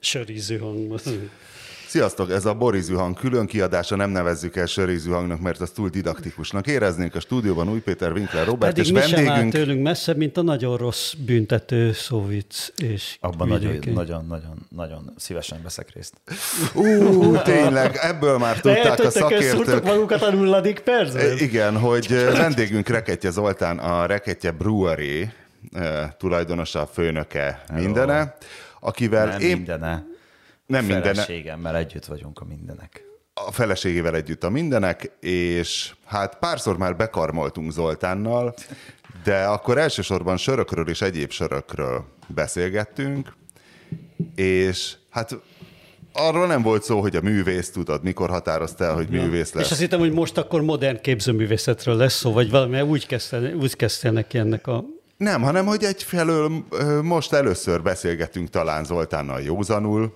Sörízű hang. Sziasztok, ez a Borizű hang külön kiadása, nem nevezzük el Sörizű hangnak, mert az túl didaktikusnak éreznénk. A stúdióban Új Péter, Winkler, Robert Pedig és mi sem áll vendégünk. tőlünk messze, mint a nagyon rossz büntető szóvic és Abban nagyon, nagyon, nagyon, nagyon szívesen veszek részt. Ú, tényleg, ebből már tudták a Eltöttek, elszúrtak szakértők. magukat a nulladik percben? Igen, hogy vendégünk Reketje Zoltán, a Reketje Brewery eh, tulajdonosa, főnöke, mindene, akivel Nem én mindene. nem mindene, Feleségemmel együtt vagyunk a mindenek. a feleségével együtt a mindenek, és hát párszor már bekarmoltunk Zoltánnal, de akkor elsősorban sörökről és egyéb sörökről beszélgettünk, és hát arról nem volt szó, hogy a művész, tudod, mikor határozta el, hogy művész És lesz. azt hittem, hogy most akkor modern képzőművészetről lesz szó, vagy valami, úgy kezdte, úgy kezdte neki ennek a... Nem, hanem hogy egyfelől most először beszélgetünk talán Zoltánnal józanul,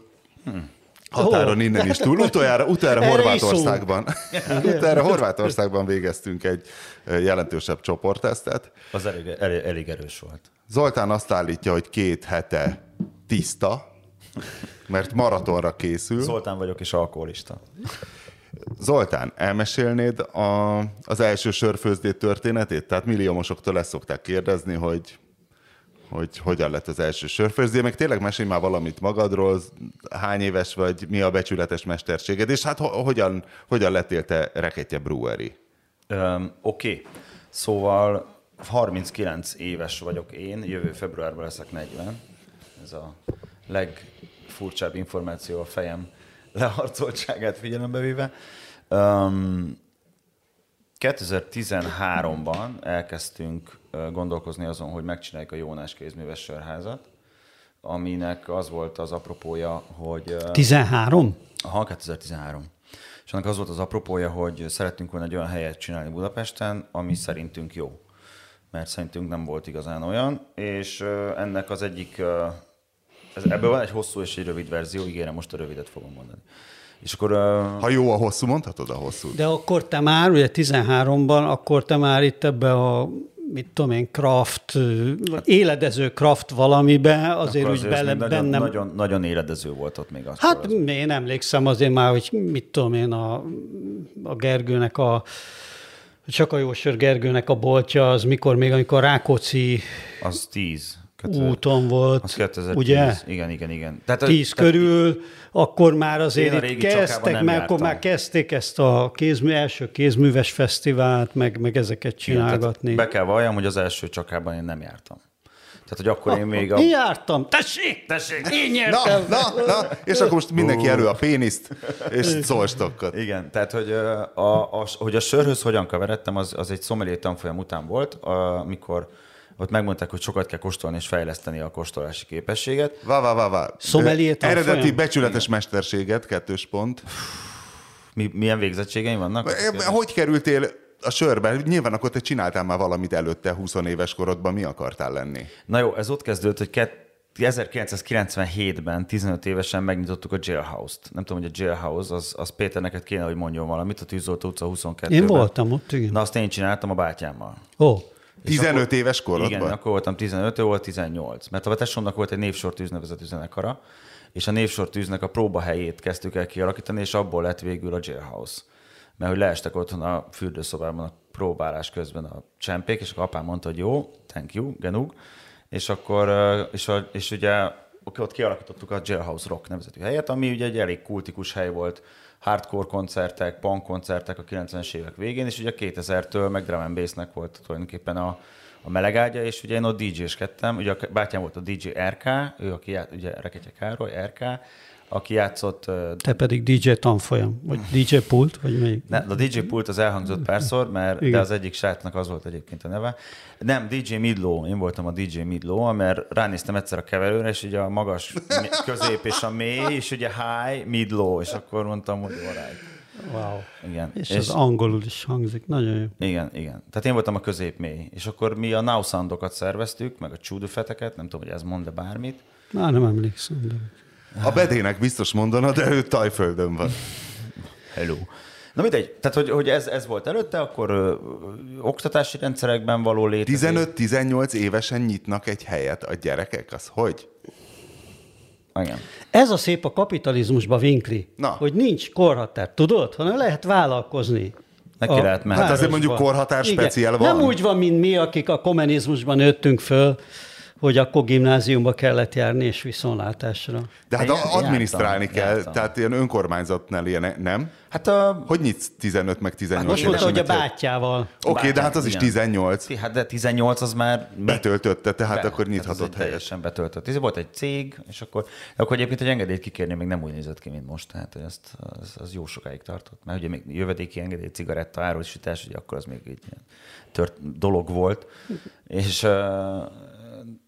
határon Ó, innen is túl. Utoljára, utoljára Horvátországban, utoljára Horvátországban végeztünk egy jelentősebb csoporttesztet. Az elég, elég, elég erős volt. Zoltán azt állítja, hogy két hete tiszta, mert maratonra készül. Zoltán vagyok és alkoholista. Zoltán, elmesélnéd a, az első sörfőzdé történetét? Tehát milliómosoktól ezt szokták kérdezni, hogy hogy hogyan lett az első sörfőzdé, meg tényleg mesélj már valamit magadról, hány éves vagy, mi a becsületes mesterséged, és hát ho- hogyan, hogyan lettél te Reketje Brewery? Öm, Oké, okay. szóval 39 éves vagyok én, jövő februárban leszek 40. Ez a legfurcsább információ a fejem leharcoltságát figyelembe véve. Um, 2013-ban elkezdtünk gondolkozni azon, hogy megcsináljuk a Jónás kézműves sörházat, aminek az volt az apropója, hogy... ö, 13? Aha, 2013. És annak az volt az apropója, hogy szerettünk volna egy olyan helyet csinálni Budapesten, ami szerintünk jó. Mert szerintünk nem volt igazán olyan, és ennek az egyik, ez, ebből van egy hosszú és egy rövid verzió, ígérem, most a rövidet fogom mondani. És akkor Ha jó a hosszú, mondhatod a hosszú. De akkor te már, ugye 13-ban, akkor te már itt ebbe a mit tudom én, craft, éledező craft valamibe, azért akkor úgy bele, nagyon, bennem... nagyon, nagyon éledező volt ott még az. Hát én emlékszem azért már, hogy mit tudom én, a, a Gergőnek a csak a Jósör Gergőnek a boltja, az mikor még, amikor Rákóczi Az 10. úton volt, Az 2010. ugye? Igen, igen, igen. Tehát, Tíz tehát körül, akkor már azért itt kezdtek, mert akkor már kezdték ezt a kézmű, első kézműves fesztivált, meg, meg ezeket igen, csinálgatni. be kell valljam, hogy az első csakában én nem jártam. Tehát, hogy akkor én még a... Én jártam, tessék! Tessék! Én Na, nyertem! na, na, és akkor most mindenki elő a péniszt, és szólstokkot. Igen, tehát hogy a, a, hogy a sörhöz hogyan keveredtem, az, az egy sommelier tanfolyam után volt, amikor ott megmondták, hogy sokat kell kóstolni és fejleszteni a kóstolási képességet. Vá, vá, vá, vá. Eredeti becsületes mesterséget, kettős pont. Mi, milyen végzettségeim vannak? Hogy kerültél a sörbe? Nyilván akkor te csináltál már valamit előtte, 20 éves korodban, mi akartál lenni? Na jó, ez ott kezdődött, hogy kett- 1997-ben, 15 évesen megnyitottuk a Jailhouse-t. Nem tudom, hogy a Jailhouse, az, az Péter neked kéne, hogy mondjon valamit, a Tűzoltó utca 22-ben. Én voltam ott, igen. Na azt én csináltam a bátyámmal. Ó, 15 éves korodban? Igen, akkor voltam 15, ő volt 18. Mert a tesómnak volt egy névsortűz nevezetű zenekara, és a névsortűznek a próbahelyét kezdtük el kialakítani, és abból lett végül a Jailhouse. Mert hogy leestek otthon a fürdőszobában a próbálás közben a csempék, és akkor apám mondta, hogy jó, thank you, genug. És akkor, és, a, és ugye ott kialakítottuk a Jailhouse Rock nevezetű helyet, ami ugye egy elég kultikus hely volt, hardcore koncertek, punk koncertek a 90-es évek végén, és ugye 2000-től meg drum and bassnek volt tulajdonképpen a, a melegágya, és ugye én ott DJ-skedtem, ugye a bátyám volt a DJ RK, ő, aki ját, ugye Reketje Károly, RK, aki játszott te pedig DJ tanfolyam, vagy DJ pult, vagy melyik? ne, a DJ pult az elhangzott párszor, mert Igen. de az egyik srácnak az volt egyébként a neve. Nem, DJ Midlow, én voltam a DJ Midlow, mert ránéztem egyszer a keverőre, és ugye a magas, közép és a mély, és ugye high, midlow, és akkor mondtam, hogy alright. Wow. Igen. És, és az angolul is hangzik, nagyon jó. Igen, igen. Tehát én voltam a középmély. És akkor mi a now soundokat szerveztük, meg a csúdufeteket, nem tudom, hogy ez mond-e bármit. Már nem emlékszem, de... A bedének biztos mondana, de ő Tajföldön van. Hello. Na mindegy, tehát hogy, hogy ez, ez volt előtte, akkor ö, oktatási rendszerekben való létezés. 15-18 évesen nyitnak egy helyet a gyerekek, az hogy? Igen. Ez a szép a kapitalizmusban, Vinkli, Na. hogy nincs korhatár, tudod? Hanem lehet vállalkozni. Neki a lehet menni. Hát azért mondjuk korhatár Igen. speciál Nem van. úgy van, mint mi, akik a kommunizmusban nőttünk föl, hogy akkor gimnáziumba kellett járni és viszonlátásra. De hát Igen, adminisztrálni jártam, kell, jártam. tehát ilyen önkormányzatnál ilyen, nem? Hát a... Hogy nyitsz 15 meg 18 Most mondta, hogy a bátyával. Oké, de hát az is Igen. 18. Hát de 18 az már... Betöltötte, tehát Be- akkor nyithatott helyet. Teljesen betöltött. Ez volt egy cég, és akkor, akkor egyébként egy engedélyt kikérni még nem úgy nézett ki, mint most. Tehát hogy azt, az, az jó sokáig tartott. Mert ugye még jövedéki engedély, cigaretta, árusítás, ugye akkor az még egy ilyen tört dolog volt. És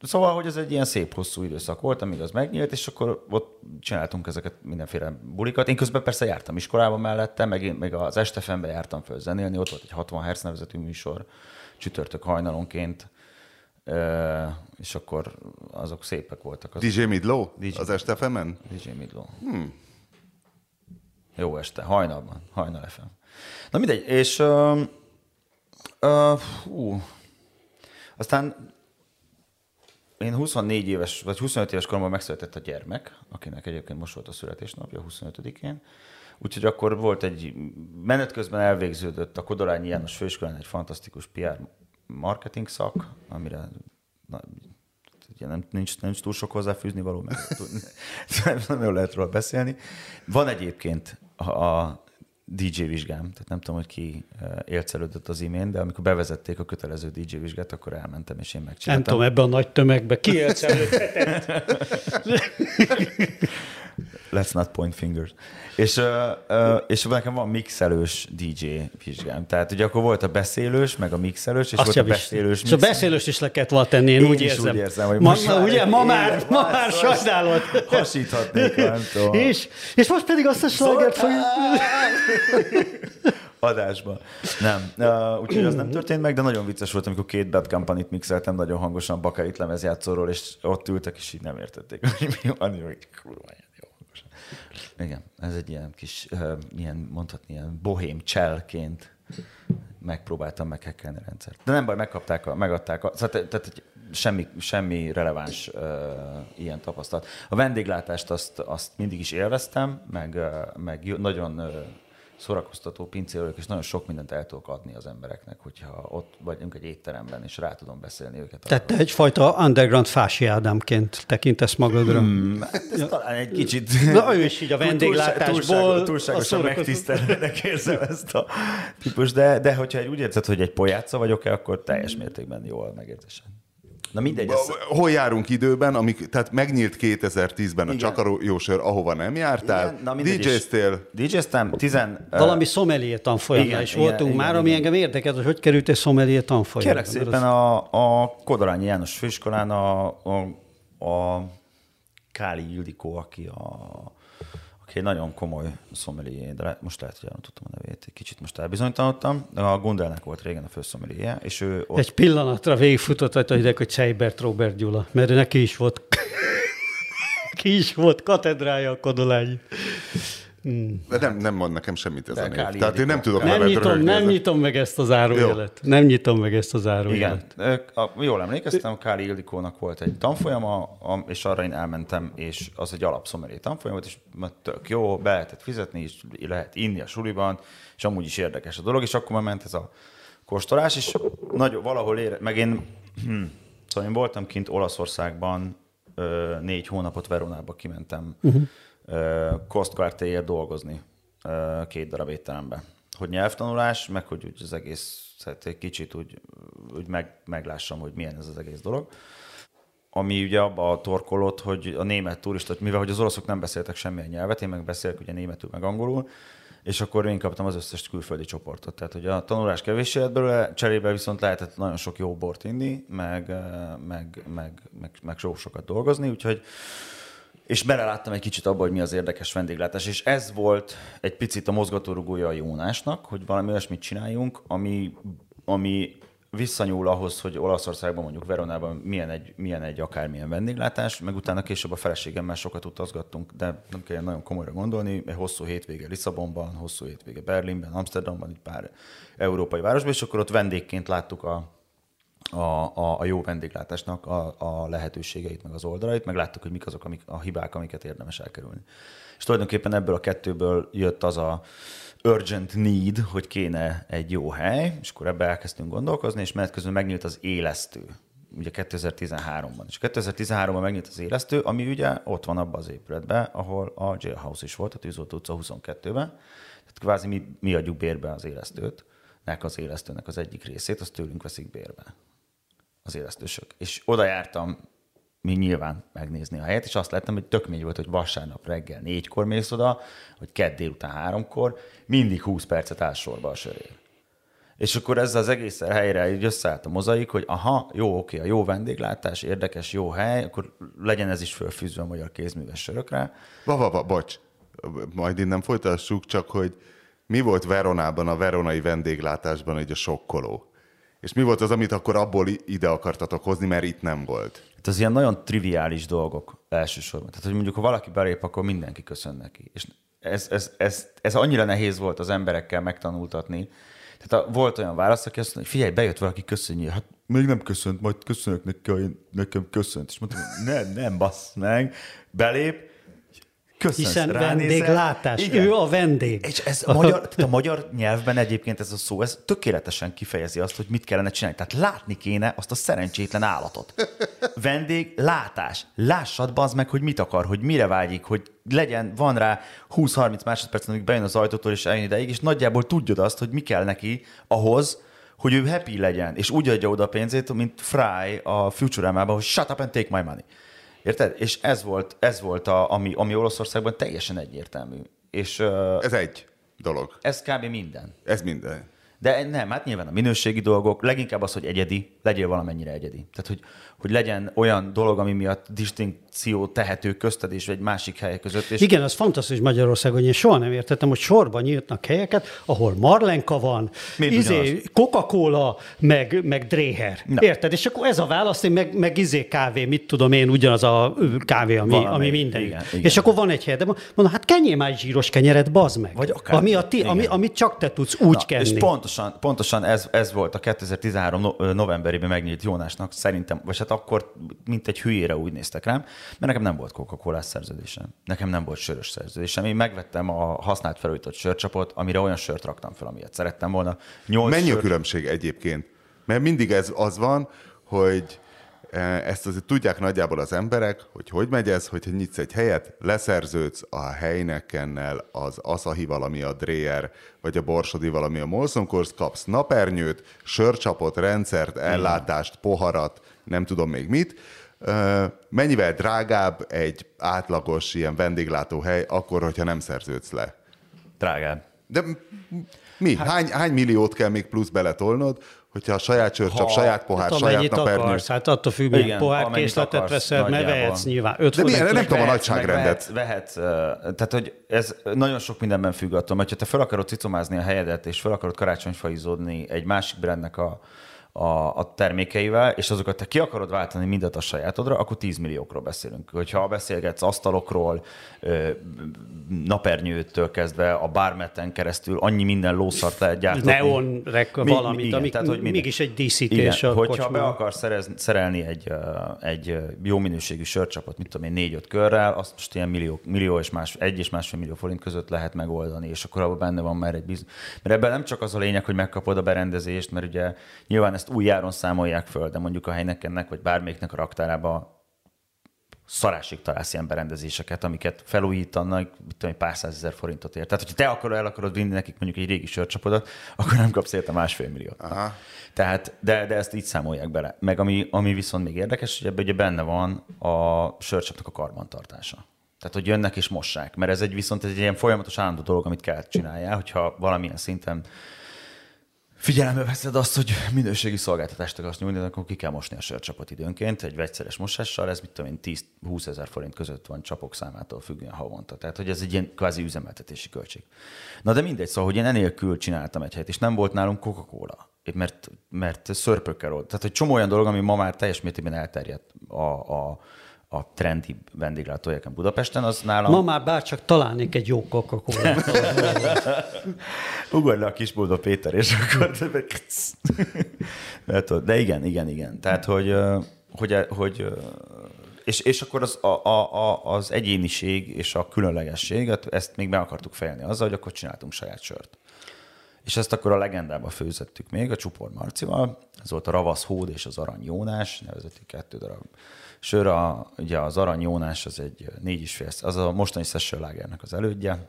szóval, hogy ez egy ilyen szép hosszú időszak volt, amíg az megnyílt, és akkor ott csináltunk ezeket mindenféle bulikat. Én közben persze jártam iskolába mellette, meg, én, meg az Estefembe jártam föl zenélni, ott volt egy 60 Hz nevezetű műsor, csütörtök hajnalonként, és akkor azok szépek voltak. Az DJ Midlow? DJ. Az este femen? DJ Midlow. Hmm. Jó este, hajnalban, hajnal FM. Na mindegy, és uh, uh, hú, aztán én 24 éves, vagy 25 éves koromban megszületett a gyermek, akinek egyébként most volt a születésnapja, 25-én. Úgyhogy akkor volt egy, menet közben elvégződött a Kodolányi János Főiskolán egy fantasztikus PR marketing szak, amire na, ugye nem, nincs, nincs túl sok hozzáfűzni való, meg tud- nem jól lehet róla beszélni. Van egyébként a DJ vizsgám, tehát nem tudom, hogy ki eh, élcelődött az imént, de amikor bevezették a kötelező DJ vizsgát, akkor elmentem, és én Nem megcsináltam. tudom, ebben a nagy tömegbe ki előtt Let's not point fingers. És, uh, és nekem van mixelős DJ vizsgám. Tehát ugye akkor volt a beszélős, meg a mixelős, és Azt volt a beszélős, És a beszélős is le kellett volna tenni, én, Én úgy érzem. úgy érzem, hogy ma, most már- ugye, ma már, ma már sajnálod. Hasíthatnék, nem tudom. És, és most pedig azt a slagert fogjuk... adásban. Nem. Uh, úgyhogy az nem történt meg, de nagyon vicces volt, amikor két Bad Company-t mixeltem nagyon hangosan Bakarit lemezjátszóról, és ott ültek, és így nem értették, hogy mi van, hogy kurva. Igen, ez egy ilyen kis, ilyen, mondhatni, ilyen bohém csellként megpróbáltam meghekkelni a rendszert. De nem baj, megkapták, a, megadták, a, szóval te- tehát egy semmi, semmi releváns uh, ilyen tapasztalat. A vendéglátást azt, azt mindig is élveztem, meg, uh, meg jó- nagyon uh, szórakoztató pincélők, és nagyon sok mindent el tudok adni az embereknek, hogyha ott vagyunk egy étteremben, és rá tudom beszélni őket. Tehát te egyfajta underground Fási Ádámként tekintesz magadra. Hmm. Hát ez talán egy kicsit... Na, ő is így a vendéglátásból Túlságosan, a túlságosan megtisztelőnek érzem ezt a típus, de, de hogyha úgy érzed, hogy egy pojáca vagyok-e, akkor teljes mértékben jól megérzésem. Na mindegy, ez, Hol járunk időben, amik, tehát megnyílt 2010-ben a Igen. Csakarósör, ahova nem jártál, Igen, na. DJ-ztél, DJ-ztem, tizen... Valami sommelier tanfolyamra igen, is igen, voltunk igen, már, igen. ami engem érdekel, hogy hogy került egy sommelier tanfolyamra. Kérlek szépen a, a Kodolányi János főiskolán a, a, a Káli Ildikó, aki a egy nagyon komoly szomelié, de most lehet, hogy nem tudtam a nevét, egy kicsit most elbizonytalanodtam. A Gundelnek volt régen a főszomeliéje, és ő ott Egy pillanatra végigfutott rajta ide, hogy Seibert Robert Gyula, mert neki is volt ki is volt katedrája a Kodolányi. De nem, nem mond nekem semmit ez De a név. Káli Tehát én nem tudok Nem nyitom, röhögni nem ezen. nyitom meg ezt a zárójelet. Nem nyitom meg ezt a Igen, zárójelet. Ö, a- jól emlékeztem, Káli Ildikónak volt egy tanfolyama, és arra én elmentem, és az egy alapszomeré tanfolyam volt, és tök jó, be lehetett fizetni, és lehet inni a suliban, és amúgy is érdekes a dolog, és akkor már ment ez a kóstolás, és nagy, valahol ére, meg én, hm, szóval én voltam kint Olaszországban, négy hónapot Veronába kimentem uh-huh. Kostkartéért dolgozni ö, két darab étterembe. Hogy nyelvtanulás, meg hogy úgy az egész, hát egy kicsit úgy, úgy meg, meglássam, hogy milyen ez az egész dolog. Ami ugye abba a torkolott, hogy a német turista, mivel hogy az oroszok nem beszéltek semmilyen nyelvet, én meg beszélek ugye németül, meg angolul, és akkor én kaptam az összes külföldi csoportot. Tehát, hogy a tanulás kevés jött belőle, cserébe viszont lehetett nagyon sok jó bort inni, meg, meg, meg, meg, meg sok sokat dolgozni, úgyhogy és beleláttam egy kicsit abba, hogy mi az érdekes vendéglátás, és ez volt egy picit a mozgatórugója a Jónásnak, hogy valami olyasmit csináljunk, ami, ami visszanyúl ahhoz, hogy Olaszországban, mondjuk Veronában milyen egy, milyen egy akármilyen vendéglátás, meg utána később a feleségemmel sokat utazgattunk, de nem kell nagyon komolyra gondolni, egy hosszú hétvége Lisszabonban, hosszú hétvége Berlinben, Amsterdamban, egy pár európai városban, és akkor ott vendégként láttuk a, a, a, a jó vendéglátásnak a, a lehetőségeit, meg az oldalait, meg láttuk, hogy mik azok amik, a hibák, amiket érdemes elkerülni. És tulajdonképpen ebből a kettőből jött az a urgent need, hogy kéne egy jó hely, és akkor ebbe elkezdtünk gondolkozni, és menet közben megnyílt az élesztő ugye 2013-ban. És 2013-ban megnyílt az élesztő, ami ugye ott van abban az épületben, ahol a jailhouse is volt, a Tűzoltó utca 22-ben. Tehát kvázi mi, mi adjuk bérbe az élesztőt, nek az élesztőnek az egyik részét, azt tőlünk veszik bérbe az élesztősök. És oda jártam mi nyilván megnézni a helyet, és azt láttam, hogy tök mély volt, hogy vasárnap reggel négykor mész oda, hogy kedd délután háromkor, mindig 20 percet áll sorba a sörér. És akkor ezzel az egész helyre így összeállt a mozaik, hogy aha, jó, oké, a jó vendéglátás, érdekes, jó hely, akkor legyen ez is fölfűzve a magyar kézműves sörökre. Va, va, va, bocs, majd innen folytassuk, csak hogy mi volt Veronában, a veronai vendéglátásban egy a sokkoló? És mi volt az, amit akkor abból ide akartatok hozni, mert itt nem volt? Hát az ilyen nagyon triviális dolgok elsősorban. Tehát, hogy mondjuk, ha valaki belép, akkor mindenki köszön neki. És ez, ez, ez, ez annyira nehéz volt az emberekkel megtanultatni. Tehát a, volt olyan válasz, aki azt mondja, hogy figyelj, bejött valaki, köszönjél. Hát még nem köszönt, majd köszönök neki, nekem köszönt. És mondtam, nem, nem, bassz meg. Belép, Köszönsz, Hiszen ránézel. vendéglátás, Igen. ő a vendég. És ez a magyar, a magyar nyelvben egyébként ez a szó, ez tökéletesen kifejezi azt, hogy mit kellene csinálni. Tehát látni kéne azt a szerencsétlen állatot. Vendég, látás. Lássad bazd meg, hogy mit akar, hogy mire vágyik, hogy legyen, van rá 20-30 másodperc, amíg bejön az ajtótól és eljön ideig, és nagyjából tudjad azt, hogy mi kell neki ahhoz, hogy ő happy legyen, és úgy adja oda a pénzét, mint Fry a Futurama-ban, hogy shut up and take my money. Érted? És ez volt, ez volt a, ami, ami Olaszországban teljesen egyértelmű. És, ez egy dolog. Ez kb. minden. Ez minden. De nem, hát nyilván a minőségi dolgok, leginkább az, hogy egyedi, legyél valamennyire egyedi. Tehát, hogy, hogy legyen olyan dolog, ami miatt distinkció tehető közted és egy másik hely között. És... Igen, az fantasztikus Magyarországon, én soha nem értettem, hogy sorban nyíltnak helyeket, ahol marlenka van, izé, Coca-Cola, meg, meg Dréher. Na. Érted? És akkor ez a válasz, én meg, meg izé kávé, mit tudom én, ugyanaz a kávé, ami, Valami, ami minden. Igen, igen. És akkor van egy hely, de mondom, hát kenjél már zsíros kenyeret, bazd meg. Vagy akár. Ami, a ti, ami, amit csak te tudsz úgy Na, kenni. És pontosan, pontosan ez, ez volt a 2013 novemberében megnyílt Jónásnak szerintem, vagy hát akkor mint egy hülyére úgy néztek rám, mert nekem nem volt coca szerződésem. Nekem nem volt sörös szerződésem. Én megvettem a használt felújított sörcsapot, amire olyan sört raktam fel, amilyet szerettem volna. Nyolc Mennyi sört... a különbség egyébként? Mert mindig ez az van, hogy ezt azért tudják nagyjából az emberek, hogy hogy megy ez, hogyha nyitsz egy helyet, leszerződsz a Heinekennel, az Asahi valami a Dreyer, vagy a Borsodi valami a Molson Coors, kapsz napernyőt, sörcsapot, rendszert, ellátást, poharat, nem tudom még mit. Mennyivel drágább egy átlagos ilyen vendéglátóhely akkor, hogyha nem szerződsz le? Drágább. De mi? Hát, hány, hány milliót kell még plusz beletolnod, hogyha a saját sör, csak saját pohár, hát, saját napernyő. Akarsz, hát attól függ, milyen pohárkészletet veszel, mert vehetsz nyilván. Öt De milyen, nem tudom a nagyságrendet. Vehet, vehet, tehát hogy ez nagyon sok mindenben függ attól, mert ha te fel akarod cicomázni a helyedet, és fel akarod karácsonyfaizódni egy másik brandnek a, a, a termékeivel, és azokat te ki akarod váltani mindet a sajátodra, akkor 10 milliókról beszélünk. Hogyha beszélgetsz asztalokról, napernyőtől kezdve a bármeten keresztül, annyi minden lószart lehet gyártani. Neonrek valamit, igen, amik tehát, hogy mégis egy díszítés igen, a Hogyha kocsma. be akarsz szerez, szerelni egy, egy jó minőségű sörcsapot, mit tudom én, négy-öt körrel, azt most ilyen millió, millió és más, egy és másfél millió forint között lehet megoldani, és akkor abban benne van már egy bizony. Mert ebben nem csak az a lényeg, hogy megkapod a berendezést, mert ugye nyilván ezt új járon számolják föl, de mondjuk a helynekennek, vagy bármelyiknek a raktárába szarásig találsz ilyen berendezéseket, amiket felújítanak, mit tudom, pár százezer forintot ér. Tehát, hogyha te akarod, el akarod vinni nekik mondjuk egy régi sörcsapodat, akkor nem kapsz érte másfél milliót. Aha. Tehát, de, de ezt így számolják bele. Meg ami, ami viszont még érdekes, hogy ebben ugye benne van a sörcsapnak a karbantartása. Tehát, hogy jönnek és mossák. Mert ez egy viszont ez egy ilyen folyamatos állandó dolog, amit kell csinálják, hogyha valamilyen szinten figyelembe veszed azt, hogy minőségi szolgáltatást akarsz nyújtani, akkor ki kell mosni a sörcsapot időnként egy vegyszeres mosással, ez mit tudom én 10-20 ezer forint között van csapok számától függően havonta. Tehát, hogy ez egy ilyen kvázi üzemeltetési költség. Na de mindegy, szóval, hogy én enélkül csináltam egy helyet, és nem volt nálunk Coca-Cola, mert, mert szörpökkel volt. Tehát, hogy csomó olyan dolog, ami ma már teljes mértékben elterjedt a, a, a, trendi vendéglátóhelyeken Budapesten, az nálam... Ma már bárcsak találnék egy jó coca cola Ugorj le a kisboldog Péter, és akkor... De igen, igen, igen. Tehát, hogy, hogy, hogy és, és akkor az, a, a, az egyéniség és a különlegesség, ezt még be akartuk fejelni azzal, hogy akkor csináltunk saját sört. És ezt akkor a legendába főzettük még a Csupor Marcival, ez volt a Ravasz Hód és az Arany Jónás, nevezeti kettő darab sör. A, ugye az Arany Jónás az egy négy is fél, az a mostani Session az elődje,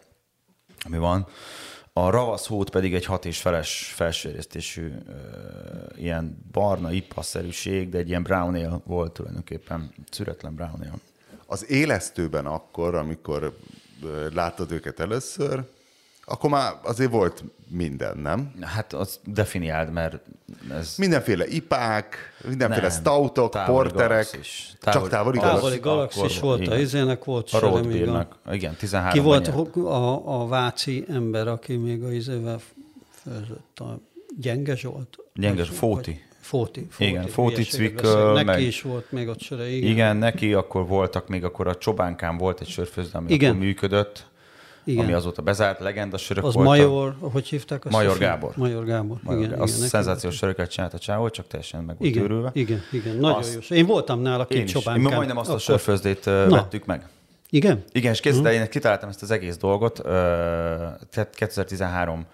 ami van. A Ravasz Hód pedig egy hat és feles felsőéreztésű ilyen barna ipaszerűség, de egy ilyen brown ale volt tulajdonképpen, szüretlen brown ale. Az élesztőben akkor, amikor láttad őket először, akkor már azért volt minden, nem? Hát az definiáld, mert ez... Mindenféle ipák, mindenféle nem, stoutok, porterek. Galaxis. Távol, csak távoli galaxis. Távoli galaxis volt, igen. a izének volt a Roadbeernek. A... Igen, 13 Ki volt a, a, váci ember, aki még a izével főzött? A Gyenge Zsolt? Gyenge Zsolt, Fóti. Fóti, Fóti. Igen, Fóti Cvik. Neki meg... is volt még ott sör, igen. Igen, neki akkor voltak még, akkor a Csobánkán volt egy sörfőző, ami igen. akkor működött igen. ami azóta bezárt, legenda sörök Az voltak. Major, hogy hívták azt? Major Gábor. Major Gábor. Major igen, Gábor. Igen, szenzációs söröket csinált a csávó, csak teljesen meg volt igen, őrülve. Igen, igen, nagyon azt, jó. Én voltam nála két csobánkán. Én majdnem azt a sörfőzdét Na. vettük meg. Igen? Igen, és készített, uh-huh. én kitaláltam ezt az egész dolgot, uh, 2013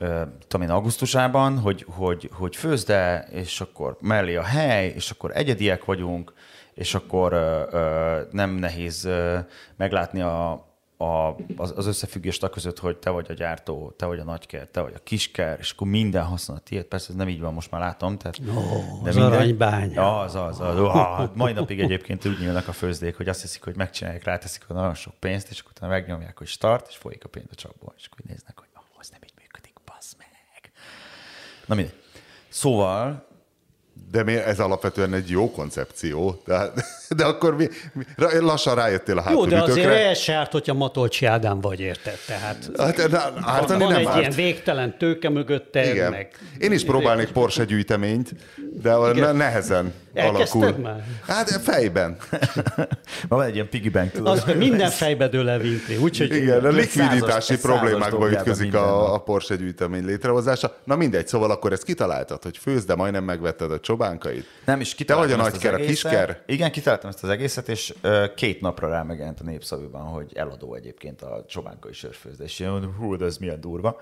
uh, tudom én, augusztusában, hogy, hogy, hogy főzde, és akkor mellé a hely, és akkor egyediek vagyunk, és akkor uh, uh, nem nehéz uh, meglátni a, a, az, az összefüggést a között, hogy te vagy a gyártó, te vagy a nagyker, te vagy a kisker, és akkor minden használ a tiéd. Persze ez nem így van, most már látom. Tehát, oh, de az minden, aranybánya. Az, az, az. Oh, mai napig egyébként úgy nyílnak a főzdék, hogy azt hiszik, hogy megcsinálják, ráteszik a nagyon sok pénzt, és akkor utána megnyomják, hogy start, és folyik a pénz a csapból, és akkor néznek, hogy oh, az nem így működik, bassz meg. Na mindegy. Szóval de mi, ez alapvetően egy jó koncepció, de, de akkor mi, mi lassan rájöttél a hátulütőkre. Jó, de azért el se árt, hogyha Matolcsi Ádám vagy, érted? Tehát hát, na, hát, van, van nem egy árt. ilyen végtelen tőke mögötte. Igen. Meg, Én is próbálnék Porsche gyűjteményt, de Igen. nehezen alakul. már? Hát fejben. van egy ilyen piggy bank, tudod. Az, minden fejbe dől el Winkli. Úgyhogy Igen, a likviditási problémákba ütközik a, a Porsche gyűjtemény létrehozása. Na mindegy, szóval akkor ezt kitaláltad, hogy főz, de majdnem megvetted a csobánkait. Nem is Te vagy a nagyker, a kisker? Igen, kitaláltam ezt az egészet, és két napra rá megjelent a népszavűban, hogy eladó egyébként a csobánkai sörfőzés. Hú, de ez milyen durva.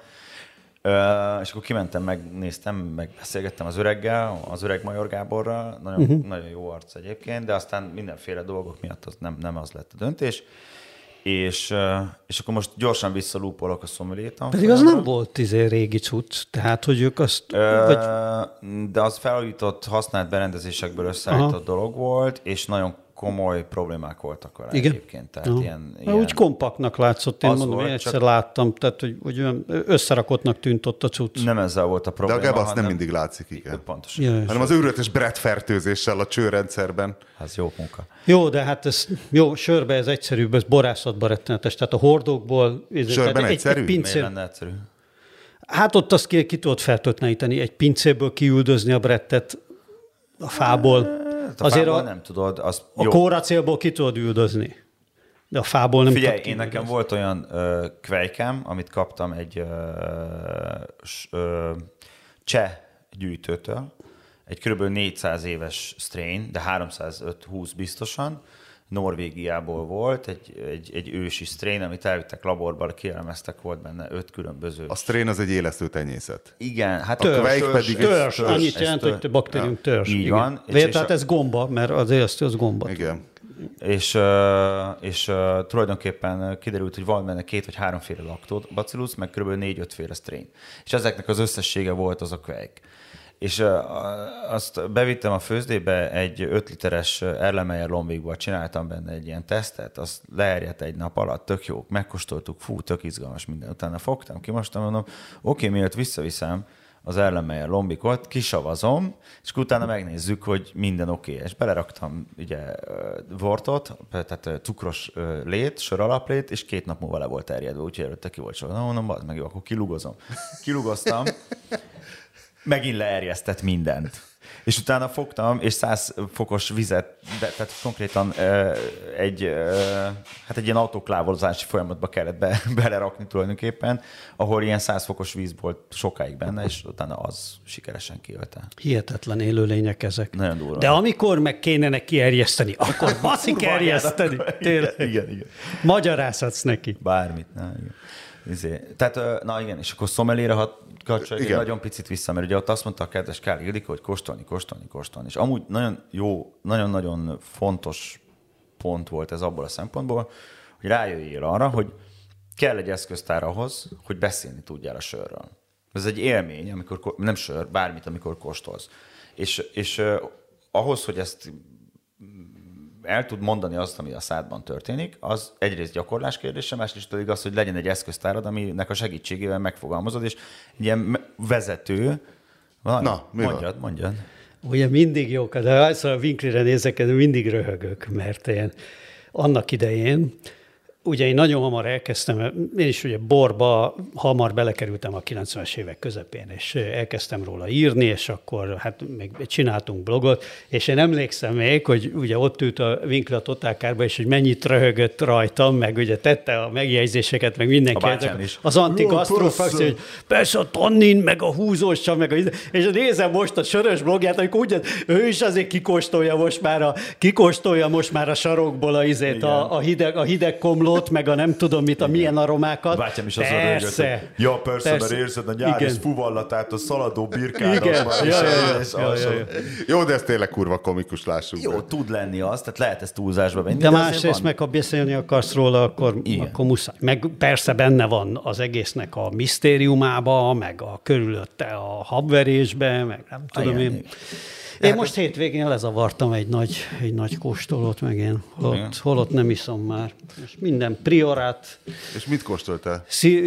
Uh, és akkor kimentem, megnéztem, megbeszélgettem az öreggel, az öreg Major Gáborral, nagyon, uh-huh. nagyon jó arc egyébként, de aztán mindenféle dolgok miatt az nem, nem az lett a döntés. És, és akkor most gyorsan visszalúpolok a szomeliétan. Pedig az nem volt tizé régi cucc, tehát hogy ők azt... Ö, vagy... De az felújított, használt berendezésekből összeállított Aha. dolog volt, és nagyon komoly problémák voltak vele Igen. egyébként. Tehát uh-huh. ilyen, ilyen... Úgy kompaktnak látszott, én mondom, volt, én egyszer csak... láttam, tehát hogy, hogy olyan összerakottnak tűnt ott a cucc. Nem ezzel volt a probléma. De a gebasz nem mindig látszik, igen. Pontosan. Ja, hanem az őrületes Brett fertőzéssel a csőrendszerben. Ez jó munka. Jó, de hát ez jó, sörbe ez egyszerűbb, ez borászatban rettenetes. Tehát a hordókból... Sörben egy, egyszerű? Egy pincér... Miért lenne egyszerű? Hát ott azt ki, ki tudod fertőtleníteni, egy pincéből kiüldözni a brettet a fából. Hát a Azért a, nem tudod. Az a kóracélból ki tudod üldözni. De a fából nem Figyelj, én nekem volt olyan ö, kvejkem, amit kaptam egy ö, ö, cseh gyűjtőtől, egy kb. 400 éves strain, de 320 biztosan, Norvégiából volt, egy, egy, egy ősi strain, amit elvittek laborba, kielemeztek, volt benne öt különböző. A strain az egy élesztő tenyészet. Igen, hát törzs, a törzs, pedig törzs, törzs, annyit jelent, hogy baktérium törzs. Így igen. van. És, tehát ez gomba, mert az élesztő az gomba. Igen. És, és tulajdonképpen kiderült, hogy van benne két vagy háromféle lactobacillus, meg kb. négy-öt féle strain. És ezeknek az összessége volt az a kvejk és azt bevittem a főzdébe, egy 5 literes Erlemeyer lombikba, csináltam benne egy ilyen tesztet, azt leerjedt egy nap alatt, tök jó, megkóstoltuk, fú, tök izgalmas minden. Utána fogtam, kimostam, mondom, oké, mielőtt visszaviszem, az Erlenmeyer lombikot, kisavazom, és utána megnézzük, hogy minden oké. Okay. És beleraktam ugye vortot, tehát cukros lét, sör alaplét, és két nap múlva le volt terjedve, úgyhogy előtte ki volt sok. Na mondom, meg jó, akkor kilugozom. Kilugoztam, megint leerjesztett mindent. És utána fogtam, és 100 fokos vizet, de, tehát konkrétan ö, egy, ö, hát egy ilyen autóklávozási folyamatba kellett be, belerakni tulajdonképpen, ahol ilyen 100 fokos víz volt sokáig benne, és utána az sikeresen kiölte. Hihetetlen élőlények ezek. Nagyon durva. De amikor meg kéne neki erjeszteni, akkor baszik erjeszteni. Tényleg. Igen, igen. Magyarázhatsz neki. Bármit. Na, igen. Izé. Tehát, na igen, és akkor szomelére hat kapcsolatban nagyon picit vissza, mert ugye ott azt mondta a kedves Kál Ildikó, hogy kóstolni, kóstolni, kóstolni. És amúgy nagyon jó, nagyon-nagyon fontos pont volt ez abból a szempontból, hogy rájöjjél arra, hogy kell egy eszköztár ahhoz, hogy beszélni tudjál a sörről. Ez egy élmény, amikor, nem sör, bármit, amikor kóstolsz. És, és ahhoz, hogy ezt el tud mondani azt, ami a szádban történik, az egyrészt gyakorlás kérdése, másrészt pedig az, hogy legyen egy eszköztárad, aminek a segítségével megfogalmazod, és egy ilyen vezető, van, Na, mi mondjad, van? mondjad. Ugye mindig jók, de a Winklire nézek, mindig röhögök, mert én annak idején, ugye én nagyon hamar elkezdtem, én is ugye borba hamar belekerültem a 90-es évek közepén, és elkezdtem róla írni, és akkor hát még csináltunk blogot, és én emlékszem még, hogy ugye ott ült a Winkler a Totálkárba, és hogy mennyit röhögött rajtam, meg ugye tette a megjegyzéseket, meg mindenki. A is. Az antigasztrofakció, hogy persze a tannin, meg a húzós meg a, és nézem most a sörös blogját, amikor ugye ő is azért kikóstolja most már a, kikóstolja most már a sarokból a, izét, a, a, hideg, a hideg komló illatot, meg a nem tudom mit, a milyen aromákat. Bátyám is rögött, hogy ja, persze, persze, mert érzed a nyári fuvallatát, a szaladó birkára. Igen, ja, ja, ja, ja, ja. Jó, de ez tényleg kurva komikus, lássuk. Jó, be. tud lenni az, tehát lehet ezt túlzásba venni. De, de másrészt meg, ha beszélni akarsz róla, akkor, akkor muszáj. Meg persze benne van az egésznek a misztériumába, meg a körülötte a habverésbe, meg nem tudom Igen. én. Én most hétvégén lezavartam egy nagy, egy nagy kóstolót, meg én holott, holott nem iszom már. És minden priorát. És mit kóstoltál? Szí,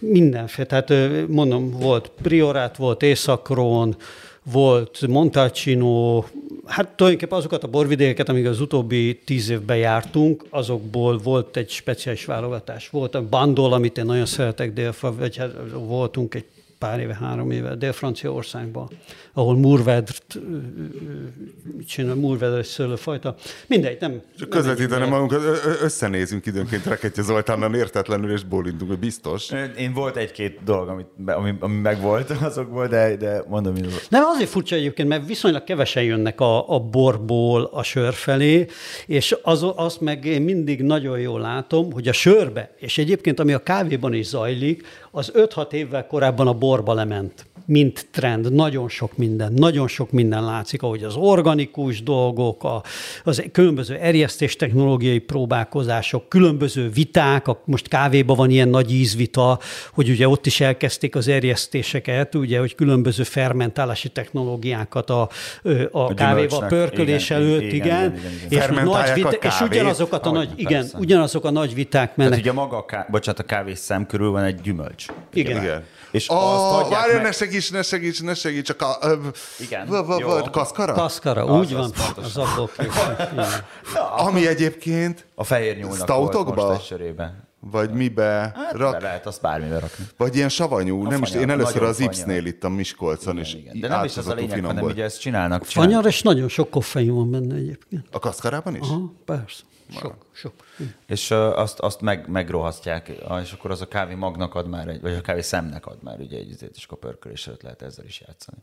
mindenféle. Tehát mondom, volt priorát, volt északron, volt Montalcino, hát tulajdonképpen azokat a borvidékeket, amíg az utóbbi tíz évben jártunk, azokból volt egy speciális válogatás. Volt a Bandol, amit én nagyon szeretek, délfa, vagy hát voltunk egy pár éve, három éve Dél-Franciaországban, ahol murvedrt csinál, murvedr egy szőlőfajta. Mindegy, nem. Csak közvetítenem magunkat, összenézünk időnként Reketje Zoltánnal értetlenül, és bólintunk, hogy biztos. Én volt egy-két dolog, amit, ami, ami megvolt azokból, de, de mondom, hogy... Nem, azért furcsa egyébként, mert viszonylag kevesen jönnek a, a borból a sör felé, és az, azt meg én mindig nagyon jól látom, hogy a sörbe, és egyébként ami a kávéban is zajlik, az 5-6 évvel korábban a borba lement mint trend, nagyon sok minden, nagyon sok minden látszik, ahogy az organikus dolgok, a, az különböző erjesztés technológiai próbálkozások, különböző viták, a, most kávéban van ilyen nagy ízvita, hogy ugye ott is elkezdték az erjesztéseket, ugye, hogy különböző fermentálási technológiákat a, a, a kávéval pörkölés igen, előtt, igen, igen, igen, igen. És, nagy vita, és ugyanazokat a nagy, igen, ugyanazok a nagy viták mennek. Tehát ugye maga a, ká, bocsánat, a kávé szem körül van egy gyümölcs. Igen. igen. És oh, azt várj, meg... ne segíts, ne segíts, ne segíts, csak a... Igen, jó. Kaszkara? Kaszkara, úgy van, az abból Ami egyébként... A fehér nyúlnak volt most egy sörében. Vagy mibe hát, rak... lehet azt bármibe rakni. Vagy ilyen savanyú, a nem is, én először az Ipsnél ittam Miskolcon, és igen. De nem is az a lényeg, hanem ugye ezt csinálnak. Fanyar, és nagyon sok koffein van benne egyébként. A kaszkarában is? Aha, persze. Sok, sok. És uh, azt, azt meg, megrohasztják, és akkor az a kávé magnak ad már, egy, vagy a kávé szemnek ad már ugye egy és akkor pörkölés előtt lehet ezzel is játszani.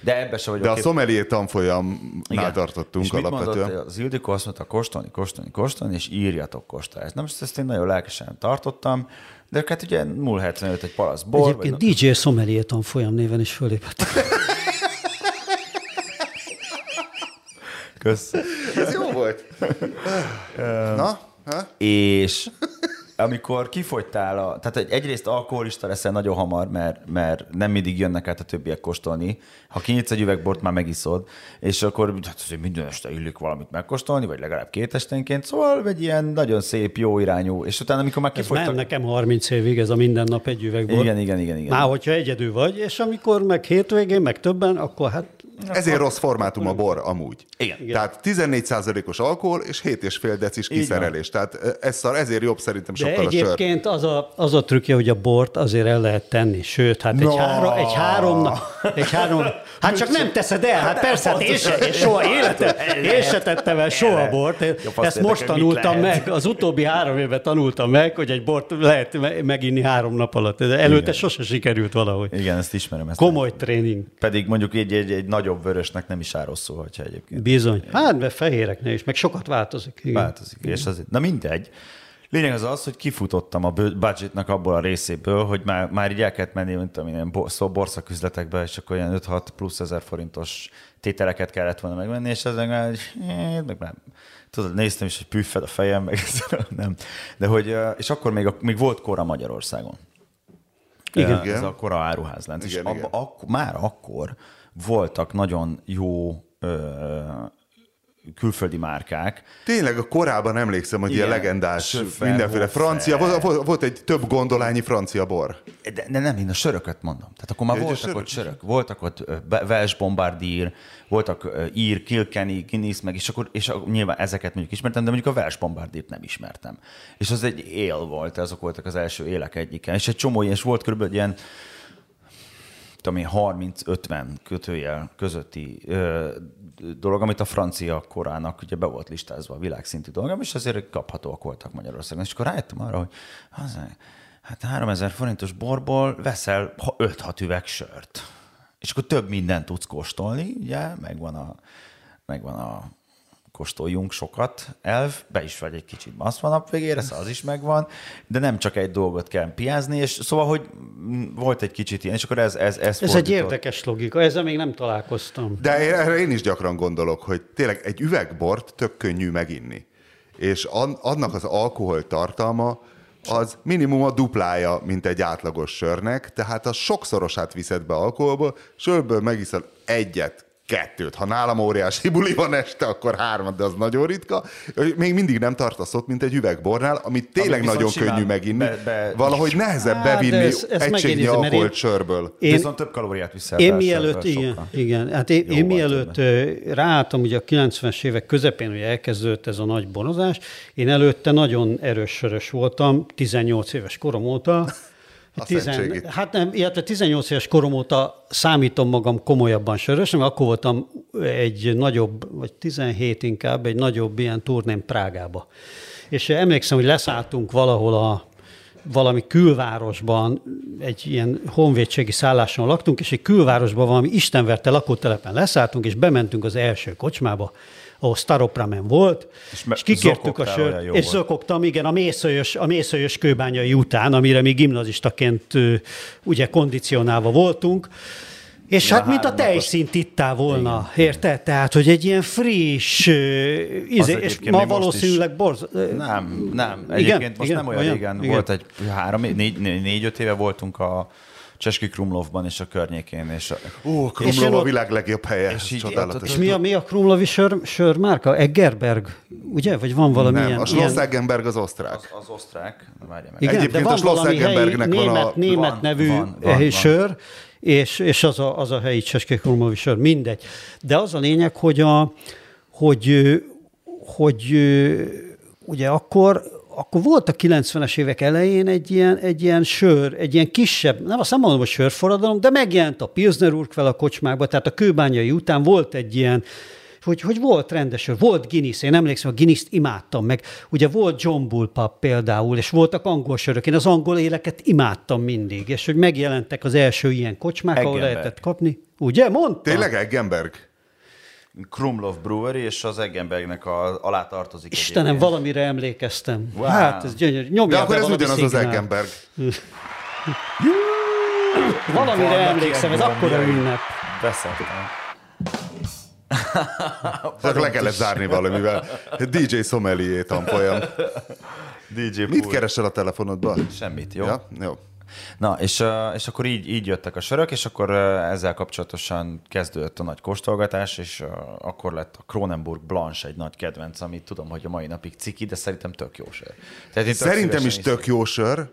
De ebbe se vagyok. De a szomelié tanfolyamnál tartottunk és alapvetően. Mondott, az Ildikó azt mondta, kóstolni, kóstolni, kóstolni, és írjatok kóstolást. Nem, most ezt én nagyon lelkesen tartottam, de hát ugye 075 egy palasz bor. Egyébként vagy... DJ Sommelier tanfolyam néven is fölépett. Kösz. Ez jó volt. Na? Ha? És amikor kifogytál, a, tehát egyrészt alkoholista leszel nagyon hamar, mert, mert nem mindig jönnek át a többiek kóstolni. Ha kinyitsz egy üvegbort, már megiszod, és akkor hát azért minden este illik valamit megkóstolni, vagy legalább két esténként, szóval egy ilyen nagyon szép, jó irányú, és utána, amikor már kifogytak... Ez nekem 30 évig ez a minden nap egy üvegbort. Igen, igen, igen. igen. Már hogyha egyedül vagy, és amikor meg hétvégén, meg többen, akkor hát ezért rossz formátum a bor amúgy. Igen. Tehát 14%-os alkohol és 7,5 decis kiszerelés. Tehát ez szar, ezért jobb szerintem sokkal De egyébként a sör. Az a, az a trükkje, hogy a bort azért el lehet tenni. Sőt, hát no. egy, három, egy három nap Egy három... Hát csak nem teszed el, hát persze, hát én, se, én soha életem, én se tettem el soha bort. Ezt most tanultam meg, az utóbbi három évben tanultam meg, hogy egy bort lehet meginni három nap alatt. Előtte Igen. sose sikerült valahogy. Igen, ezt ismerem. Ezt Komoly nem. tréning. Pedig mondjuk egy, egy, egy nagyobb vörösnek nem is áll rosszul, hogyha egyébként. Bizony. Hát, fehéreknél is, meg sokat változik. Igen. Változik. És az, na mindegy. Lényeg az az, hogy kifutottam a budgetnak abból a részéből, hogy már, már így el kellett menni, mint amilyen szó borszaküzletekbe, és akkor ilyen 5-6 plusz ezer forintos tételeket kellett volna megvenni, és ez meg, meg már, tudod, néztem is, hogy püffed a fejem, meg nem. De hogy, és akkor még, még volt kora Magyarországon. Igen. Ez a kora áruházlánc. Igen, és abba, ak- már akkor voltak nagyon jó külföldi márkák. Tényleg a korában emlékszem, hogy ilyen, ilyen legendás, Söffer, mindenféle francia, volt, volt egy több gondolányi francia bor. De, de nem, én a söröket mondom. Tehát akkor már voltak sörök? ott sörök. Voltak ott Welsh Bombardier, voltak ír, Kilkenny, Guinness, meg, és akkor és nyilván ezeket mondjuk ismertem, de mondjuk a Welsh Bombardiert nem ismertem. És az egy él volt, azok voltak az első élek egyike. És egy csomó ilyen, és volt körülbelül ilyen tudom én, 30-50 kötőjel közötti ö, dolog, amit a francia korának ugye be volt listázva a világszintű dolgom, és azért kaphatóak voltak Magyarországon. És akkor rájöttem arra, hogy az, hát 3000 forintos borból veszel 5-6 üveg sört. És akkor több mindent tudsz kóstolni, ugye, megvan a, megvan a kóstoljunk sokat, elv, be is vagy egy kicsit van nap végére, szóval az is megvan, de nem csak egy dolgot kell piázni, és szóval, hogy volt egy kicsit ilyen, és akkor ez Ez, ez, ez egy érdekes logika, ezzel még nem találkoztam. De erre én is gyakran gondolok, hogy tényleg egy üvegbort tök könnyű meginni. És annak az alkohol tartalma, az minimum a duplája, mint egy átlagos sörnek, tehát a sokszorosát viszed be alkoholból, sörből megiszol egyet, kettőt. Ha nálam óriási buli van este, akkor hármat, de az nagyon ritka. Még mindig nem tartasz ott, mint egy üvegbornál, amit tényleg Ami nagyon könnyű meginni. Be, be, Valahogy nehezebb Á, bevinni ez, ez egységnyi alkoholt sörből. Én, Viszont több kalóriát viszel. Én mielőtt, igen, igen, hát én, én mielőtt ráálltam, ugye a 90-es évek közepén, hogy elkezdődött ez a nagy bonozás, én előtte nagyon erős sörös voltam, 18 éves korom óta, Tizen, hát nem, illetve 18 éves korom óta számítom magam komolyabban sörös, mert akkor voltam egy nagyobb, vagy 17 inkább, egy nagyobb ilyen turnén Prágába. És emlékszem, hogy leszálltunk valahol a valami külvárosban, egy ilyen honvédségi szálláson laktunk, és egy külvárosban valami istenverte lakótelepen leszálltunk, és bementünk az első kocsmába, ahol Staropramen volt, és, és kikértük a sört, és zokogtam, igen, a mészölyös, a mészölyös kőbányai után, amire mi gimnazistaként ugye kondicionálva voltunk, és ja, hát, mint a tejszint ittál volna, Igen. érted? Tehát, hogy egy ilyen friss, izé, és ma valószínűleg borz... Nem, nem. Egyébként igen, most igen, nem olyan, olyan régen, igen. volt egy három, négy, négy-öt éve voltunk a Cseski Krumlovban és a környékén. És a... Ó, Krumlov a világ legjobb helye. És, így, Csodálatos. és mi a, mi a Krumlovi sör, sörmárka? Eggerberg, ugye? Vagy van valami Nem, ilyen? a Schloss Eggenberg az osztrák. Az, az osztrák, várja meg. Igen, Egyébként de van a Schloss Eggenbergnek német, van a... Német van, nevű van, van, sör, van. és, és az, a, az a helyi Cseski Krumlovi sör, mindegy. De az a lényeg, hogy a, hogy, hogy ugye akkor akkor volt a 90-es évek elején egy ilyen, egy ilyen sör, egy ilyen kisebb, nem azt nem mondom, hogy sörforradalom, de megjelent a Pilsner Urquell a kocsmákba, tehát a kőbányai után volt egy ilyen, hogy, hogy volt rendes volt Guinness, én emlékszem, a Guinness-t imádtam meg. Ugye volt John Bull Pub például, és voltak angol sörök, én az angol éleket imádtam mindig, és hogy megjelentek az első ilyen kocsmák, Eggenberg. ahol lehetett kapni. Ugye, mondtam? Tényleg Eggenberg? Krumlov Brewery, és az Eggenbergnek a, alá tartozik. Istenem, egyébként. valamire emlékeztem. Wow. Hát, ez gyönyörű. Nyomja De akkor ez ugyanaz szignál. az Eggenberg. valamire emlékszem, ez akkora ünnep. Beszéltem. Csak le kellett zárni valamivel. DJ Sommelier tanfolyam. DJ Mit keresel a telefonodban? Semmit, jó? Ja? Jó. Na, és, és akkor így, így jöttek a sörök, és akkor ezzel kapcsolatosan kezdődött a nagy kóstolgatás, és akkor lett a Kronenburg Blanche egy nagy kedvenc, amit tudom, hogy a mai napig ciki, de szerintem tök jó sör. Tehát szerintem is tök jó sör,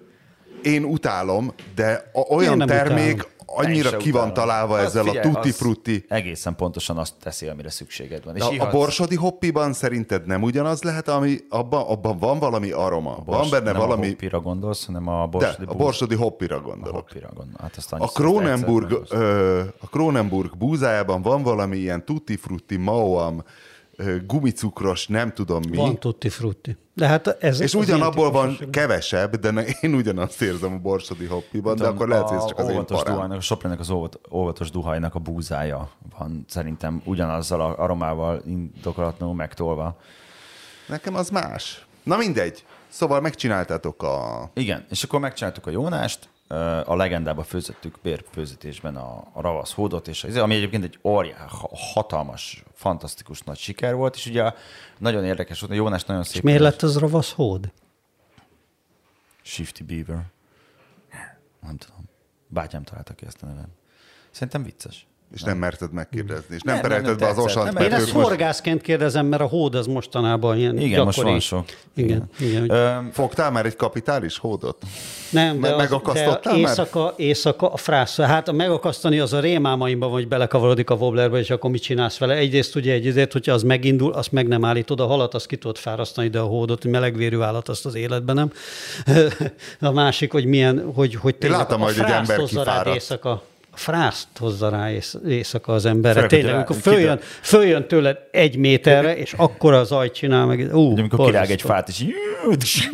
én utálom, de olyan termék, utálom annyira ki van találva hát ezzel figyelj, a tutti frutti. Egészen pontosan azt teszi, amire szükséged van. És a, a borsodi hoppiban szerinted nem ugyanaz lehet, ami abban, abban van valami aroma? A bors, van benne nem valami... a hoppira gondolsz, hanem a borsodi, De, a borsodi hoppira gondolok. A, hoppira gondol. hát azt a, Kronenburg, ö, a Kronenburg búzájában van valami ilyen tutti frutti, mauam, gumicukros, nem tudom mi. Van tutti frutti. De hát ez és ugyanabból van kevesebb, de én ugyanazt érzem a borsodi hoppiban, de akkor lehet, hogy ez csak az én parám. A Soplinnek az óvat, óvatos duhajnak a búzája van szerintem ugyanazzal a aromával indokolatlanul megtolva. Nekem az más. Na mindegy. Szóval megcsináltátok a... Igen, és akkor megcsináltuk a Jónást, a legendába főzettük bérfőzetésben a, a ravasz hódot, és az, ami egyébként egy óriás, hatalmas, fantasztikus nagy siker volt, és ugye nagyon érdekes volt, Jónás nagyon szép. És miért lett az ravasz hód? Shifty Beaver. Nem tudom. Bátyám találta ki ezt a nevet. Szerintem vicces. És nem merted megkérdezni, és nem, nem perelted be az osant. Én ezt horgászként kérdezem, mert a hód az mostanában ilyen Igen, gyakori. most van sok. Igen. Igen, igen hogy... Fogtál már egy kapitális hódot? Nem, de, az, megakasztottál de éjszaka, már? éjszaka a frász. Hát a megakasztani az a rémámaimban, hogy belekavarodik a wobblerbe, és akkor mit csinálsz vele? Egyrészt ugye egyrészt, hogyha az megindul, azt meg nem állítod a halat, azt ki tudod fárasztani, de a hódot, hogy melegvérű állat, azt az életben nem. a másik, hogy milyen, hogy, hogy tényleg Én láttam, a hogy egy ember kifáradt. éjszaka a frászt hozza rá éjszaka az emberre. Tényleg, amikor följön, följön tőled egy méterre, és akkor az ajt csinál meg. Ú, amikor kirág egy fát, és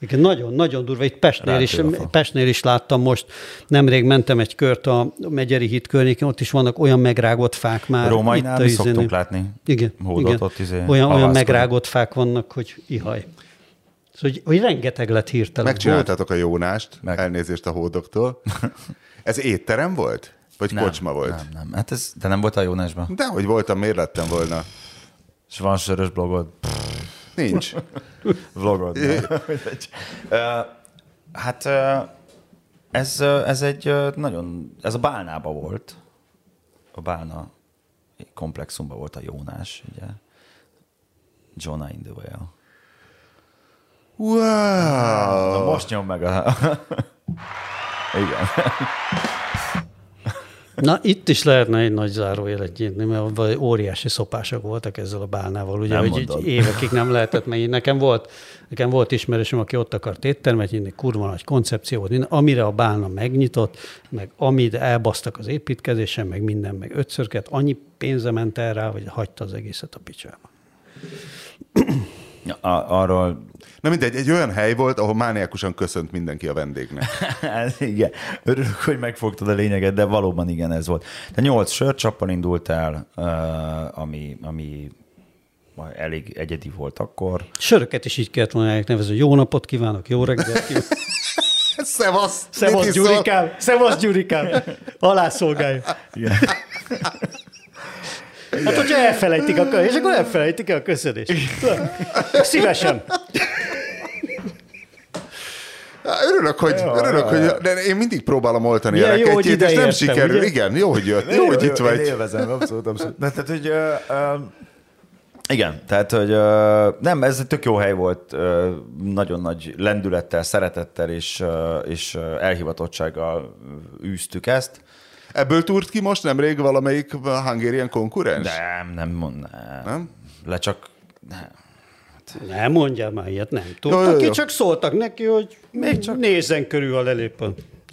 igen, nagyon, nagyon durva. Itt Pestnél is, Pestnél is láttam most, nemrég mentem egy kört a Megyeri híd környékén, ott is vannak olyan megrágott fák már. Rómainál mi szoktunk látni. Igen, igen. Ott izé olyan, olyan megrágott fák vannak, hogy ihaj. Szóval, hogy, hogy rengeteg lett hirtelen. Megcsináltátok a Jónást, Meg. elnézést a hódoktól. Ez étterem volt? Vagy nem, kocsma volt? Nem, nem. Hát ez, de nem volt a Jónásban? De, hogy voltam, miért lettem volna? És van sörös blogod? Nincs. Vlogod. hát ez, ez egy nagyon, ez a Bálnába volt. A Bálna komplexumban volt a Jónás, ugye. Jonah in the Whale. Wow! Na most nyom meg a... Igen. Na, itt is lehetne egy nagy zárójelet nyitni, mert óriási szopások voltak ezzel a bálnával, ugye, nem hogy így évekig nem lehetett meg. Nekem volt, nekem volt ismerősöm, aki ott akart éttermet nyitni, kurva nagy koncepció volt, amire a bálna megnyitott, meg amit elbasztak az építkezésen, meg minden, meg ötszörket, annyi pénze ment el rá, hogy hagyta az egészet a picsába. Arról Na mindegy, egy olyan hely volt, ahol mániákusan köszönt mindenki a vendégnek. Igen, örülök, hogy megfogtad a lényeget, de valóban igen, ez volt. De nyolc sörcsappal indult el, ami, ami elég egyedi volt akkor. Söröket is így kellett volna nevezni, jó napot kívánok, jó reggelt. Jó. Szevasz! Szevasz, Gyurikám! Szevasz, Gyurikám! Alászolgálj! Igen. Hát, hogyha elfelejtik a és akkor elfelejtik a köszönést. Szívesen. Örülök, hogy, jó, örülök, jó, hogy jó. De én mindig próbálom oltani a reketjét, és nem sikerül. Ugye? Igen, jó, hogy jött, jó, jó, hogy itt vagy. Én élvezem, abszolút, abszolút. De, tehát, hogy, uh, uh, igen, tehát, hogy uh, nem, ez egy tök jó hely volt, uh, nagyon nagy lendülettel, szeretettel és, uh, és elhivatottsággal űztük ezt. Ebből túrt ki most nemrég valamelyik Hungarian konkurens? Nem, nem, nem. Nem? Le csak... Nem. Nem mondjál már ilyet, nem tudtak ki, csak szóltak neki, hogy még csak nézzen körül, a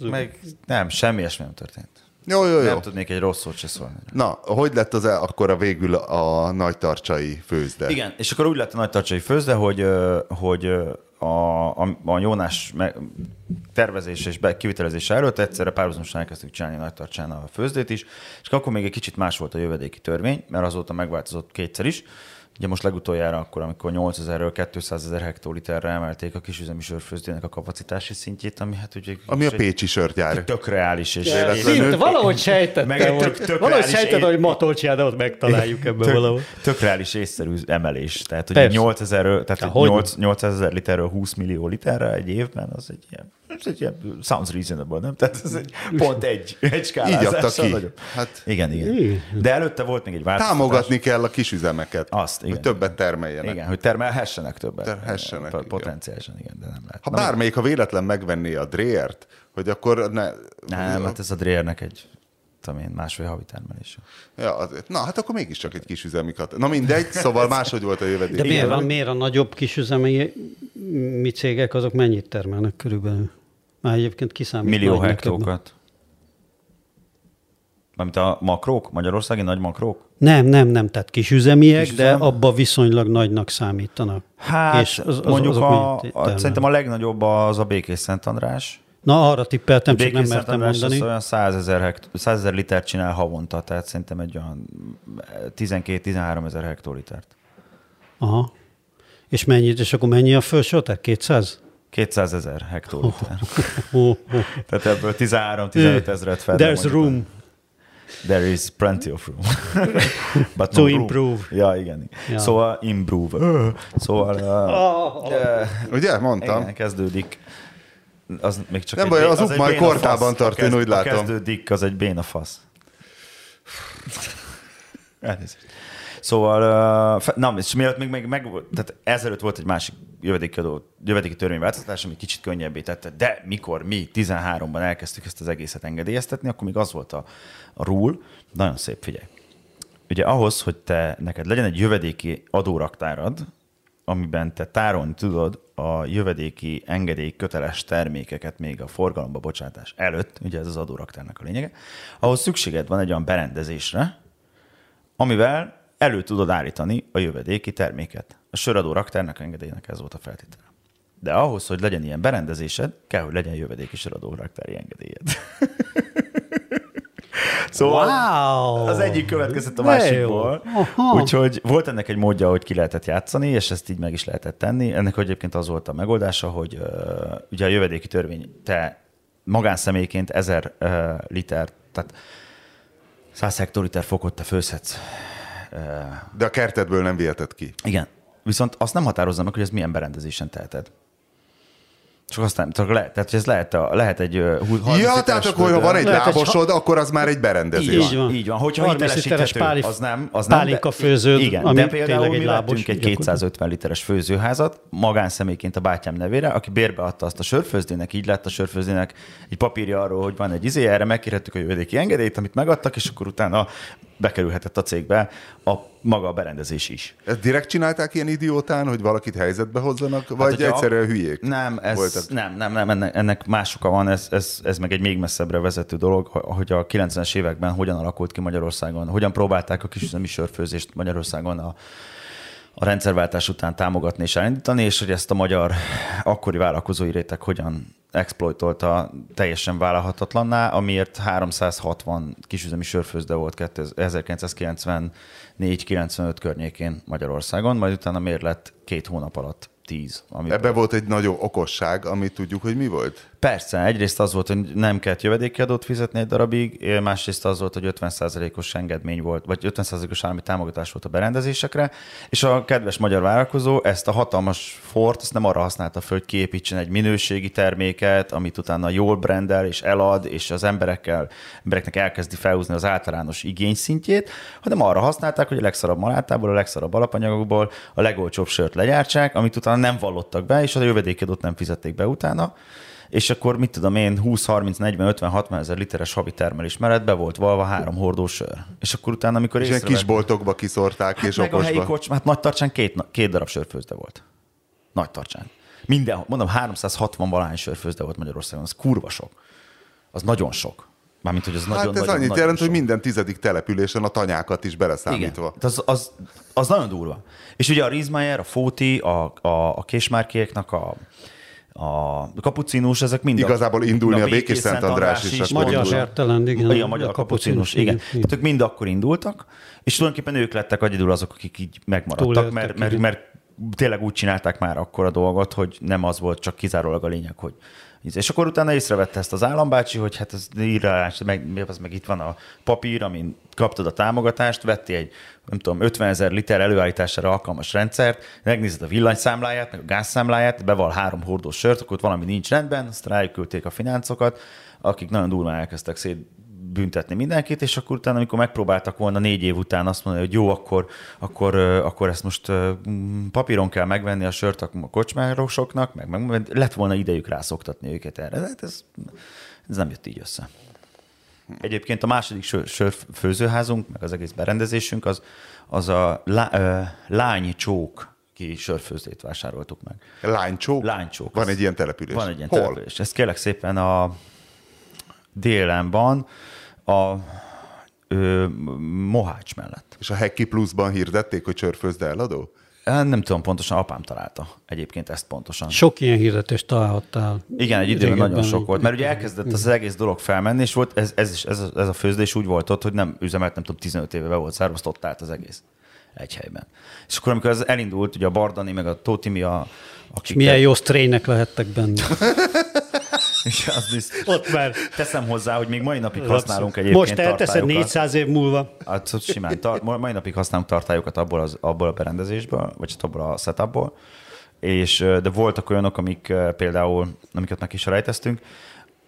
Meg nem, semmi ilyesmi nem történt. Jó, jó, jó. Nem tudnék egy rossz szót se szólni. Na, hogy lett az akkor a végül a nagytarcsai főzde? Igen, és akkor úgy lett a nagytarcsai főzde, hogy, hogy a, a, a Jónás tervezés és kivitelezése előtt egyszerre párhuzamosan elkezdtük csinálni Nagytartsán a főzdét is, és akkor még egy kicsit más volt a jövedéki törvény, mert azóta megváltozott kétszer is, Ugye most legutoljára akkor, amikor 8000-ről 200 ezer hektoliterre emelték a kisüzemi sörfőzdének a kapacitási szintjét, ami hát ugye... Ami a Pécsi sörgyár. Tök reális. És Szinte, valahogy sejtettem, meg hogy, tök, tök valahogy sejtettem, hogy Matolcsián, ott megtaláljuk ebben tök, valahol. Tök reális észszerű emelés. Tehát ugye 8000 tehát 800 ezer literről 20 millió literre egy évben, az egy ilyen ez egy ilyen sounds reasonable, nem? Tehát ez egy pont egy, egy skálázás. Így adta ki. Hát... Igen, igen. De előtte volt még egy változtatás. Támogatni kell a kisüzemeket. Azt, igen. hogy többet termeljenek. Igen, hogy termelhessenek többet. Terhessenek, Potenciálisan, igen, de nem lehet. Ha Na, bármelyik, ha véletlen megvenné a Dreert, hogy akkor ne... Nem, hát ez a Dreernek egy tudom én, másfél havi termelése. Ja, azért. Na, hát akkor mégiscsak egy kisüzemi kat. Na mindegy, szóval máshogy volt a jövedék. De miért, van, miért a nagyobb kisüzemi mi cégek, azok mennyit termelnek körülbelül? Már egyébként kiszámít. Millió hektókat. Mármint a makrók, magyarországi nagy makrók? Nem, nem, nem, tehát kisüzemiek, Kisüzem? de abba viszonylag nagynak számítanak. Hát és az, az, mondjuk a, a, szerintem a legnagyobb az a Békés Szent András. Na, arra tippeltem, csak nem mertem mondani. olyan 100 ezer, hekt, 100 ezer litert csinál havonta, tehát szerintem egy olyan 12-13 ezer hektolitert. Aha. És mennyit, és akkor mennyi a felső, tehát 200? 200 ezer hektoliter. Oh, oh, oh. Tehát ebből 13-15 ezeret fel. There's room. There is plenty of room. But to no improve. Room. Ja, igen. Ja. Szóval improve. Szóval... Uh, uh, Ugye, mondtam. Igen, kezdődik. Az még csak Nem baj, az, az majd kortában tart, én úgy látom. kezdődik, az egy béna fasz. Elnézést. Szóval, na, és miatt még, még meg, tehát ezelőtt volt egy másik jövedéki, adó, jövedéki törvényváltoztatás, ami kicsit könnyebbé tette, de mikor mi 13-ban elkezdtük ezt az egészet engedélyeztetni, akkor még az volt a, a rule, nagyon szép, figyelj. Ugye ahhoz, hogy te neked legyen egy jövedéki adóraktárad, amiben te tárolni tudod a jövedéki engedély köteles termékeket még a forgalomba bocsátás előtt, ugye ez az adóraktárnak a lényege, ahhoz szükséged van egy olyan berendezésre, amivel elő tudod állítani a jövedéki terméket. A söradó raktárnak engedélynek ez volt a feltétele. De ahhoz, hogy legyen ilyen berendezésed, kell, hogy legyen jövedéki söradó raktári engedélyed. Szóval wow. az egyik következett a másikból. Úgyhogy volt ennek egy módja, hogy ki lehetett játszani, és ezt így meg is lehetett tenni. Ennek egyébként az volt a megoldása, hogy uh, ugye a jövedéki törvény, te magánszemélyként ezer uh, liter, tehát 100 hektoliter fokot te főzhetsz de a kertedből nem viheted ki. Igen. Viszont azt nem határozza meg, hogy ez milyen berendezésen teheted. Csak aztán, csak lehet, tehát ez lehet, a, lehet egy 20 Ja, tehát akkor, ha van egy lábosod, egy... akkor az már egy berendezés. Így van. Így van. Hogyha hitelesíthető, pálif... az nem. Az nem pálinka főződ, igen, ami de például mi lábos, egy 250 literes főzőházat magánszemélyként a bátyám nevére, aki bérbeadta azt a sörfőzdének, így lett a sörfőzdének egy papírja arról, hogy van egy izé, erre megkérhettük a jövedéki engedélyt, amit megadtak, és akkor utána bekerülhetett a cégbe a maga a berendezés is. Ezt direkt csinálták ilyen idiótán, hogy valakit helyzetbe hozzanak, hát, vagy egyszerűen a... hülyék? Nem, ez, nem, nem, nem, ennek, ennek más oka van, ez, ez, ez meg egy még messzebbre vezető dolog, hogy a 90-es években hogyan alakult ki Magyarországon, hogyan próbálták a kisüzemi sörfőzést Magyarországon a, a rendszerváltás után támogatni és elindítani, és hogy ezt a magyar akkori vállalkozói réteg hogyan exploitolta teljesen vállalhatatlanná, amiért 360 kisüzemi sörfőzde volt 1994-95 környékén Magyarországon, majd utána miért lett két hónap alatt 10. Amiben... Ebben volt egy nagyon okosság, amit tudjuk, hogy mi volt? Persze, egyrészt az volt, hogy nem kellett jövedéki adót fizetni egy darabig, másrészt az volt, hogy 50%-os engedmény volt, vagy 50%-os állami támogatás volt a berendezésekre, és a kedves magyar vállalkozó ezt a hatalmas fort, ezt nem arra használta föl, hogy kiépítsen egy minőségi terméket, amit utána jól brendel és elad, és az emberekkel, embereknek elkezdi felhúzni az általános igényszintjét, hanem arra használták, hogy a legszarabb malátából, a legszarabb alapanyagokból a legolcsóbb sört legyártsák, amit utána nem vallottak be, és a jövedékedőt nem fizették be utána és akkor mit tudom én, 20, 30, 40, 50, 60 ezer literes havi termelés mellett be volt valva három hordó sör. És akkor utána, amikor És észrevett... kis boltokba kiszorták hát és meg okosba. a helyi kocs, hát nagy tartsán két, két darab sörfőzde volt. Nagy tartsán. Minden, mondom, 360 valány sörfőzde volt Magyarországon, az kurva sok. Az nagyon sok. Mármint, hogy az hát nagyon, ez nagyon, annyit nagyon jelent, sok. hogy minden tizedik településen a tanyákat is beleszámítva. Igen, az, az, az nagyon durva. És ugye a Riesmeier, a Fóti, a, a, a Késmárkéknak a, a kapucinus, ezek mind Igazából a, indulni a, a Békés Szent András is. is magyar hertelen, igen. Igen, a magyar a kapucinus, igen. igen. Tehát ők mind akkor indultak, és tulajdonképpen ők lettek egyedül azok, akik így megmaradtak, mert, mert, mert tényleg úgy csinálták már akkor a dolgot, hogy nem az volt csak kizárólag a lényeg, hogy és akkor utána észrevette ezt az állambácsi, hogy hát ez írás, meg, az meg itt van a papír, amin kaptad a támogatást, vetti egy, nem tudom, 50 ezer liter előállítására alkalmas rendszert, megnézed a villanyszámláját, meg a gázszámláját, beval három hordós sört, akkor ott valami nincs rendben, azt rájuk küldték a fináncokat, akik nagyon durván elkezdtek szét büntetni mindenkit, és akkor utána, amikor megpróbáltak volna négy év után azt mondani, hogy jó, akkor, akkor, akkor ezt most papíron kell megvenni a sört a kocsmárosoknak, meg, meg lett volna idejük rászoktatni őket erre. De hát ez, ez nem jött így össze. Egyébként a második sör, sörfőzőházunk, meg az egész berendezésünk, az, az a lá, ö, lánycsók ki sörfőzdét vásároltuk meg. Lánycsók? Lánycsók. Van egy ilyen település? Van egy ilyen Hol? település. Ez kérlek szépen a délen van, a ö, Mohács mellett. És a Hekki Pluszban hirdették, hogy sörfőzde eladó? Nem tudom pontosan, apám találta egyébként ezt pontosan. Sok ilyen hirdetést találhattál. Igen, egy időben nagyon sok volt, mert ugye elkezdett az egész dolog felmenni, és volt ez, ez, is, ez, a, ez a főzdés úgy volt ott, hogy nem üzemelt, nem tudom, 15 éve be volt szárva, ott állt az egész egy helyben. És akkor, amikor ez elindult, ugye a Bardani, meg a Tótimi, a, akik... És milyen jó sztrének lehettek benne. És az biztos. Ott már. Teszem hozzá, hogy még mai napig használunk egyébként Most elteszed 400 év múlva. Hát simán. Tar- mai napig használunk tartályokat abból, az, abból a berendezésből, vagy abból a setupból. És, de voltak olyanok, amik például, amiket meg is rejteztünk,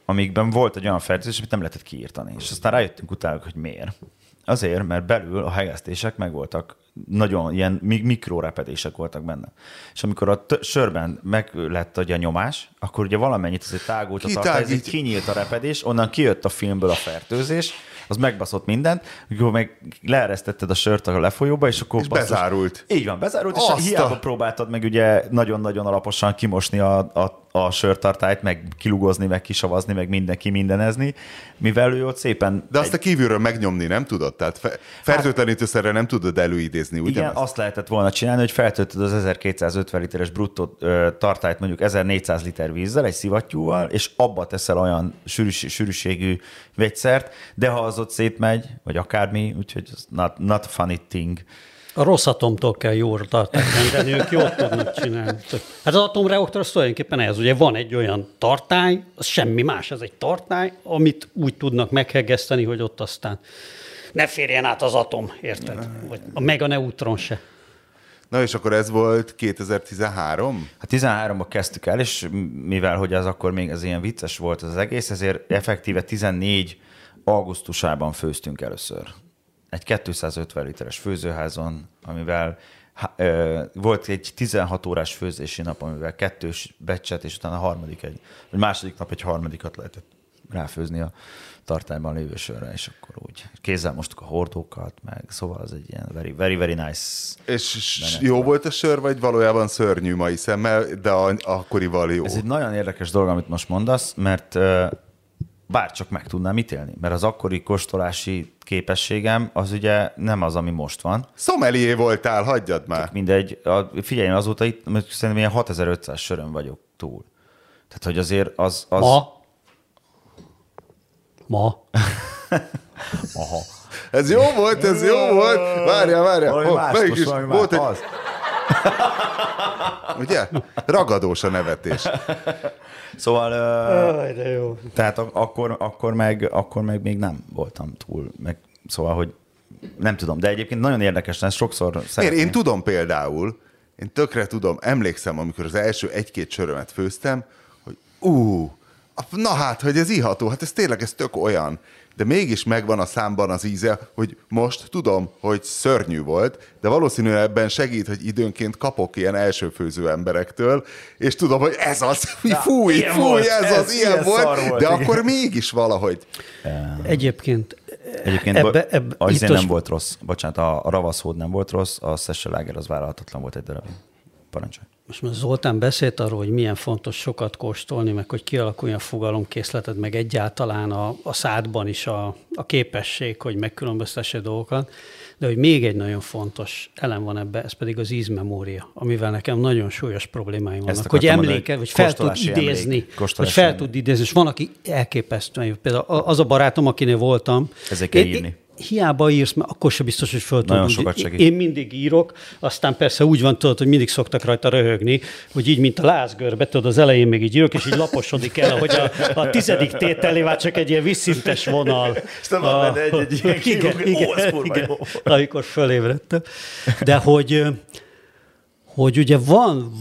amikben volt egy olyan fertőzés, amit nem lehetett kiírtani. És aztán rájöttünk utána, hogy miért. Azért, mert belül a hegesztések meg voltak nagyon ilyen mikrorepedések voltak benne. És amikor a t- sörben meg lett a nyomás, akkor ugye valamennyit azért tágult a tartály, kinyílt a repedés, onnan kijött a filmből a fertőzés, az megbaszott mindent, akkor meg leeresztetted a sört a lefolyóba, és akkor... És basszus, bezárult. Így van, bezárult, Azt és hiába a... próbáltad meg ugye nagyon-nagyon alaposan kimosni a, a a sörtartályt, meg kilugozni, meg kisavazni, meg mindenki mindenezni, mivel ő ott szépen... De azt egy... a kívülről megnyomni nem tudod? Tehát fe- fertőtlenítőszerre nem tudod előidézni, ugye? Igen, azt lehetett volna csinálni, hogy feltöltöd az 1250 literes bruttó tartályt mondjuk 1400 liter vízzel, egy szivattyúval, és abba teszel olyan sűrűs, sűrűségű vegyszert, de ha az ott szétmegy, vagy akármi, úgyhogy not, not a funny thing. A rossz atomtól kell jól tartani, de ők jól tudnak csinálni. Hát az atomreaktor az tulajdonképpen ez, ugye van egy olyan tartály, az semmi más, ez egy tartály, amit úgy tudnak meghegeszteni, hogy ott aztán ne férjen át az atom, érted? Vagy a meg a neutron se. Na és akkor ez volt 2013? Hát 13-ban kezdtük el, és mivel hogy az akkor még az ilyen vicces volt az egész, ezért effektíve 14 augusztusában főztünk először egy 250 literes főzőházon, amivel volt egy 16 órás főzési nap, amivel kettős becset, és utána a harmadik egy, vagy második nap egy harmadikat lehetett ráfőzni a tartályban lévő sörre, és akkor úgy kézzel mostuk a hordókat, meg szóval az egy ilyen very, very, very nice. És jó volt. a sör, vagy valójában szörnyű mai szemmel, de akkorival jó? Ez egy nagyon érdekes dolog, amit most mondasz, mert bárcsak meg tudnám ítélni, mert az akkori kóstolási képességem az ugye nem az, ami most van. Szomelié voltál, hagyjad már. Csak mindegy, figyelj, azóta itt szerintem ilyen 6500 sörön vagyok túl. Tehát, hogy azért az... az... Ma? Ma? Aha. Ez jó volt, ez jó volt. Várjál, várjál. Oh, melyik is volt egy... Az. Ugye? Ragadós a nevetés. Szóval... Aj, de jó. Tehát akkor, akkor, meg, akkor meg még nem voltam túl. Meg, szóval, hogy nem tudom, de egyébként nagyon érdekes, ez sokszor szeretném. Én tudom például, én tökre tudom, emlékszem, amikor az első egy-két sörömet főztem, hogy ú, na hát, hogy ez iható, hát ez tényleg, ez tök olyan de mégis megvan a számban az íze, hogy most tudom, hogy szörnyű volt, de valószínűleg ebben segít, hogy időnként kapok ilyen elsőfőző emberektől, és tudom, hogy ez az, mi fúj, fúj, volt, ez, ez az, ilyen, ilyen volt, volt, de igen. akkor mégis valahogy. Egyébként Egyébként ebbe, ebbe, a izé nem volt rossz. Bocsánat, a, a ravaszhód nem volt rossz, a Sesselager az vállalhatatlan volt egy darabig. Parancsolj. Most már Zoltán beszélt arról, hogy milyen fontos sokat kóstolni, meg hogy kialakuljon a fogalomkészleted, meg egyáltalán a, a szádban is a, a képesség, hogy megkülönböztesse dolgokat. De hogy még egy nagyon fontos elem van ebbe, ez pedig az ízmemória, amivel nekem nagyon súlyos problémáim vannak. Hogy emléke, hogy fel tud idézni, hogy fel tud idézni, és van, aki elképesztő. Például az a barátom, akinél voltam. Ezek írni hiába írsz, mert akkor sem biztos, hogy föl Nagyon sokat segít. Én mindig írok, aztán persze úgy van, tudod, hogy mindig szoktak rajta röhögni, hogy így, mint a lázgörbe, tudod, az elején még így írok, és így laposodik el, hogy a, a tizedik tételé már csak egy ilyen visszintes vonal. És nem a, egy, egy ilyen igen, igen, Ó, igen, amikor fölébredtem. De hogy hogy ugye van,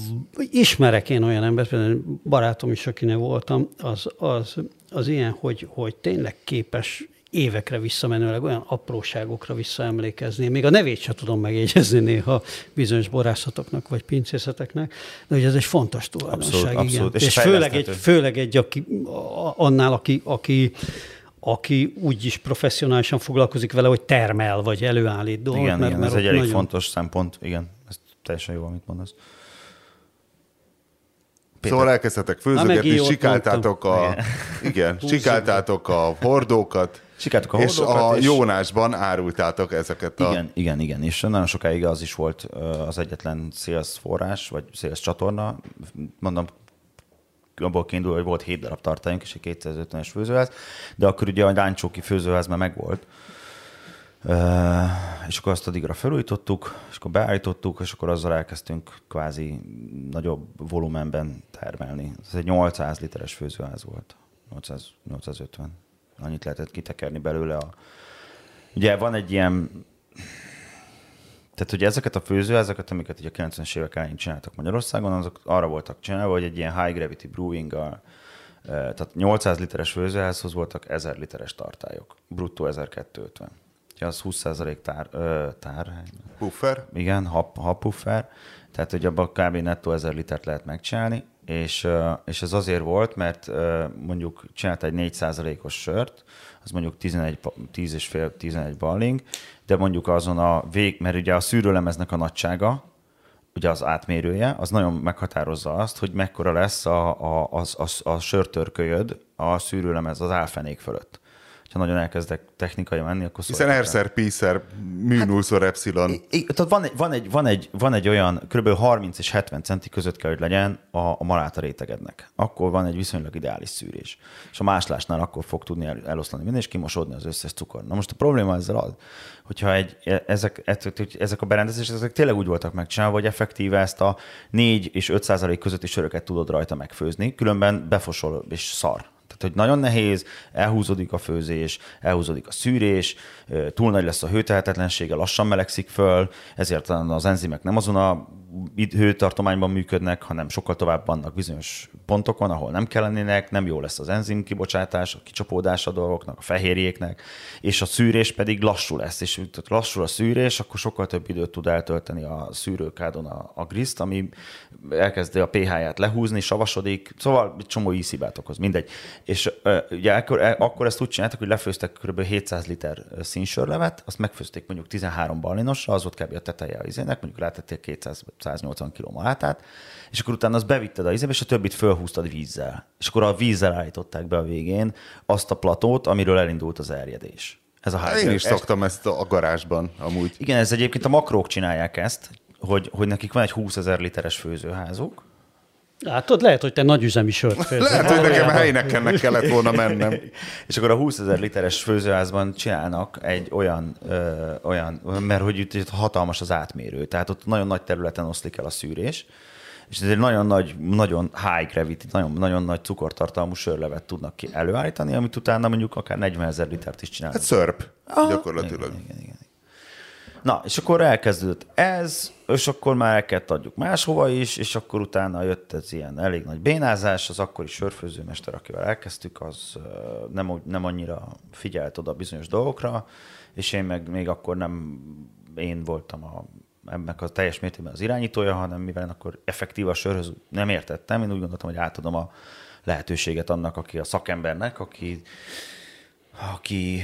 ismerek én olyan embert, például barátom is, akinek voltam, az, az, az ilyen, hogy, hogy tényleg képes évekre visszamenőleg olyan apróságokra visszaemlékezni. Még a nevét sem tudom megjegyezni néha bizonyos borászatoknak vagy pincészeteknek, de hogy ez egy fontos tulajdonság. Abszolút, igen. abszolút. És, és főleg, egy, főleg egy, aki, annál, aki, aki aki úgy is professzionálisan foglalkozik vele, hogy termel, vagy előállít dolgokat. Igen, mert, igen mert ez egy elég nagyon... fontos szempont, igen, ez teljesen jó, amit mondasz. Péter. Szóval elkezdhetek főzögetni, sikáltátok a, igen, sikáltátok a hordókat, Sikáltuk a és a és... Jónásban árultátok ezeket a... Igen, igen, igen, és nagyon sokáig az is volt az egyetlen sales forrás, vagy sales csatorna, mondom, abból kiindul, hogy volt 7 darab tartályunk, és egy 250-es főzőház, de akkor ugye a Láncsóki főzőház már megvolt, Uh, és akkor azt addigra felújítottuk, és akkor beállítottuk, és akkor azzal elkezdtünk kvázi nagyobb volumenben termelni. Ez egy 800 literes főzőház volt. 800, 850. Annyit lehetett kitekerni belőle. A... Ugye van egy ilyen... Tehát ugye ezeket a főzőházeket, amiket ugye a 90-es évek elején csináltak Magyarországon, azok arra voltak csinálva, hogy egy ilyen high gravity brewing tehát 800 literes főzőházhoz voltak 1000 literes tartályok, bruttó 1250 az 20% tár, ö, tár. Puffer. Igen, hap, hap puffer. Tehát, hogy abban kb. nettó 1000 litert lehet megcsinálni, és, és ez azért volt, mert mondjuk csinált egy 4%-os sört, az mondjuk 11, 10 és fél, 11 balling, de mondjuk azon a vég, mert ugye a szűrőlemeznek a nagysága, ugye az átmérője, az nagyon meghatározza azt, hogy mekkora lesz a, a, a, a, a sörtörkölyöd a szűrőlemez az álfenék fölött ha nagyon elkezdek technikai menni, akkor Hiszen erszer, píszer, mű hát, epsilon. Tehát van egy, van, egy, van, egy, van egy olyan, kb. 30 és 70 centi között kell, hogy legyen a, a maláta rétegednek. Akkor van egy viszonylag ideális szűrés. És a máslásnál akkor fog tudni el, eloszlani minden, és kimosodni az összes cukor. Na most a probléma ezzel az, hogyha egy, e, ezek, e, ezek a berendezések ezek tényleg úgy voltak megcsinálva, hogy effektíve ezt a 4 és 5 százalék közötti söröket tudod rajta megfőzni, különben befosol és szar tehát, hogy nagyon nehéz, elhúzódik a főzés, elhúzódik a szűrés, túl nagy lesz a hőtehetetlensége, lassan melegszik föl, ezért az enzimek nem azon a hőtartományban működnek, hanem sokkal tovább vannak bizonyos pontokon, ahol nem kellenének, nem jó lesz az enzim kibocsátás, a kicsapódás a dolgoknak, a fehérjéknek, és a szűrés pedig lassú lesz, és lassul a szűrés, akkor sokkal több időt tud eltölteni a szűrőkádon a, a griszt, ami elkezdi a pH-ját lehúzni, savasodik, szóval csomó ízhibát okoz, mindegy. És ugye akkor, e, akkor ezt úgy csináltak, hogy lefőztek kb. 700 liter színsörlevet, azt megfőzték mondjuk 13 balinosra, az volt kb. a teteje a izének, mondjuk rátették 200 180 kg malátát, és akkor utána azt bevitted a izébe, és a többit fölhúztad vízzel. És akkor a vízzel állították be a végén azt a platót, amiről elindult az erjedés. Ez a ház. Én is szoktam ezt a garázsban amúgy. Igen, ez egyébként a makrók csinálják ezt, hogy, hogy nekik van egy 20 ezer literes főzőházuk, Látod, lehet, hogy te nagyüzemi sört főzöl. Lehet, hogy nekem helynekkennek kellett volna mennem. és akkor a 20 ezer literes főzőházban csinálnak egy olyan, ö, olyan mert hogy itt, itt hatalmas az átmérő, tehát ott nagyon nagy területen oszlik el a szűrés, és ez egy nagyon nagy, nagyon high gravity, nagyon, nagyon nagy cukortartalmú sörlevet tudnak ki előállítani, amit utána mondjuk akár 40 ezer litert is csinálnak. Hát szörp, Aha. gyakorlatilag. Igen, igen, igen. Na, és akkor elkezdődött ez, és akkor már elkezdett adjuk máshova is, és akkor utána jött ez ilyen elég nagy bénázás, az akkori sörfőzőmester, akivel elkezdtük, az nem, nem annyira figyelt oda bizonyos dolgokra, és én meg még akkor nem én voltam a ennek a teljes mértékben az irányítója, hanem mivel akkor effektív a sörhöz nem értettem, én úgy gondoltam, hogy átadom a lehetőséget annak, aki a szakembernek, aki aki,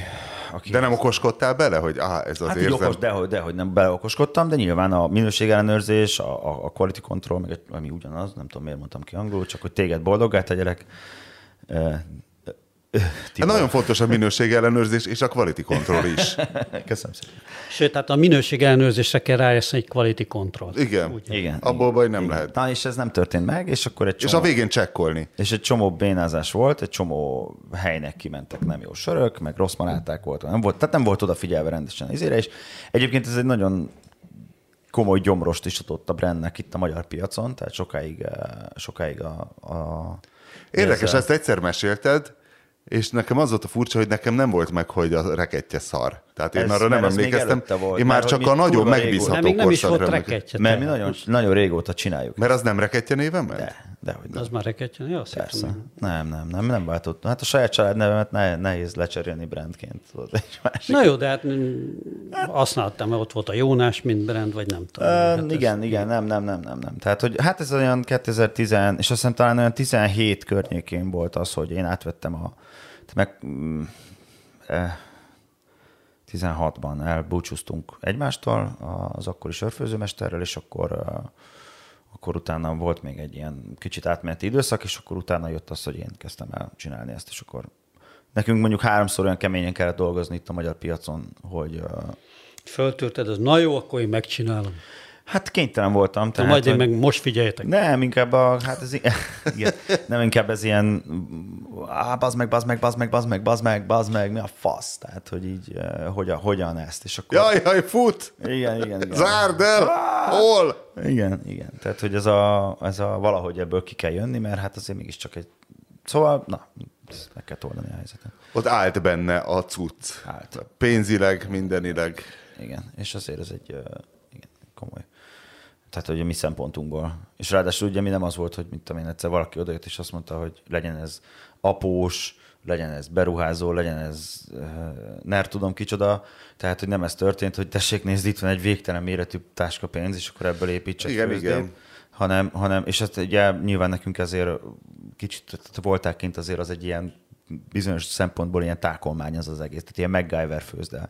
aki... De nem okoskodtál bele, hogy ah, ez az hát érzem... Okos, dehogy, dehogy nem beleokoskodtam, de nyilván a minőségellenőrzés, a, a quality control, meg ami ugyanaz, nem tudom miért mondtam ki angolul, csak hogy téged boldoggá tegyelek, Hát nagyon fontos a minőség ellenőrzés és a quality control is. Köszönöm szépen. Sőt, tehát a minőség ellenőrzésre kell rájössz egy quality control. Igen. Úgy. Igen. Abból baj nem igen. lehet. Na, és ez nem történt meg, és akkor egy csomó... És a végén csekkolni. És egy csomó bénázás volt, egy csomó helynek kimentek nem jó sörök, meg rossz maláták volt, nem volt, tehát nem volt odafigyelve rendesen az és egyébként ez egy nagyon komoly gyomrost is adott a brandnek itt a magyar piacon, tehát sokáig, eh, sokáig a, a Érdekes, ezzel... ezt egyszer mesélted, és nekem az volt a furcsa, hogy nekem nem volt meg, hogy a rekettje szar. Tehát én Ez- arra nem emlékeztem. volt, én már csak a mi nagyon megbízható Nem, még nem is korszakra volt reketje. Mert mi nagyon, nagyon régóta csináljuk. Mert az nem rekettje néven ment? De, de hogy Az már reketje? Jó, azt Persze. Nem, nem, nem, nem váltott. Hát a saját családnevemet ne, nehéz lecserélni brandként. Tudod, egy másik. Na jó, de hát mm, használtam, mert ott volt a Jónás, mint brand, vagy nem tudom. Ö, Hát ez- igen, igen, nem, nem, nem, nem, nem. Tehát, hogy hát ez olyan 2010, és azt hiszem talán olyan 17 környékén volt az, hogy én átvettem a, meg, mm, eh, 16-ban elbúcsúztunk egymástól az akkori sörfőzőmesterrel, és akkor, eh, akkor utána volt még egy ilyen kicsit átmeneti időszak, és akkor utána jött az, hogy én kezdtem el csinálni ezt, és akkor nekünk mondjuk háromszor olyan keményen kellett dolgozni itt a magyar piacon, hogy eh, Föltörted, az na jó, akkor én megcsinálom. Hát kénytelen voltam. Tehát Tehát, majd én hogy- meg most figyeljetek. Nem, inkább a, hát ez, igen, nem inkább ez ilyen, á, bazd meg, bazd meg, bazd meg, bazd meg, bazd meg, bazd meg, mi a fasz, tehát, hogy így, hogyan, hogyan ezt, és akkor... Jaj, jaj, fut! Igen, igen, igen. Zárd el! Hol? Igen, igen. Tehát, hogy ez a, ez a valahogy ebből ki kell jönni, mert hát azért mégiscsak egy... Szóval, na, meg kell oldani a helyzetet. Ott állt benne a cucc. Állt. Pénzileg, mindenileg. Igen, és azért ez egy igen, komoly. Tehát, hogy a mi szempontunkból. És ráadásul ugye mi nem az volt, hogy mit tudom én, egyszer valaki odajött, és azt mondta, hogy legyen ez após, legyen ez beruházó, legyen ez uh, ner tudom kicsoda. Tehát, hogy nem ez történt, hogy tessék nézd, itt van egy végtelen méretű táskapénz, és akkor ebből építsek Igen, főzdét. igen. Hanem, hanem, és ezt ugye nyilván nekünk ezért kicsit volták kint azért az egy ilyen bizonyos szempontból ilyen tákolmány az az egész, tehát ilyen MacGyver főzde.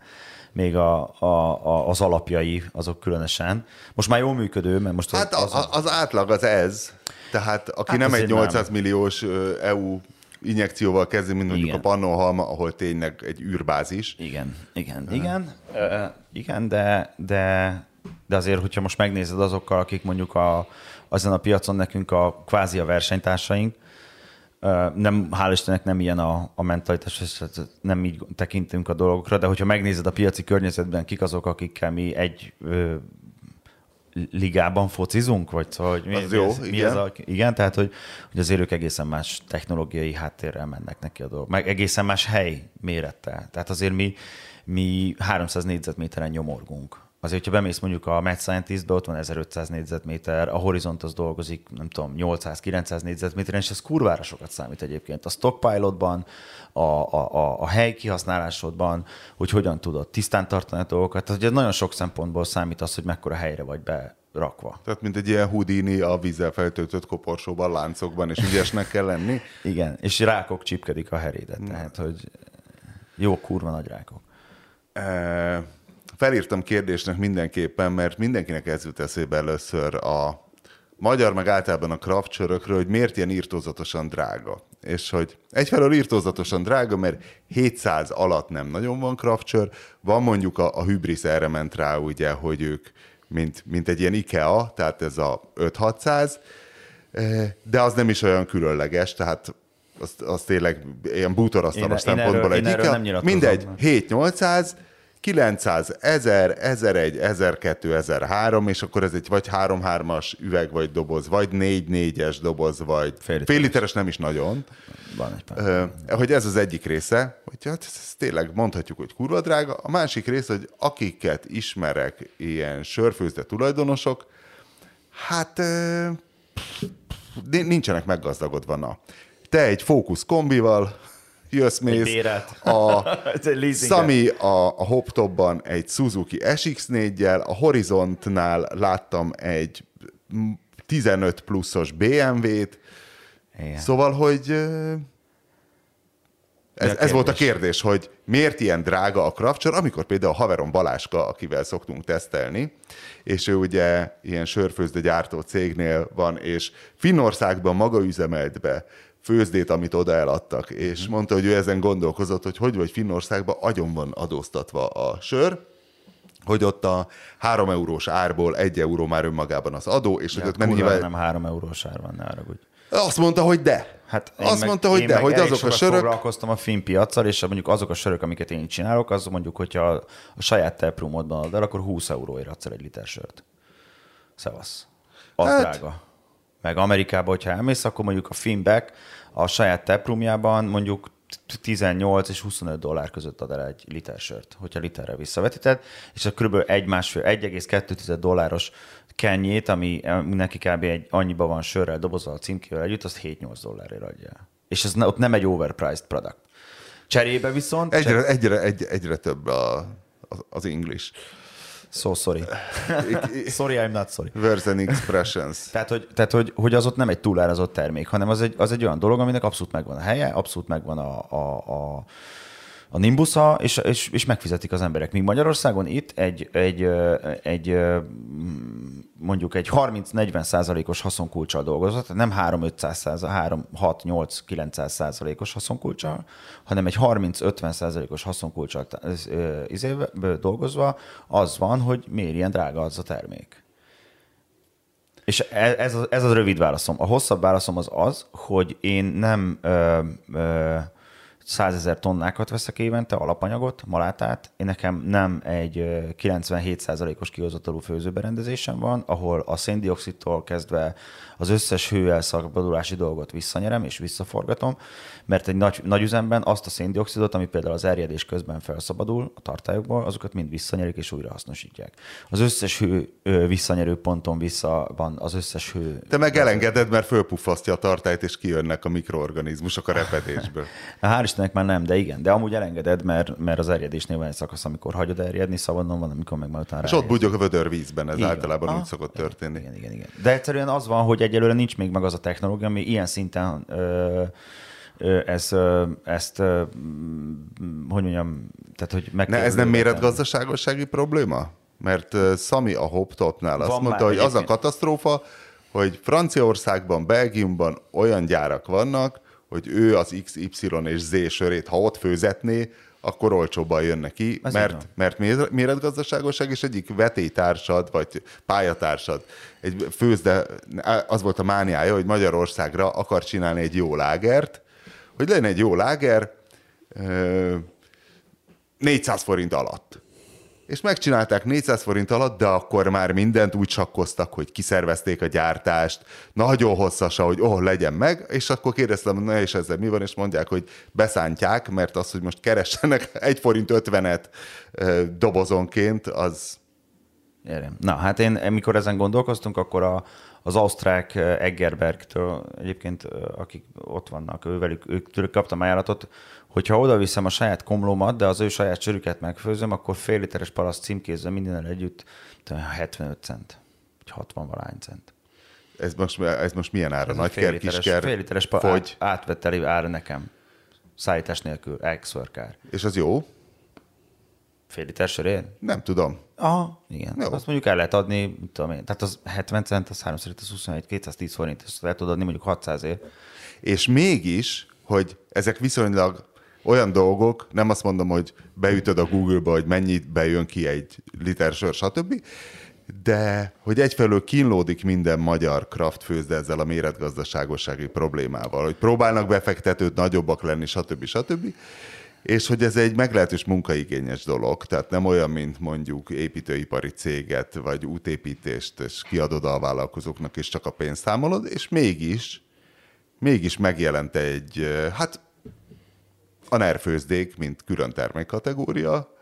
Még a, a, a, az alapjai, azok különösen. Most már jól működő, mert most Hát az, a, a- az átlag az ez. Tehát aki Hát nem egy azért 800 milliós ö, EU injekcióval kezdi, mint mondjuk Igen. a Pannonhalma, ahol tényleg egy űrbázis. Igen, igen, igen, ö, igen, de, de, de azért, hogyha most megnézed azokkal, akik mondjuk a, azon a piacon nekünk a kvázi a versenytársaink, nem, hál' Istennek nem ilyen a, a mentalitás, ez- nem így tekintünk a dolgokra, de hogyha megnézed a piaci környezetben, kik azok, akikkel mi egy ö, ligában focizunk, vagy szóval, hogy mi, Az mi jó, ez, mi igen. ez a, igen, tehát hogy, hogy azért ők egészen más technológiai háttérrel mennek neki a dolgok, meg egészen más hely mérettel. Tehát azért mi, mi 300 négyzetméteren nyomorgunk. Azért, hogyha bemész mondjuk a Mad Scientist-be, ott van 1500 négyzetméter, a Horizont az dolgozik, nem tudom, 800-900 négyzetméteren, és ez kurvára sokat számít egyébként. A stockpilotban, a, a, a, a hely kihasználásodban, hogy hogyan tudod tisztán tartani a dolgokat. Tehát ugye nagyon sok szempontból számít az, hogy mekkora helyre vagy berakva. Tehát mint egy ilyen Houdini a vízzel feltöltött koporsóban, láncokban, és ügyesnek kell lenni. Igen, és rákok csipkedik a herédet, tehát hogy jó kurva nagy rákok. E, Felírtam kérdésnek mindenképpen, mert mindenkinek ez jut eszébe először a magyar, meg általában a kraftsörökről, hogy miért ilyen írtózatosan drága. És hogy egyfelől írtózatosan drága, mert 700 alatt nem nagyon van kraftsör, van mondjuk a, a Hybris erre ment rá, ugye, hogy ők mint, mint egy ilyen IKEA, tehát ez a 5-600, eh, de az nem is olyan különleges, tehát az, az tényleg ilyen bútorasztalos szempontból egy IKEA. Mindegy, 7-800, 900, 1000, 1001, 1002, 1003, és akkor ez egy vagy 3-3-as üveg vagy doboz, vagy 4-4-es doboz, vagy Fél literes. nem is nagyon. Van egy pár. Hogy ez az egyik része, hogy hát ez, tényleg mondhatjuk, hogy kurva drága. A másik része, hogy akiket ismerek, ilyen sörfőzde tulajdonosok, hát nincsenek meggazdagodva. Na. Te egy fókusz kombival mész, bérelt. a. Sami a, a Hoptopban egy Suzuki SX4-jel, a Horizontnál láttam egy mm, 15 pluszos BMW-t, Igen. Szóval, hogy ez, ez volt a kérdés? hogy miért ilyen drága a Craftcsor, amikor például a haverom Baláska, akivel szoktunk tesztelni, és ő ugye ilyen sörfőzde gyártó cégnél van, és Finnországban maga üzemelt be főzdét, amit oda eladtak, és Mhm. mondta, hogy ő ezen gondolkozott, hogy hogy vagy Finnországban agyon van adóztatva a sör, hogy ott a három eurós árból egy euró már önmagában az adó, és hogy Ja, ott nem nyilván... nem három eurós ár van, ne haragudj. Azt mondta, hogy de. Hát én Azt meg- mondta, hogy de, hogy azok a sörök... foglalkoztam a finn piaccal, és mondjuk azok a sörök, amiket én csinálok, az mondjuk, hogyha a, a saját taproomodban adod el, akkor 20 euróért adsz el egy liter sört. Szevasz. Az Hát- drága. Meg Amerikában, hogyha elmész, akkor mondjuk a Finback a saját taproomjában mondjuk 18 és 25 dollár között ad el egy liter sört, hogyha literre visszavetíted, és a kb. 1,2 dolláros kenyét, ami neki kb. egy annyiba van sörrel dobozva a címkével együtt, azt 7-8 dollárért adja el. És ez ott nem egy overpriced product. Cserébe viszont... Egyre, cser... egyre, egyre, egyre több a, az English. So sorry. sorry, I'm not sorry. Words and expressions. tehát, hogy, tehát hogy, hogy az ott nem egy túlárazott termék, hanem az egy, az egy olyan dolog, aminek abszolút megvan a helye, abszolút megvan a, a, a a Nimbusza, és, és, és megfizetik az emberek. Míg Magyarországon itt egy, egy, egy mondjuk egy 30-40 százalékos haszonkulcsal dolgozott, nem 3-500 3-6-8-900 százalékos haszonkulcsal, hanem egy 30-50 százalékos haszonkulcsal dolgozva, az van, hogy miért ilyen drága az a termék. És e, ez, ez, ez a rövid válaszom. A hosszabb válaszom az az, hogy én nem ö, ö, százezer tonnákat veszek évente, alapanyagot, malátát. Én nekem nem egy 97%-os kihozatalú főzőberendezésem van, ahol a széndiokszidtól kezdve az összes hőelszabadulási dolgot visszanyerem és visszaforgatom, mert egy nagy, nagy üzemben azt a széndiokszidot, ami például az erjedés közben felszabadul a tartályokból, azokat mind visszanyerik és újra hasznosítják. Az összes hő visszanyerő ponton vissza van az összes hő. Te meg elengeded, mert fölpuffasztja a tartályt, és kijönnek a mikroorganizmusok a repedésből. Hál' Istennek már nem, de igen. De amúgy elengeded, mert, mert az erjedésnél van egy szakasz, amikor hagyod erjedni, szabadon van, amikor meg már utána És ott bugyog a vödör vízben, ez igen. általában ah, úgy szokott történni. Igen, igen, igen. De egyszerűen az van, hogy egyelőre nincs még meg az a technológia, ami ilyen szinten ö, ez, ezt, hogy mondjam, tehát hogy meg ne, Ez nem méretgazdaságossági probléma? Mert Sami a HopTopnál azt mondta, hogy az a katasztrófa, hogy Franciaországban, Belgiumban olyan gyárak vannak, hogy ő az XY és Z sörét, ha ott főzetné, akkor olcsóbban jön neki, Ez mert, mert méretgazdaságosság, és egyik vetélytársad, vagy pályatársad, egy főzde, az volt a mániája, hogy Magyarországra akar csinálni egy jó lágert, hogy legyen egy jó láger 400 forint alatt. És megcsinálták 400 forint alatt, de akkor már mindent úgy sakkoztak, hogy kiszervezték a gyártást, nagyon hosszas, hogy oh, legyen meg, és akkor kérdeztem, na és ezzel mi van, és mondják, hogy beszántják, mert az, hogy most keressenek 1 forint 50-et dobozonként, az... Érem. Na, hát én, amikor ezen gondolkoztunk, akkor a, az ausztrák Eggerbergtől, egyébként akik ott vannak, ővelük, ők tőlük kaptam ajánlatot, hogyha oda viszem a saját komlómat, de az ő saját csörüket megfőzöm, akkor fél literes paraszt címkézve minden együtt 75 cent, vagy 60 valány cent. Ez most, ez most milyen ára? Nagyker, kisker? Fél literes pa- át, átvetteli ára nekem. Szállítás nélkül, ex És az jó? Fél liter sörén? Nem tudom. Aha, igen. Jó. Azt mondjuk el lehet adni, mit tudom én, tehát az 70 cent, az 3 az 21, 210 forint, ezt lehet adni mondjuk 600 ért. És mégis, hogy ezek viszonylag olyan dolgok, nem azt mondom, hogy beütöd a Google-ba, hogy mennyit bejön ki egy liter sör, stb., de hogy egyfelől kínlódik minden magyar craft főzde ezzel a méretgazdaságossági problémával, hogy próbálnak befektetőt nagyobbak lenni, stb. stb. És hogy ez egy meglehetős munkaigényes dolog, tehát nem olyan, mint mondjuk építőipari céget, vagy útépítést, és kiadod a vállalkozóknak, és csak a pénzt számolod, és mégis, mégis megjelent egy, hát a nerfőzdék, mint külön termékkategória,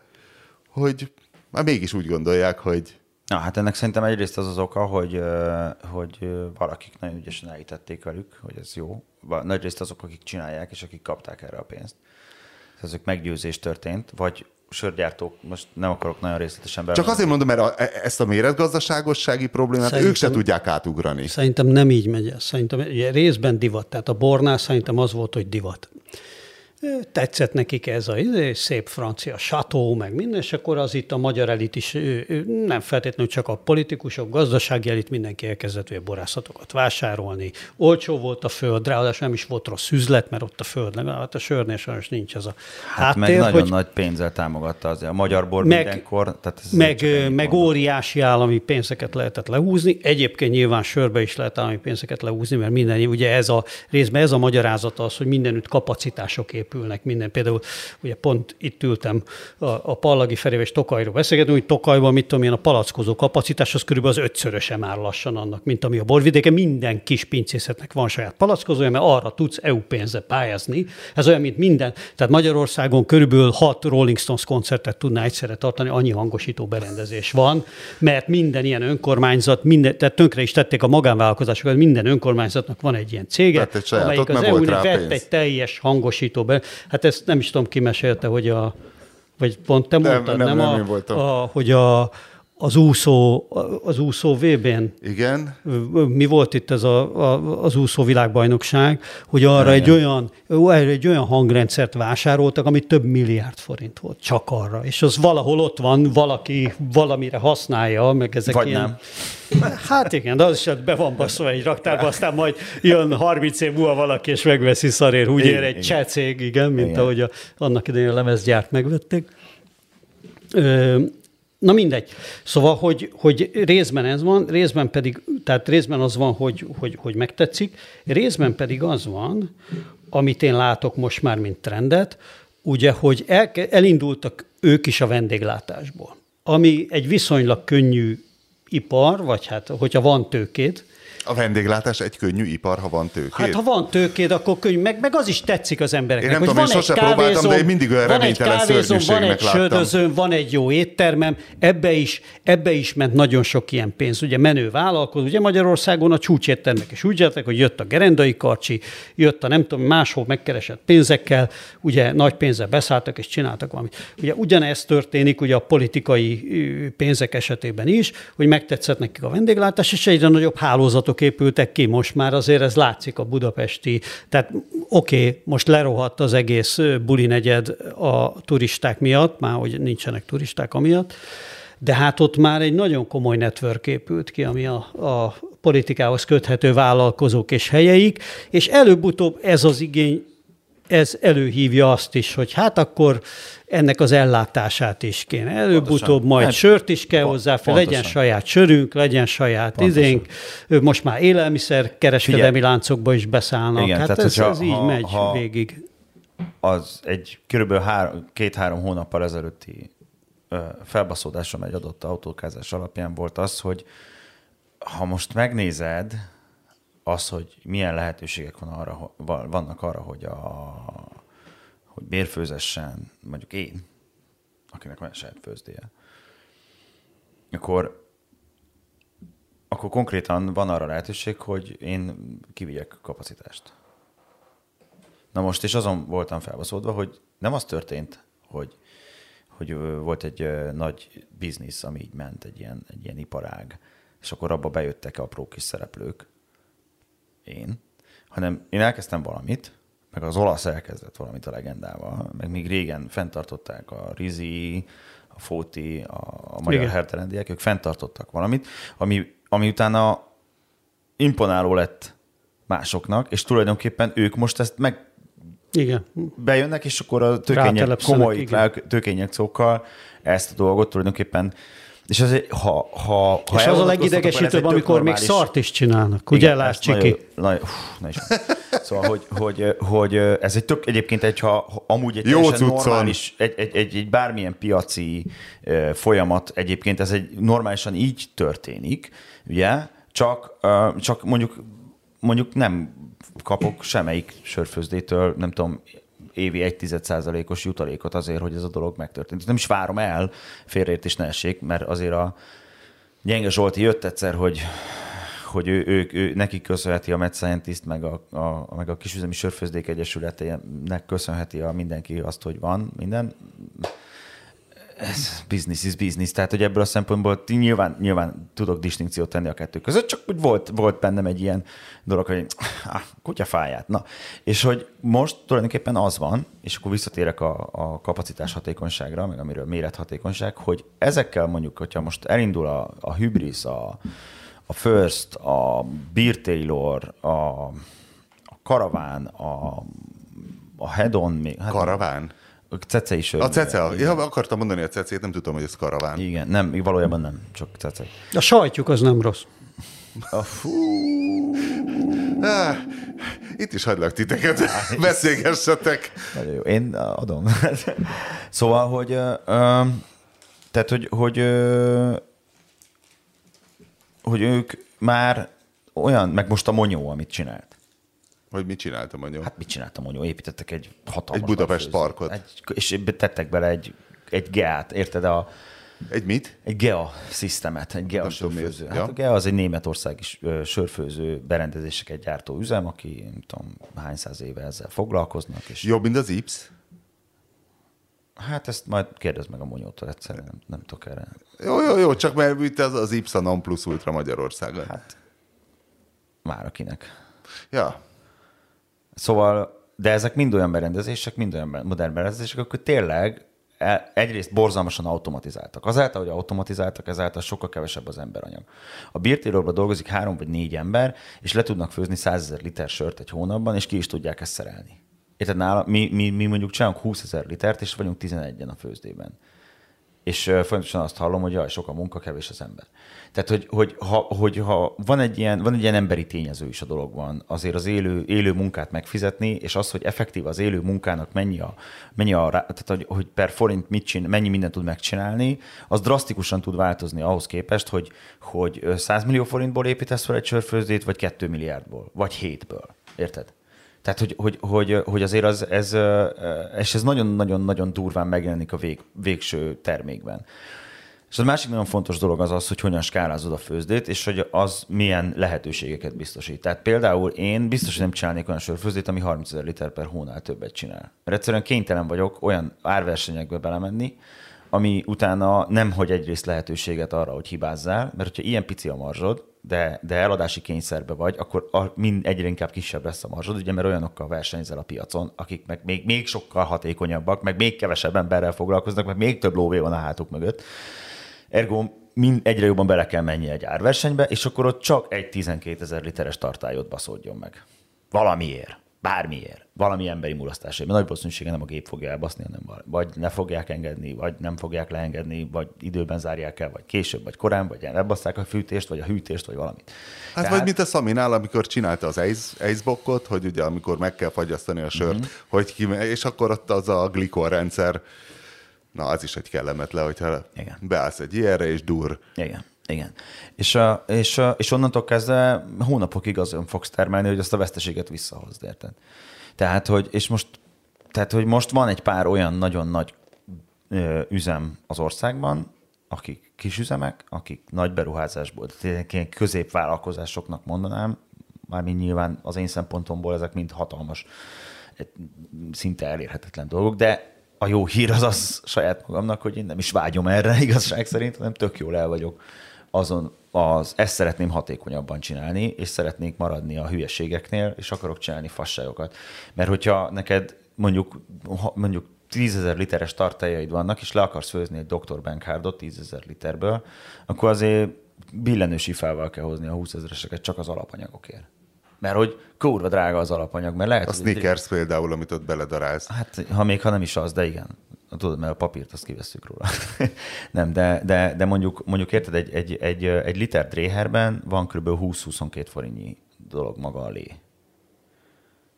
hogy már mégis úgy gondolják, hogy Na, hát ennek szerintem egyrészt az az oka, hogy, hogy valakik nagyon ügyesen elítették velük, hogy ez jó. Nagyrészt azok, akik csinálják, és akik kapták erre a pénzt ezek meggyőzés történt, vagy sörgyártók, most nem akarok nagyon részletesen be. Csak azért mondom, mert a, e- ezt a méretgazdaságossági problémát szerintem, ők se tudják átugrani. Szerintem nem így megy ez. Szerintem részben divat. Tehát a bornál szerintem az volt, hogy divat tetszett nekik ez a izé, szép francia sató, meg minden, és akkor az itt a magyar elit is, nem feltétlenül csak a politikusok, gazdasági elit, mindenki elkezdett a borászatokat vásárolni. Olcsó volt a föld, ráadásul nem is volt rossz üzlet, mert ott a föld, nem, hát a sörnél sajnos nincs az a hát háttér, meg nagyon hogy, nagy pénzzel támogatta az a magyar bor meg, mindenkor. Tehát ez meg, meg óriási állami pénzeket lehetett lehúzni. Egyébként nyilván sörbe is lehet állami pénzeket lehúzni, mert minden, ugye ez a részben ez a magyarázata az, hogy mindenütt kapacitások épül épülnek minden. Például ugye pont itt ültem a, a Pallagi Ferével és Tokajról beszélgetünk, hogy Tokajban, mit tudom én, a palackozó kapacitás az körülbelül az ötszöröse már lassan annak, mint ami a borvidéke. Minden kis pincészetnek van saját palackozója, mert arra tudsz EU pénzzel pályázni. Ez olyan, mint minden. Tehát Magyarországon körülbelül hat Rolling Stones koncertet tudná egyszerre tartani, annyi hangosító berendezés van, mert minden ilyen önkormányzat, minden, tehát tönkre is tették a magánvállalkozásokat, minden önkormányzatnak van egy ilyen cége, amelyik az eu vett egy teljes hangosító Hát ezt nem is tudom, ki mesélte, hogy a, vagy pont te mondtad, nem, nem, nem, nem a, a, hogy a, az úszó, az úszó VB-n. Igen. Mi volt itt ez a, a, az úszó világbajnokság, hogy arra egy olyan, egy olyan hangrendszert vásároltak, ami több milliárd forint volt, csak arra. És az valahol ott van, valaki valamire használja, meg ezek Vagy ilyen... nem. Hát igen, de az is be van baszva egy raktárba, aztán majd jön 30 év múlva valaki, és megveszi szarér. Úgy ér egy cseh cég, igen, mint igen. ahogy a, annak idején a lemezgyárt megvették. Ö, Na mindegy. Szóval, hogy, hogy részben ez van, részben pedig, tehát részben az van, hogy, hogy, hogy megtetszik, részben pedig az van, amit én látok most már, mint trendet, ugye, hogy el, elindultak ők is a vendéglátásból, ami egy viszonylag könnyű ipar, vagy hát, hogyha van tőkét, a vendéglátás egy könnyű ipar, ha van tőkéd? Hát ha van tőkéd, akkor könnyű, meg, meg az is tetszik az embereknek. Én nem tudom, én sose próbáltam, de én mindig olyan reménytelen Van egy södözőm, van egy jó éttermem, ebbe is, ebbe is ment nagyon sok ilyen pénz. Ugye menő vállalkozó, ugye Magyarországon a csúcséttermek is úgy jöttek, hogy jött a gerendai karcsi, jött a nem tudom, máshol megkeresett pénzekkel, ugye nagy pénzzel beszálltak és csináltak valamit. Ugye ugyanezt történik ugye a politikai pénzek esetében is, hogy megtetszett nekik a vendéglátás, és egyre nagyobb hálózatok épültek ki, most már azért ez látszik a budapesti, tehát oké, okay, most lerohadt az egész buli negyed a turisták miatt, már hogy nincsenek turisták amiatt, de hát ott már egy nagyon komoly network épült ki, ami a, a politikához köthető vállalkozók és helyeik, és előbb-utóbb ez az igény, ez előhívja azt is, hogy hát akkor ennek az ellátását is kéne. Előbb-utóbb majd hát, sört is kell hozzá, fel, legyen saját sörünk, legyen saját Pontosan. izénk. Most már élelmiszer kereskedelmi Figyelj. láncokba is beszállnak. Igen, hát tehát, ez, ez így ha, megy ha végig. Az egy körülbelül három, két-három hónappal ezelőtti felbaszódásom egy adott autókázás alapján volt az, hogy ha most megnézed az, hogy milyen lehetőségek van arra, vannak arra, hogy a hogy bérfőzessen, mondjuk én, akinek van saját főzdéje, akkor, akkor konkrétan van arra lehetőség, hogy én kivigyek kapacitást. Na most, és azon voltam felbaszódva, hogy nem az történt, hogy, hogy volt egy nagy biznisz, ami így ment, egy ilyen, egy ilyen iparág, és akkor abba bejöttek apró kis szereplők, én, hanem én elkezdtem valamit, meg az olasz elkezdett valamit a legendával, meg még régen fenntartották a Rizi, a Fóti, a, a magyar hertelendiek, ők fenntartottak valamit, ami, ami utána imponáló lett másoknak, és tulajdonképpen ők most ezt meg igen. bejönnek, és akkor a tőkények, komoly tőkények ezt a dolgot tulajdonképpen és az, ha, ha, és ha az a legidegesítőbb, amikor normális... még szart is csinálnak. Ugye, láss Csiki? Nagyon, nagyon, Szóval, hogy, hogy, hogy, ez egy tök, egyébként egy, ha amúgy egy Jó normális, egy, egy, egy, egy, bármilyen piaci folyamat, egyébként ez egy normálisan így történik, ugye, csak, csak mondjuk, mondjuk nem kapok semmelyik sörfőzdétől, nem tudom, évi 1% os jutalékot azért, hogy ez a dolog megtörtént. Nem is várom el, félreértés ne essék, mert azért a Gyenge Zsolti jött egyszer, hogy hogy ő, ő, ő, neki köszönheti a Med Scientist, meg a, a, meg a Kisüzemi Sörfőzdék Egyesületének köszönheti a mindenki azt, hogy van minden ez business is business, tehát hogy ebből a szempontból nyilván, nyilván tudok distinkciót tenni a kettő között, csak úgy volt, volt bennem egy ilyen dolog, hogy ah, kutyafáját. Na, és hogy most tulajdonképpen az van, és akkor visszatérek a, a kapacitás hatékonyságra, meg amiről mérethatékonyság, hogy ezekkel mondjuk, hogyha most elindul a, a Hybris, a, a First, a Beer Taylor, a, a Karaván, a, a Hedon még. Hát, Karaván? A cece is. A cece, ja, akartam mondani a cecét, nem tudom, hogy ez karaván. Igen, nem, valójában nem, csak cece. A sajtjuk az nem rossz. A fú. Itt is hagylak titeket, beszélgessetek. Nagyon jó, én adom. szóval, hogy, ö, tehát, hogy, hogy, ö, hogy ők már olyan, meg most a Monyó, amit csinált. Hogy mit csinált a Monyó? Hát mit csinált a Monyó? Építettek egy hatalmas... Egy Budapest főző. parkot. Egy, és tettek bele egy, egy geát, érted? A, egy mit? Egy GEA szisztemet, egy GEA nem sörfőző. Hát ja. a GEA az egy Németország is sörfőző berendezéseket gyártó üzem, aki nem tudom hány száz éve ezzel foglalkoznak. És... Jobb, mint az IPS? Hát ezt majd kérdezd meg a Monyótól egyszerűen, nem, nem tudok erre. Jó, jó, jó, csak mert itt az, az a non plus ultra Magyarországon. Hát már akinek. Ja. Szóval, de ezek mind olyan berendezések, mind olyan modern berendezések, akkor tényleg E, egyrészt borzalmasan automatizáltak. Azáltal, hogy automatizáltak, ezáltal sokkal kevesebb az emberanyag. A birtélorban dolgozik három vagy négy ember, és le tudnak főzni 100 ezer liter sört egy hónapban, és ki is tudják ezt szerelni. Érted, nála, mi, mi, mi mondjuk csinálunk 20 ezer litert, és vagyunk 11-en a főzdében és folyamatosan azt hallom, hogy jaj, sok a munka, kevés az ember. Tehát, hogy, hogy, ha, hogy ha van, egy ilyen, van egy ilyen emberi tényező is a dologban, azért az élő, élő munkát megfizetni, és az, hogy effektív az élő munkának mennyi a, mennyi a tehát, hogy, hogy per forint mit csin, mennyi mindent tud megcsinálni, az drasztikusan tud változni ahhoz képest, hogy, hogy 100 millió forintból építesz fel egy sörfőzdét, vagy 2 milliárdból, vagy 7-ből. Érted? Tehát, hogy, hogy, hogy, hogy azért az, ez, és ez nagyon-nagyon-nagyon durván megjelenik a vég, végső termékben. És a másik nagyon fontos dolog az az, hogy hogyan skálázod a főzdét, és hogy az milyen lehetőségeket biztosít. Tehát például én biztos, hogy nem csinálnék olyan sörfőzdét, ami 30 ezer liter per hónál többet csinál. Mert egyszerűen kénytelen vagyok olyan árversenyekbe belemenni, ami utána nem hogy egyrészt lehetőséget arra, hogy hibázzál, mert hogyha ilyen pici a marzsod, de, de eladási kényszerbe vagy, akkor a, mind egyre inkább kisebb lesz a marzsod, ugye, mert olyanokkal versenyzel a piacon, akik meg még, még sokkal hatékonyabbak, meg még kevesebb emberrel foglalkoznak, meg még több lóvé van a hátuk mögött. Ergo mind, egyre jobban bele kell menni egy árversenybe, és akkor ott csak egy 12 ezer literes tartályot baszódjon meg. Valamiért bármiért, valami emberi mulasztásért, mert nagy valószínűséggel nem a gép fogja elbaszni, hanem vagy ne fogják engedni, vagy nem fogják leengedni, vagy időben zárják el, vagy később, vagy korán, vagy elbasszák a fűtést, vagy a hűtést, vagy valamit. Hát Tehát... vagy mint a Szaminál, amikor csinálta az iceboxot, hogy ugye amikor meg kell fagyasztani a sört, uh-huh. hogy ki, és akkor ott az a glikorrendszer, na az is egy kellemetlen, hogyha Igen. beállsz egy ilyenre, és dur. Igen. Igen. És, és, és onnantól kezdve hónapokig azon fogsz termelni, hogy azt a veszteséget visszahozd, érted? Tehát, hogy, és most, tehát, hogy most van egy pár olyan nagyon nagy ö, üzem az országban, akik kisüzemek, akik nagy beruházásból, tehát ilyen középvállalkozásoknak mondanám, mármint nyilván az én szempontomból ezek mind hatalmas, szinte elérhetetlen dolgok, de a jó hír az az saját magamnak, hogy én nem is vágyom erre igazság szerint, hanem tök jól el vagyok azon az, ezt szeretném hatékonyabban csinálni, és szeretnék maradni a hülyeségeknél, és akarok csinálni fasságokat. Mert hogyha neked mondjuk, mondjuk 10 ezer literes tartályaid vannak, és le akarsz főzni egy Dr. Bankhárdot 10 ezer literből, akkor azért billenős ifával kell hozni a 20 ezereseket csak az alapanyagokért. Mert hogy kurva drága az alapanyag, mert lehet... A sneakers egy... például, amit ott beledarálsz. Hát, ha még ha nem is az, de igen. Tudod, mert a papírt azt kivesszük róla. nem, de, de, de mondjuk, mondjuk érted, egy, egy, egy, egy liter dréherben van kb. 20-22 forintnyi dolog maga a lé.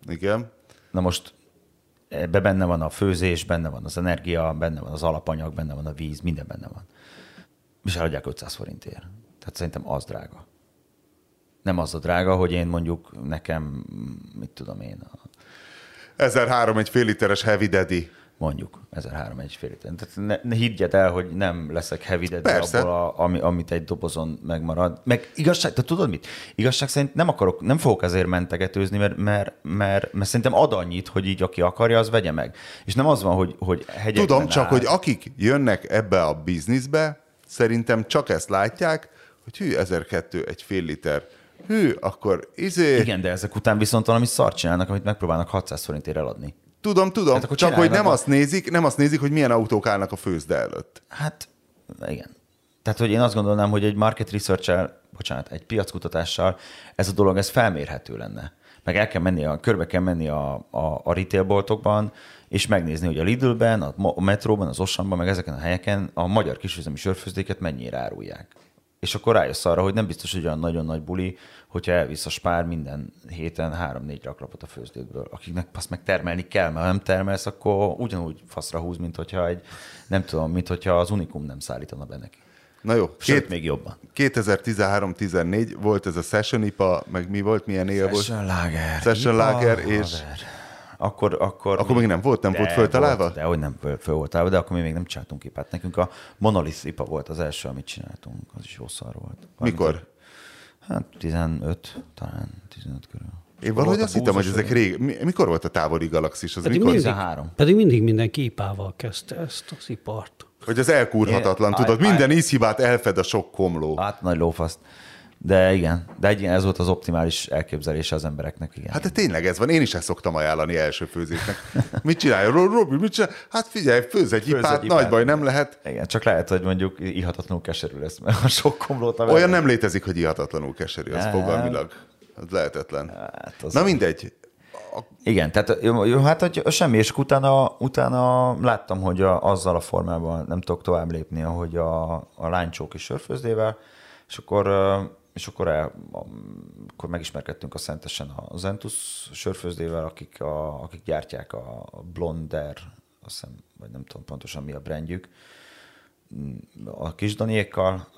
Igen. Na most ebbe benne van a főzés, benne van az energia, benne van az alapanyag, benne van a víz, minden benne van. És eladják 500 forintért. Tehát szerintem az drága. Nem az a drága, hogy én mondjuk nekem, mit tudom én. A... 1003 egy fél literes heavy daddy mondjuk 1003 egy fél liter. Tehát ne, ne higgyed el, hogy nem leszek heavy abból, a, ami, amit egy dobozon megmarad. Meg igazság, te tudod mit? Igazság szerint nem akarok, nem fogok ezért mentegetőzni, mert, mert, mert, mert szerintem ad annyit, hogy így aki akarja, az vegye meg. És nem az van, hogy, hogy hegyekben Tudom, csak áll. hogy akik jönnek ebbe a bizniszbe, szerintem csak ezt látják, hogy hű, 1002 egy fél liter hű, akkor izé... Igen, de ezek után viszont valami szart csinálnak, amit megpróbálnak 600 forintért eladni. Tudom, tudom, hát csak hogy nem azt nézik, nem azt nézik, hogy milyen autók állnak a főzde előtt. Hát, igen. Tehát, hogy én azt gondolnám, hogy egy market research bocsánat, egy piackutatással ez a dolog, ez felmérhető lenne. Meg el kell menni, a, körbe kell menni a, a, a retailboltokban, és megnézni, hogy a Lidlben, a metróban, az Ossanban, meg ezeken a helyeken a magyar kisüzemi sörfőzdéket mennyire árulják. és akkor rájössz arra, hogy nem biztos, hogy olyan nagyon nagy buli, hogyha elvisz a spár minden héten három-négy raklapot a főzdékből, akiknek azt meg termelni kell, mert ha nem termelsz, akkor ugyanúgy faszra húz, mint hogyha egy, nem tudom, mint hogyha az Unikum nem szállítana be neki. Na jó. Sőt, két, még jobban. 2013-14 volt ez a Session IPA, meg mi volt, milyen év volt? Session Lager. Session Lager, és... Haver. Akkor, akkor, akkor még nem volt, nem volt föltalálva? De hogy nem föl volt találva, de akkor mi még nem csináltunk ipát. Nekünk a Monolith IPA volt az első, amit csináltunk. Az is jó szar volt. Mikor? Hát 15, talán 15 körül. Én valahogy azt hittem, hogy ezek rég... Mikor volt a távoli galaxis? Az pedig, mikor? mindig, 13. pedig mindig mindenki ipával kezdte ezt az ipart. Hogy az elkúrhatatlan, tudod, minden ízhibát elfed a sok komló. Hát nagy lófaszt. De igen, de egy, ez volt az optimális elképzelése az embereknek, igen. Hát de tényleg ez van, én is ezt szoktam ajánlani első főzésnek. Mit csinálja? Robi, mit csinál? Hát figyelj, főz egy ipát, nagy baj, nem lehet. Igen, csak lehet, hogy mondjuk ihatatlanul keserű lesz, mert a sok komlót... Olyan nem létezik, hogy ihatatlanul keserű, az fogalmilag. Az lehetetlen. Hát az Na mindegy. Igen, tehát jó, hát hogy semmi, és utána, utána láttam, hogy a, azzal a formában nem tudok tovább lépni, ahogy a, a lánycsók is sörfőzdével, és akkor és akkor, el, akkor megismerkedtünk a Szentesen a Zentus sörfőzdével, akik, a, akik gyártják a Blonder, azt hiszem, vagy nem tudom pontosan mi a brandjük, a kis Daniékkal,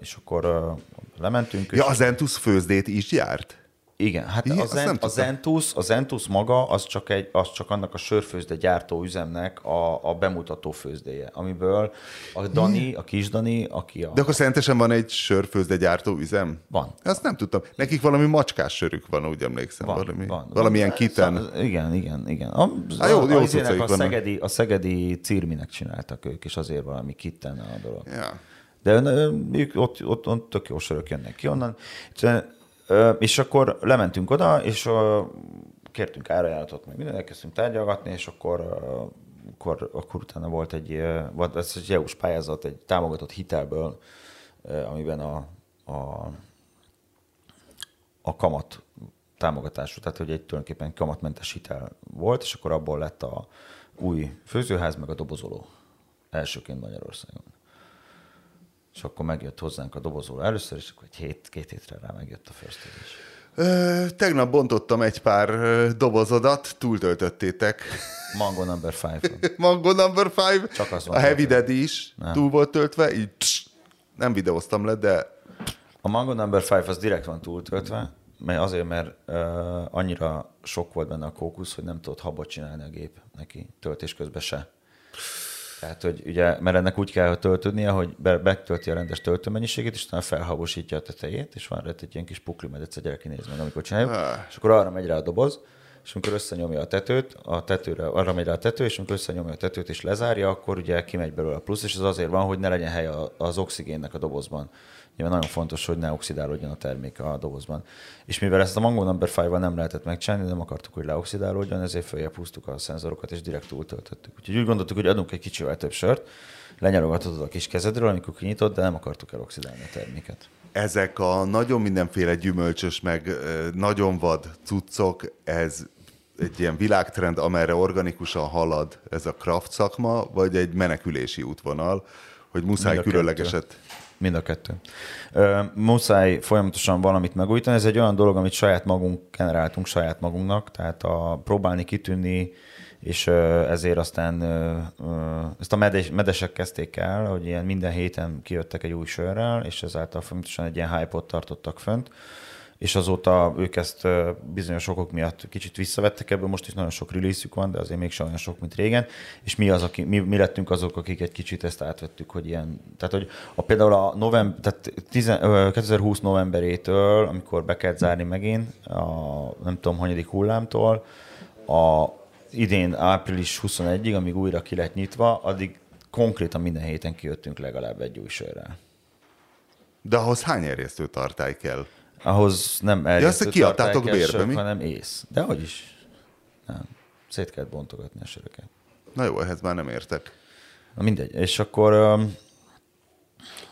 és akkor lementünk. Ja, a Zentus főzdét is járt? Igen, hát Igen, az, en, az, Entus, az Entus maga, az csak, egy, az csak annak a sörfőzde gyártó üzemnek a, a bemutató főzdéje, amiből a Dani, a kis Dani, aki a... De akkor szerintesen van egy sörfőzde gyártó üzem? Van. Azt nem tudtam. Nekik valami macskás sörük van, úgy emlékszem. Van, valami, van, valamilyen van. kiten. Szóval, igen, igen, igen. A, Há, jó, jó a, a, szegedi, a szegedi cirminek csináltak ők, és azért valami kitten a dolog. Ja. De ők ott, ott, ott tök jó sörök jönnek ki onnan. És akkor lementünk oda, és kértünk árajánlatot, meg minden, elkezdtünk tárgyalgatni, és akkor, akkor, akkor utána volt egy, volt ez egy EU-s pályázat, egy támogatott hitelből, amiben a, a, a kamat támogatású, tehát hogy egy tulajdonképpen kamatmentes hitel volt, és akkor abból lett a új főzőház, meg a dobozoló elsőként Magyarországon. És akkor megjött hozzánk a dobozoló először, és akkor egy hét, két hétre rá megjött a first Ö, tegnap bontottam egy pár dobozodat, túltöltöttétek. Mango number five. Mango number five. Csak az van. A Heavy Daddy is nem. túl volt töltve, így pss, nem videóztam le, de... A Mango number five az direkt van túltöltve, mert azért, mert uh, annyira sok volt benne a kókusz, hogy nem tudott habot csinálni a gép neki töltés közben se. Tehát, hogy ugye, mert ennek úgy kell töltődnie, hogy be, betölti a rendes töltőmennyiségét, és utána felhabosítja a tetejét, és van rá egy ilyen kis pukli, mert egyszer gyerek néz meg, amikor csináljuk, és akkor arra megy rá a doboz, és amikor összenyomja a tetőt, a tetőre, arra megy rá a tető, és amikor összenyomja a tetőt és lezárja, akkor ugye kimegy belőle a plusz, és ez azért van, hogy ne legyen hely az oxigénnek a dobozban. Nyilván nagyon fontos, hogy ne oxidálódjon a termék a dobozban. És mivel ezt a Mango Number 5 nem lehetett megcsinálni, nem akartuk, hogy leoxidálódjon, ezért följebb húztuk a szenzorokat, és direkt túltöltöttük. Úgyhogy úgy gondoltuk, hogy adunk egy kicsivel több sört, lenyarogatod a kis kezedről, amikor kinyitod, de nem akartuk eloxidálni a terméket. Ezek a nagyon mindenféle gyümölcsös, meg nagyon vad cuccok, ez egy ilyen világtrend, amerre organikusan halad ez a craft szakma, vagy egy menekülési útvonal, hogy muszáj különlegeset... Mind a kettő. Ö, muszáj folyamatosan valamit megújítani. Ez egy olyan dolog, amit saját magunk generáltunk saját magunknak, tehát a próbálni kitűnni, és ezért aztán ezt a medes, medesek kezdték el, hogy ilyen minden héten kijöttek egy új sörrel, és ezáltal folyamatosan egy ilyen hype-ot tartottak fönt és azóta ők ezt bizonyos okok miatt kicsit visszavettek ebből, most is nagyon sok release van, de azért mégsem olyan sok, mint régen, és mi, az, aki, mi, mi lettünk azok, akik egy kicsit ezt átvettük, hogy ilyen, tehát hogy a, például a november, tehát 10, 2020 novemberétől, amikor be kellett zárni megint, a nem tudom, hanyadik hullámtól, a idén április 21-ig, amíg újra ki lett nyitva, addig konkrétan minden héten kijöttünk legalább egy új sörrel. De ahhoz hány erjesztő tartály kell? Ahhoz nem eljöttő ja, azt kiadtátok bérbe, mi? hanem ész. De hogy is. Nem. Szét kellett bontogatni a söröket. Na jó, ehhez már nem értek. Na mindegy. És akkor... Um...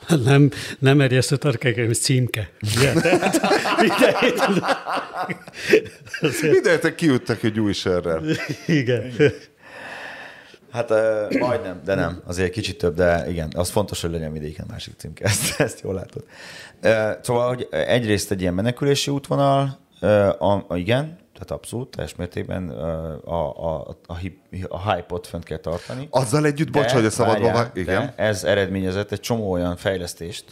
Nem, nem erjesztő tarkály, hanem címke. Mindentek kiüttek egy új sörrel. Igen. Hát uh, majdnem, de nem. Azért kicsit több, de igen, az fontos, hogy legyen vidéken másik címke, ezt, ezt jól látod. Uh, szóval, hogy egyrészt egy ilyen menekülési útvonal, uh, a, a, igen, tehát abszolút, teljes mértékben a, a, a, a, a hype-ot fönt kell tartani. Azzal együtt, bocs, hogy a szabadba, igen. ez eredményezett egy csomó olyan fejlesztést,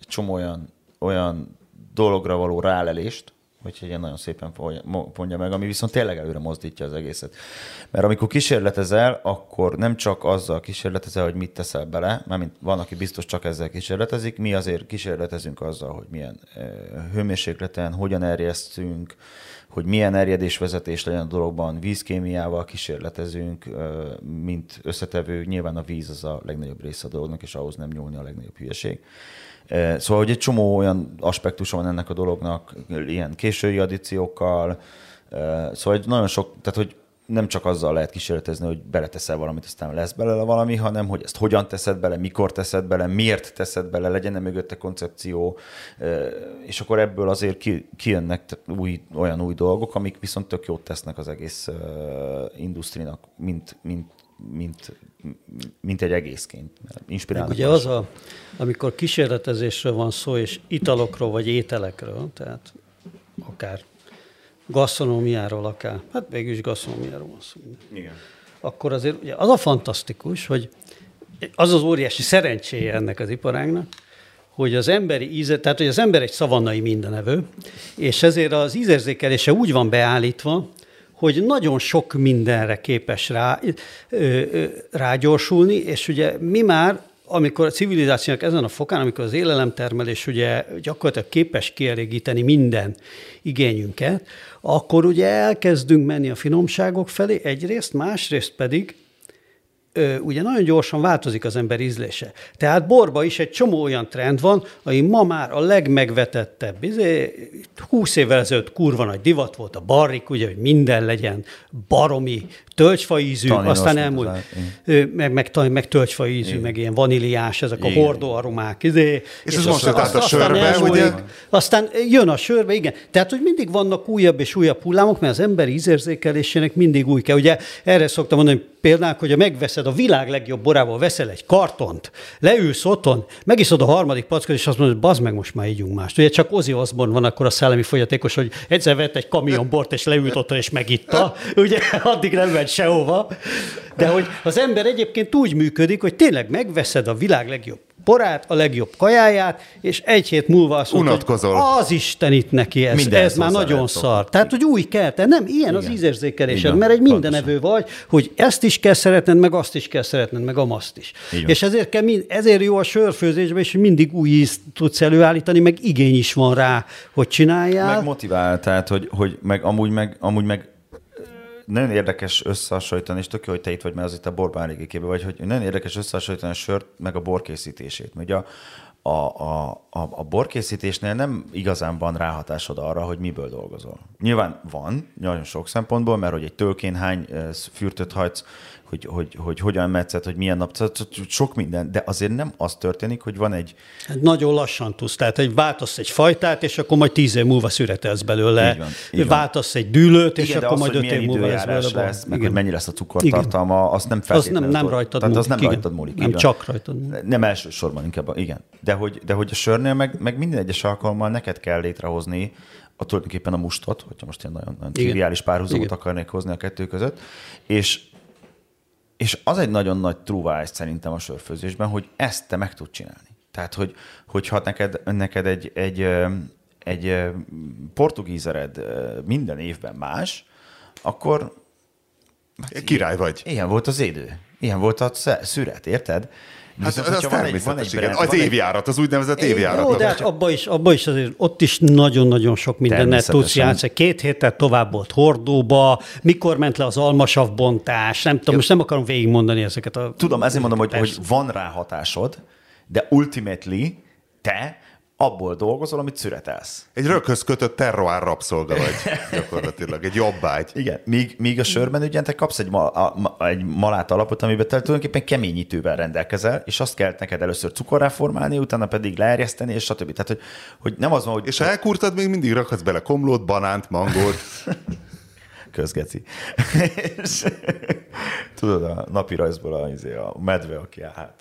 egy csomó olyan, olyan dologra való rálelést, hogy ilyen nagyon szépen mondja meg, ami viszont tényleg előre mozdítja az egészet. Mert amikor kísérletezel, akkor nem csak azzal kísérletezel, hogy mit teszel bele, mint van, aki biztos csak ezzel kísérletezik, mi azért kísérletezünk azzal, hogy milyen hőmérsékleten, hogyan erjesztünk, hogy milyen erjedésvezetés legyen a dologban, vízkémiával kísérletezünk, mint összetevő. Nyilván a víz az a legnagyobb része a dolognak, és ahhoz nem nyúlni a legnagyobb hülyeség. Szóval, hogy egy csomó olyan aspektusa van ennek a dolognak, ilyen késői addíciókkal, szóval hogy nagyon sok, tehát hogy nem csak azzal lehet kísérletezni, hogy beleteszel valamit, aztán lesz belőle valami, hanem hogy ezt hogyan teszed bele, mikor teszed bele, miért teszed bele, legyen-e mögötte koncepció, és akkor ebből azért kijönnek új, olyan új dolgok, amik viszont tök jót tesznek az egész industrinak, mint, mint, mint, mint egy egészként. Inspirálnak. Ugye az, a, amikor kísérletezésről van szó, és italokról vagy ételekről, tehát akár gasztronómiáról akár, hát végül is gasztronómiáról van szó. Igen. Akkor azért ugye az a fantasztikus, hogy az az óriási szerencséje ennek az iparágnak, hogy az emberi íze, tehát hogy az ember egy szavannai mindenevő, és ezért az ízérzékelése úgy van beállítva, hogy nagyon sok mindenre képes rá, rágyorsulni, és ugye mi már amikor a civilizációnak ezen a fokán, amikor az élelemtermelés ugye gyakorlatilag képes kielégíteni minden igényünket, akkor ugye elkezdünk menni a finomságok felé egyrészt, másrészt pedig ugye nagyon gyorsan változik az ember ízlése. Tehát borba is egy csomó olyan trend van, ami ma már a legmegvetettebb. Izé, 20 évvel ezelőtt kurva nagy divat volt a barrik, ugye, hogy minden legyen baromi, tölcsfa ízű, Taninos, aztán elmúlt, meg, meg, meg tölcsfa ízű, Igen. meg ilyen vaníliás, ezek igen. a hordó aromák. Izé, és, és ez most a, a sörbe, elmúlik, ugye? Aztán jön a sörbe, igen. Tehát, hogy mindig vannak újabb és újabb hullámok, mert az ember ízérzékelésének mindig új kell. Ugye erre szoktam mondani, hogy példák, hogy megveszed a világ legjobb borából, veszel egy kartont, leülsz otthon, megiszod a harmadik packot, és azt mondod, hogy bazd meg, most már ígyunk mást. Ugye csak Ozzy Osbourne van akkor a szellemi folyatékos, hogy egyszer vett egy kamion bort, és leült otthon, és megitta. Ugye addig nem ment sehova. De hogy az ember egyébként úgy működik, hogy tényleg megveszed a világ legjobb porát, a legjobb kajáját, és egy hét múlva azt mondod, hogy az Isten itt neki, ez, ez már nagyon szar. Tehát, hogy új kell, te nem ilyen Igen. az ízérzékelésed, mert egy mindenevő vagy, hogy ezt is kell szeretned, meg azt is kell szeretned, meg amaszt is. Igen. És ezért, kell, ezért jó a sörfőzésben, és mindig új ízt tudsz előállítani, meg igény is van rá, hogy csináljál. Meg motivál, tehát, hogy, hogy meg amúgy meg, amúgy meg nagyon érdekes összehasonlítani, és tök jó, hogy te itt vagy, mert az itt a borbán régékében vagy, hogy nagyon érdekes összehasonlítani a sört, meg a borkészítését. Ugye a, a, a, a, a borkészítésnél nem igazán van ráhatásod arra, hogy miből dolgozol. Nyilván van, nagyon sok szempontból, mert hogy egy tölkén hány fürtöt hajtsz, hogy, hogy, hogy hogyan metszed, hogy milyen nap, sok minden, de azért nem az történik, hogy van egy... Hát nagyon lassan tudsz, tehát egy váltasz egy fajtát, és akkor majd tíz év múlva szüretelsz belőle, így van, így váltasz egy dűlőt, és Igen, akkor az, majd öt év múlva lesz belőle. Lesz, meg hogy mennyi lesz a cukortartalma, azt nem feltétlenül. Az nem, nem rajtad tehát múlik. Az nem rajtad múlik. Nem csak rajtad múlik. Nem elsősorban inkább, igen. De hogy, de hogy a sörnél meg, meg minden egyes alkalommal neked kell létrehozni a tulajdonképpen a mustot, hogyha most ilyen nagyon, nagyon triviális párhuzamot akarnék hozni a kettő között, és és az egy nagyon nagy trúvász szerintem a sörfőzésben, hogy ezt te meg tud csinálni. Tehát, hogy, hogyha neked, neked egy, egy, egy portugízered minden évben más, akkor... Hát Király vagy. Ilyen volt az idő. Ilyen volt a szüret, érted? Hát az, az van egy, van egy brand, az évjárat, az úgynevezett évjárat. Jó, de hát abban is, abba is azért, ott is nagyon-nagyon sok mindent tudsz játszani. Két héttel tovább volt hordóba, mikor ment le az almasav bontás, nem tudom, Jó. most nem akarom végigmondani ezeket a... Tudom, ezért mondom, hogy, hogy van rá hatásod, de ultimately te abból dolgozol, amit szüretelsz. Egy rökhöz kötött terroár rabszolga vagy gyakorlatilag, egy jobbágy. Igen, míg, míg a sörben ugye te kapsz egy, ma, a, egy malát alapot, amiben te tulajdonképpen keményítővel rendelkezel, és azt kell neked először cukorrá formálni, utána pedig leerjeszteni, és stb. Tehát, hogy, hogy nem az van, hogy... És ha elkurtad, még mindig rakhatsz bele komlót, banánt, mangót. Közgeci. Tudod, a napi rajzból a, izé, a medve, aki áll hát,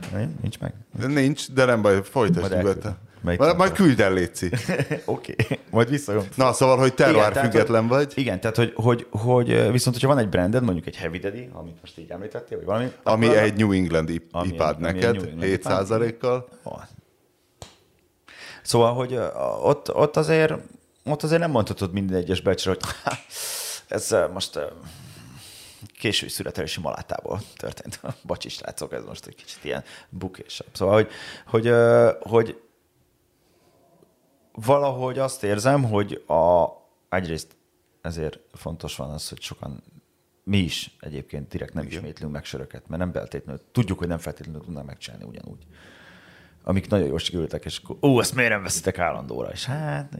közget. Nincs meg? Nincs, de nem baj, folytasd nyugodtan. Majd, majd küld el, Léci. Oké, okay. majd visszajön. Na, szóval, hogy igen, független tehát, vagy. Igen, tehát, hogy, hogy, hogy, viszont, hogyha van egy branded, mondjuk egy Heavy Daddy, amit most így említettél, vagy valami. Ami egy New England ipad neked, England 7 kal Szóval, hogy ott, ott, azért, ott azért nem mondhatod minden egyes becsre, hogy ez most késői születési malátából történt. Bacsi srácok, ez most egy kicsit ilyen bukésabb. Szóval, hogy, hogy, hogy valahogy azt érzem, hogy a, egyrészt ezért fontos van az, hogy sokan mi is egyébként direkt nem Igen. ismétlünk meg söröket, mert nem feltétlenül, tudjuk, hogy nem feltétlenül tudnánk megcsinálni ugyanúgy amik nagyon jól sikerültek, és akkor, ó, ezt miért nem veszitek állandóra? És hát,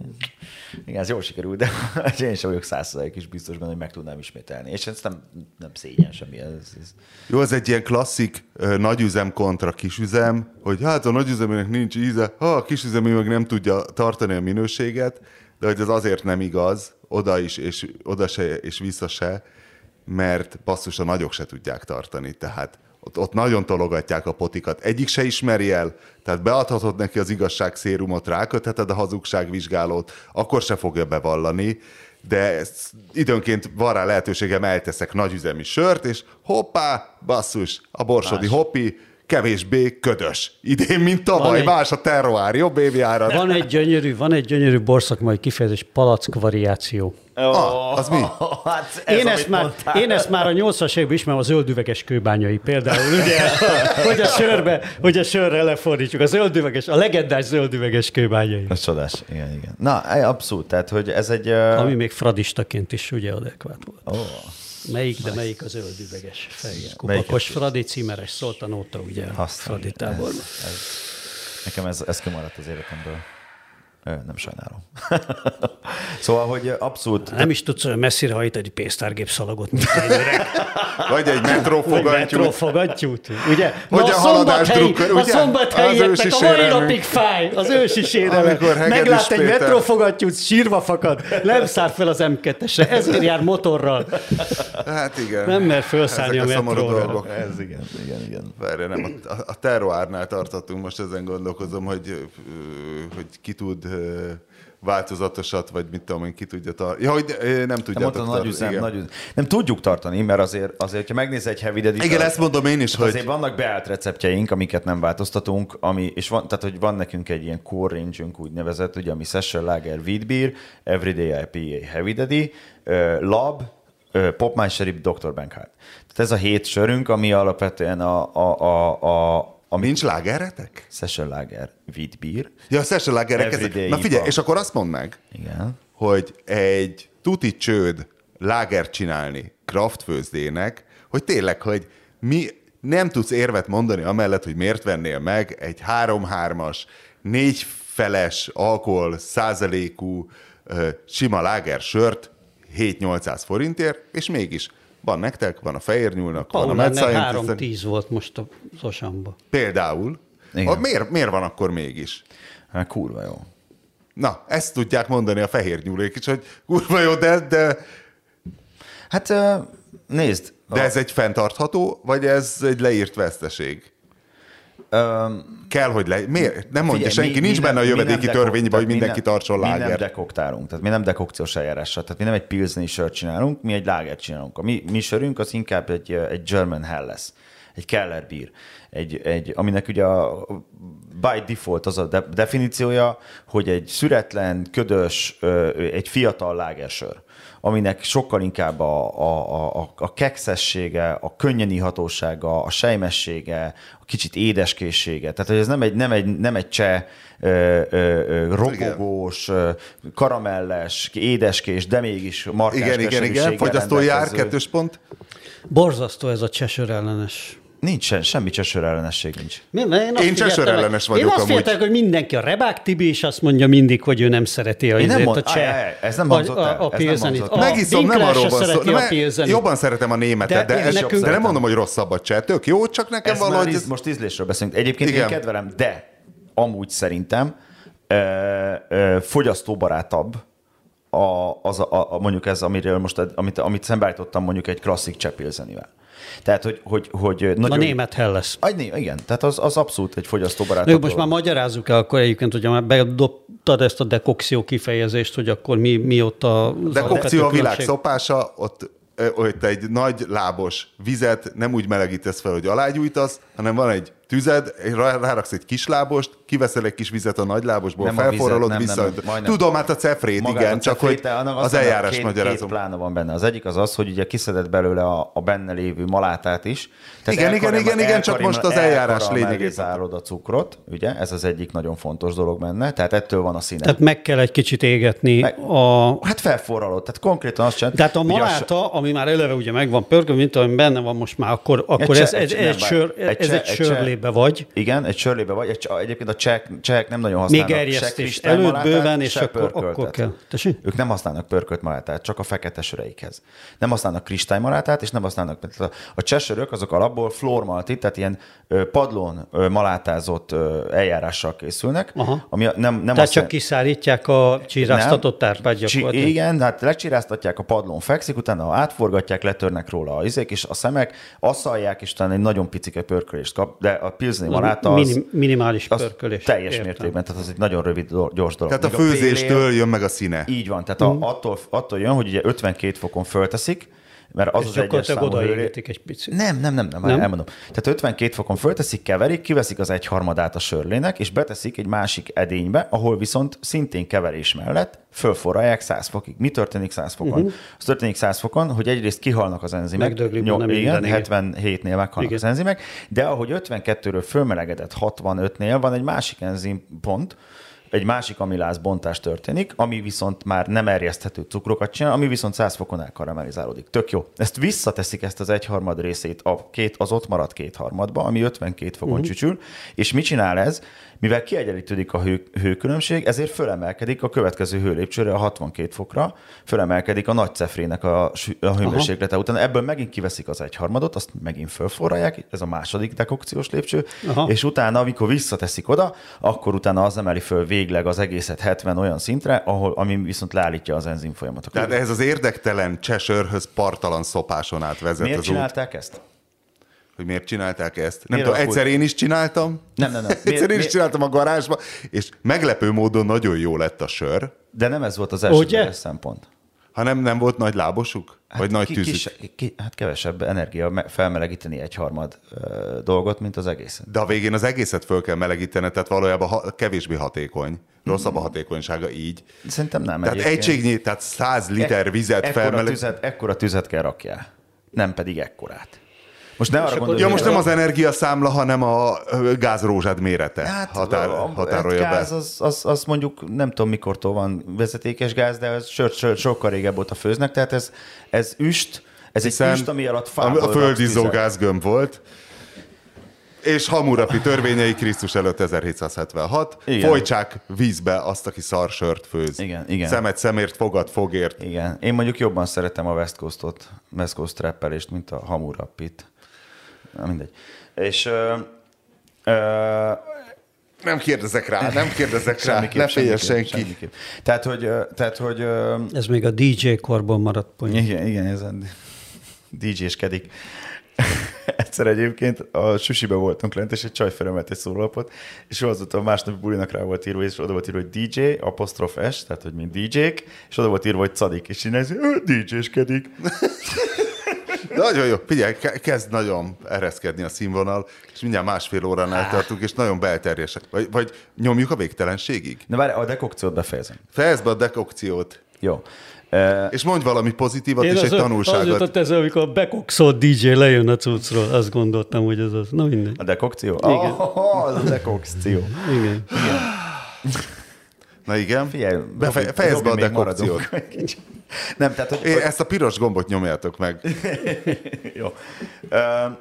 igen, ez jól sikerült, de én sem vagyok százszerzalék is biztos benne, hogy meg tudnám ismételni. És ez nem, nem szégyen semmi. Ez, ez... Jó, ez egy ilyen klasszik nagyüzem kontra kisüzem, hogy hát a nagyüzemének nincs íze, ha a kisüzemű meg nem tudja tartani a minőséget, de hogy ez azért nem igaz, oda is, és oda se, és vissza se, mert basszus a nagyok se tudják tartani. Tehát ott, ott nagyon tologatják a potikat. Egyik se ismeri el, tehát beadhatod neki az igazság szérumot, rákötheted a hazugságvizsgálót, akkor se fogja bevallani, de ezt időnként van rá lehetőségem, elteszek nagyüzemi sört, és hoppá, basszus, a borsodi Más. hoppi, kevésbé ködös. Idén, mint tavaly, van más egy, a terroár, jobb évjárat. Van egy gyönyörű, van egy gyönyörű borszakmai kifejezés, palack variáció. Oh, az mi? Hát ez, én, ezt már, én ezt már a 80-as években ismerem a zöldüveges kőbányai például, ugye, hogy a sörbe, hogy a sörre lefordítsuk, a zöldüveges, a legendás zöldüveges kőbányai. Ez csodás, igen, igen. Na, abszolút, tehát, hogy ez egy... Uh... Ami még fradistaként is ugye adekvát volt. Oh. Melyik, de melyik az zöldüveges fejű? Kupakos Fradi, címeres Szoltanóta, ugye a Fradi táborban. Ez, ez, nekem ez, ez kimaradt az életemből. Nem sajnálom. szóval, hogy abszolút... Nem is tudsz olyan messzire hajtani egy pénztárgép szalagot, mint Vagy egy metrófogattyút. metrófogattyút, ugye? Vagy a, a haladás drukker, ugye? A szombathelyieknek a mai napig fáj, az ősi sérelem. Meglát egy metrófogattyút, sírva fakad, nem szár fel az M2-esre, ezért jár motorral. Hát igen. Nem mer felszállni Ezek a, a metróra. Ez igen, igen, igen. Várj, nem, a, a terroárnál tartottunk, most ezen gondolkozom, hogy, hogy ki tud változatosat, vagy mit tudom én, ki tudja tartani. Ja, hogy nem tudja tartani. Nagy üzem, nagy üzem. Nem tudjuk tartani, mert azért, azért ha megnéz egy heavy dedicated, Igen, ezt mondom én is, hogy... Azért vannak beállt receptjeink, amiket nem változtatunk, ami, és van, tehát, hogy van nekünk egy ilyen core range úgynevezett, ugye, ami Session Lager Wheat Beer, Everyday IPA Heavy Daddy, Lab, uh, Popmeister Dr. Bankhardt. Tehát ez a hét sörünk, ami alapvetően a, a, a, a ami Nincs lágeretek? Session Lager Wheat Beer. Ja, Session Lagerek. Ezek... Na figyelj, és akkor azt mondd meg, Igen. hogy egy tuti csőd láger csinálni craft főzdének, hogy tényleg, hogy mi nem tudsz érvet mondani amellett, hogy miért vennél meg egy 3-3-as, négy feles alkohol százalékú sima láger sört 7-800 forintért, és mégis van nektek, van a fehér nyúlnak, van a Mad 3-10 volt most a Osamba. Például. A, miért, miért van akkor mégis? Hát kurva jó. Na, ezt tudják mondani a fehér nyúlék is, hogy kurva jó, de... de... Hát nézd. De a... ez egy fenntartható, vagy ez egy leírt veszteség? Um, Kell, hogy le... Miért? Nem mondja senki, mi, nincs mi benne a jövedéki törvényben, hogy mindenki tartson lágert. Mi nem dekoktálunk, tehát mi nem dekokciós eljárással, tehát mi nem egy pilsni sört csinálunk, mi egy lágert csinálunk. A mi, mi sörünk az inkább egy, egy German Hell lesz, egy Keller Beer, egy, egy, aminek ugye a by default az a de, definíciója, hogy egy szüretlen, ködös, egy fiatal lágersör aminek sokkal inkább a, a, a, a kekszessége, a könnyen ihatósága, a sejmessége, a kicsit édeskészsége. Tehát, hogy ez nem egy, nem egy, nem egy cseh ö, ö, ö, ropogós, karamelles, édeskés, de mégis markás Igen, igen, igen. Fogyasztói ár, kettős pont. Borzasztó ez a csesör ellenes Nincsen, semmi csesőr ellenesség nincs. Mi, én én csesőr ellenes vagyok Én azt féltem, hogy mindenki a Rebák Tibi is azt mondja mindig, hogy ő nem szereti a, nem mond, a cseh. Á, ez nem hangzott el. A, a, a Megiszom, nem arról van szó. Nem, jobban szeretem a németet, de, de, ez nekünk, de nem mondom, hogy rosszabb a cseh. Tök jó, csak nekem ez valahogy... Ez... Most ízlésről beszélünk. Egyébként Igen. én kedvelem, de amúgy szerintem ö, ö, fogyasztóbarátabb a, az a, a, mondjuk ez, amiről most, amit, amit szembeállítottam mondjuk egy klasszik csepilzenivel. Tehát, hogy, hogy, hogy nagyon... A német Helles. A, igen, tehát az, az abszolút egy fogyasztóbarát. Jó, most már magyarázzuk el akkor egyébként, hogy már bedobtad ezt a dekokció kifejezést, hogy akkor mi, mi ott a... Dekokció a világ szopása, ott hogy te egy nagy lábos vizet nem úgy melegítesz fel, hogy alágyújtasz, hanem van egy tüzed, ráraksz egy kislábost, kiveszel egy kis vizet a nagylábosból, nem felforralod vissza. Nem, Tudom, hát a cefrét, igen, a csak hogy az, az eljárás két, magyarázom. Két plána van benne. Az egyik az az, hogy ugye kiszedett belőle a, a benne lévő malátát is. Tehát igen, igen, igen, igen, csak most az eljárás lényegét. a cukrot, ugye, ez az egyik nagyon fontos dolog benne, tehát ettől van a színe. Tehát meg kell egy kicsit égetni meg, a... Hát felforralod, tehát konkrétan azt csinálod. Tehát a maláta, ami már eleve ugye megvan pörgő, mint ami benne van most már, akkor, akkor ez, egy, egy, sör, ez egy sörlébe vagy. Igen, egy sörlébe vagy. Egy, egyébként a csehek, csehek nem nagyon használnak Még erjesztés előtt bőven, és akkor, akkor kell. Tessék? Ők nem használnak pörkölt malátát, csak a fekete söreikhez. Nem használnak kristálymalátát, és nem használnak. A, a csesörök azok alapból flormalti, tehát ilyen padlón malátázott eljárással készülnek. Aha. Ami nem, nem tehát csak jel... kiszállítják a csíráztatott árpát gyakorlatilag. Igen, hát lecsíráztatják, a padlón fekszik, utána átforgatják, letörnek róla a izék, és a szemek asszalják, és utána egy nagyon picike pörkölést kap, de a pilzni maláta az, Minim, minimális pörkölés. Teljes értem. mértékben, tehát az egy nagyon rövid, gyors dolog. Tehát a főzéstől a pélél, jön meg a színe. Így van, tehát mm. a, attól, attól jön, hogy ugye 52 fokon fölteszik, mert az és az egyes számú hőlé... egy picit. Nem, nem, nem, nem, nem, elmondom. Tehát 52 fokon fölteszik, keverik, kiveszik az egyharmadát a sörlének, és beteszik egy másik edénybe, ahol viszont szintén keverés mellett fölforralják 100 fokig. Mi történik 100 fokon? Uh-huh. Az történik 100 fokon, hogy egyrészt kihalnak az enzimek. Megdöglik, Nyom, nem igen, 77-nél meghalnak igen. az enzimek, de ahogy 52-ről fölmelegedett 65-nél van egy másik enzim pont, egy másik amiláz bontás történik, ami viszont már nem erjeszthető cukrokat csinál, ami viszont 100 fokon elkaramelizálódik. Tök jó. Ezt visszateszik ezt az egyharmad részét a két, az ott maradt kétharmadba, ami 52 fokon uh-huh. csücsül, és mit csinál ez? Mivel kiegyenlítődik a hő, hőkülönbség, ezért fölemelkedik a következő hőlépcsőre, a 62 fokra, fölemelkedik a nagy cefrének a, a hőmérséklete. Utána ebből megint kiveszik az egyharmadot, azt megint fölforralják, ez a második dekokciós lépcső, Aha. és utána, amikor visszateszik oda, akkor utána az emeli föl végleg az egészet 70 olyan szintre, ahol, ami viszont leállítja az enzim folyamatokat. Tehát ez az érdektelen csesörhöz partalan szopáson át vezet Miért az csinálták út. ezt? Hogy miért csinálták ezt. Nem tudom, egyszer én is csináltam. Nem, nem, nem. Miért, egyszer én is csináltam a garázsba, és meglepő módon nagyon jó lett a sör. De nem ez volt az első szempont. Ha nem, nem volt nagy lábosuk? Hát vagy nagy tűzük? Kis, ki, hát kevesebb energia felmelegíteni egy harmad ö, dolgot, mint az egészet. De a végén az egészet föl kell melegíteni, tehát valójában ha, kevésbé hatékony. Rosszabb a hatékonysága így. Szerintem nem. Tehát egyébként. egységnyi, tehát 100 liter e, vizet felmelegíteni. Ekkora tüzet kell rakjál, nem pedig ekkorát. Most ne arra gondolj, ja, most nem az energiaszámla, hanem a gázrózsád mérete hát, határ, a, határolja hát gáz, be. Az, az, az, mondjuk nem tudom mikortól van vezetékes gáz, de ez sört, sört sokkal régebb óta főznek, tehát ez, ez üst, ez Hiszen egy üst, ami alatt fából A földizó gázgömb volt, és Hamurapi törvényei Krisztus előtt 1776. Igen. Folytsák vízbe azt, aki sört főz. Igen, igen. Szemet szemért, fogad fogért. Igen. Én mondjuk jobban szeretem a West Coast-ot, West Coast mint a Hamurapit. Na mindegy. És ö, ö, nem kérdezek rá, nem kérdezek rá, ne féljen senki. Semmiképp. Tehát, hogy, tehát, hogy... Ez még a DJ korban maradt poén. Igen, igen, ez a DJ-skedik. Egyszer egyébként a susibe voltunk lent, és egy csaj felemelt egy szólapot, és azóta másnapi bulinak rá volt írva, és oda volt írva, hogy DJ, apostrof S, tehát hogy mint DJ-k, és oda volt írva, hogy Cadik, és így DJ-skedik. Nagyon jó. Figyelj, kezd nagyon ereszkedni a színvonal, és mindjárt másfél órán eltartunk, és nagyon belterjesek. Vagy, vagy nyomjuk a végtelenségig? Na várj, a dekokciót befejezem. Fejezd be a dekokciót. Jó. Uh, és mondj valami pozitívat Én és az egy tanulságot. Az jutott ez, amikor a bekokszott DJ lejön a cuccról, azt gondoltam, hogy ez az. Na mindegy. A dekokció? Igen. Oh, az a dekokció. Igen. igen. Na igen. Figyelj, Befe- fejezd be a dekokciót. Nem, tehát, hogy... Ezt a piros gombot nyomjátok meg. Jó. Uh,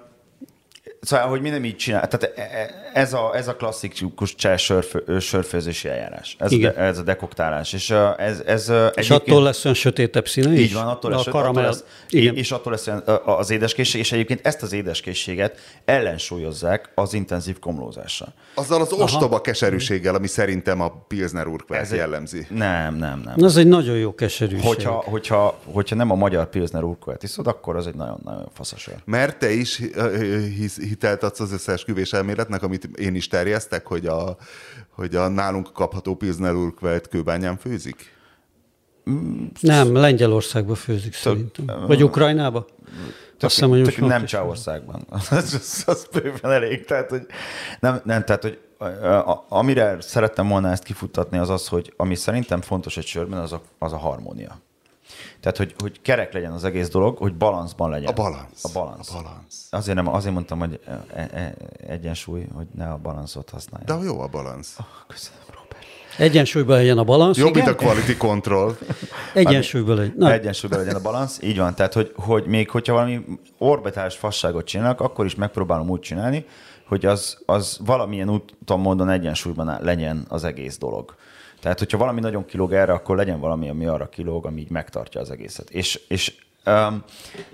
Szóval, hogy mi nem így csinál. Tehát e- e- ez a, ez a klasszikus cseh sörfő, sörfőzési eljárás. Ez, Igen. a, ez a dekoktálás. És ez, ez és attól lesz olyan sötétebb színe is? Így van, attól lesz, a karamell. Attól lesz, Igen. És attól lesz az édeskészség, és egyébként ezt az édeskészséget ellensúlyozzák az intenzív komlózással. Azzal az ostoba Aha. keserűséggel, ami szerintem a Pilsner Urquell jellemzi. Nem, nem, nem. Az egy nagyon jó keserűség. Hogyha, hogyha, hogyha nem a magyar Pilsner Urquell iszod, akkor az egy nagyon-nagyon faszos Mert te is hisz, hitelt adsz az összeesküvés elméletnek, amit én is terjesztek, hogy a, hogy a nálunk kapható Pilsner Urquell-t kőbányán főzik? Nem, Lengyelországban főzik szerintem. Vagy Ukrajnába? Tök, Azt hiszem, hogy tök nem Csehországban. az, az, az bőven elég. Tehát, hogy nem, nem, tehát, hogy amire szerettem volna ezt kifuttatni, az az, hogy ami szerintem fontos egy sörben, az a, az a harmónia. Tehát, hogy, hogy kerek legyen az egész dolog, hogy balanszban legyen. A balansz. A balansz. A balansz. Azért, nem, azért mondtam, hogy e, e, egyensúly, hogy ne a balanszot használja. De jó a balansz. Oh, köszönöm, Robert. Egyensúlyban legyen a balansz. Jobb, mint a quality control. Egyensúlyban legyen. Na. Egyensúlyban legyen a balansz. Így van. Tehát, hogy, hogy még hogyha valami orbitális fasságot csinálnak, akkor is megpróbálom úgy csinálni, hogy az, az valamilyen úton, módon egyensúlyban legyen az egész dolog. Tehát, hogyha valami nagyon kilóg erre, akkor legyen valami, ami arra kilóg, ami így megtartja az egészet. És, és, um,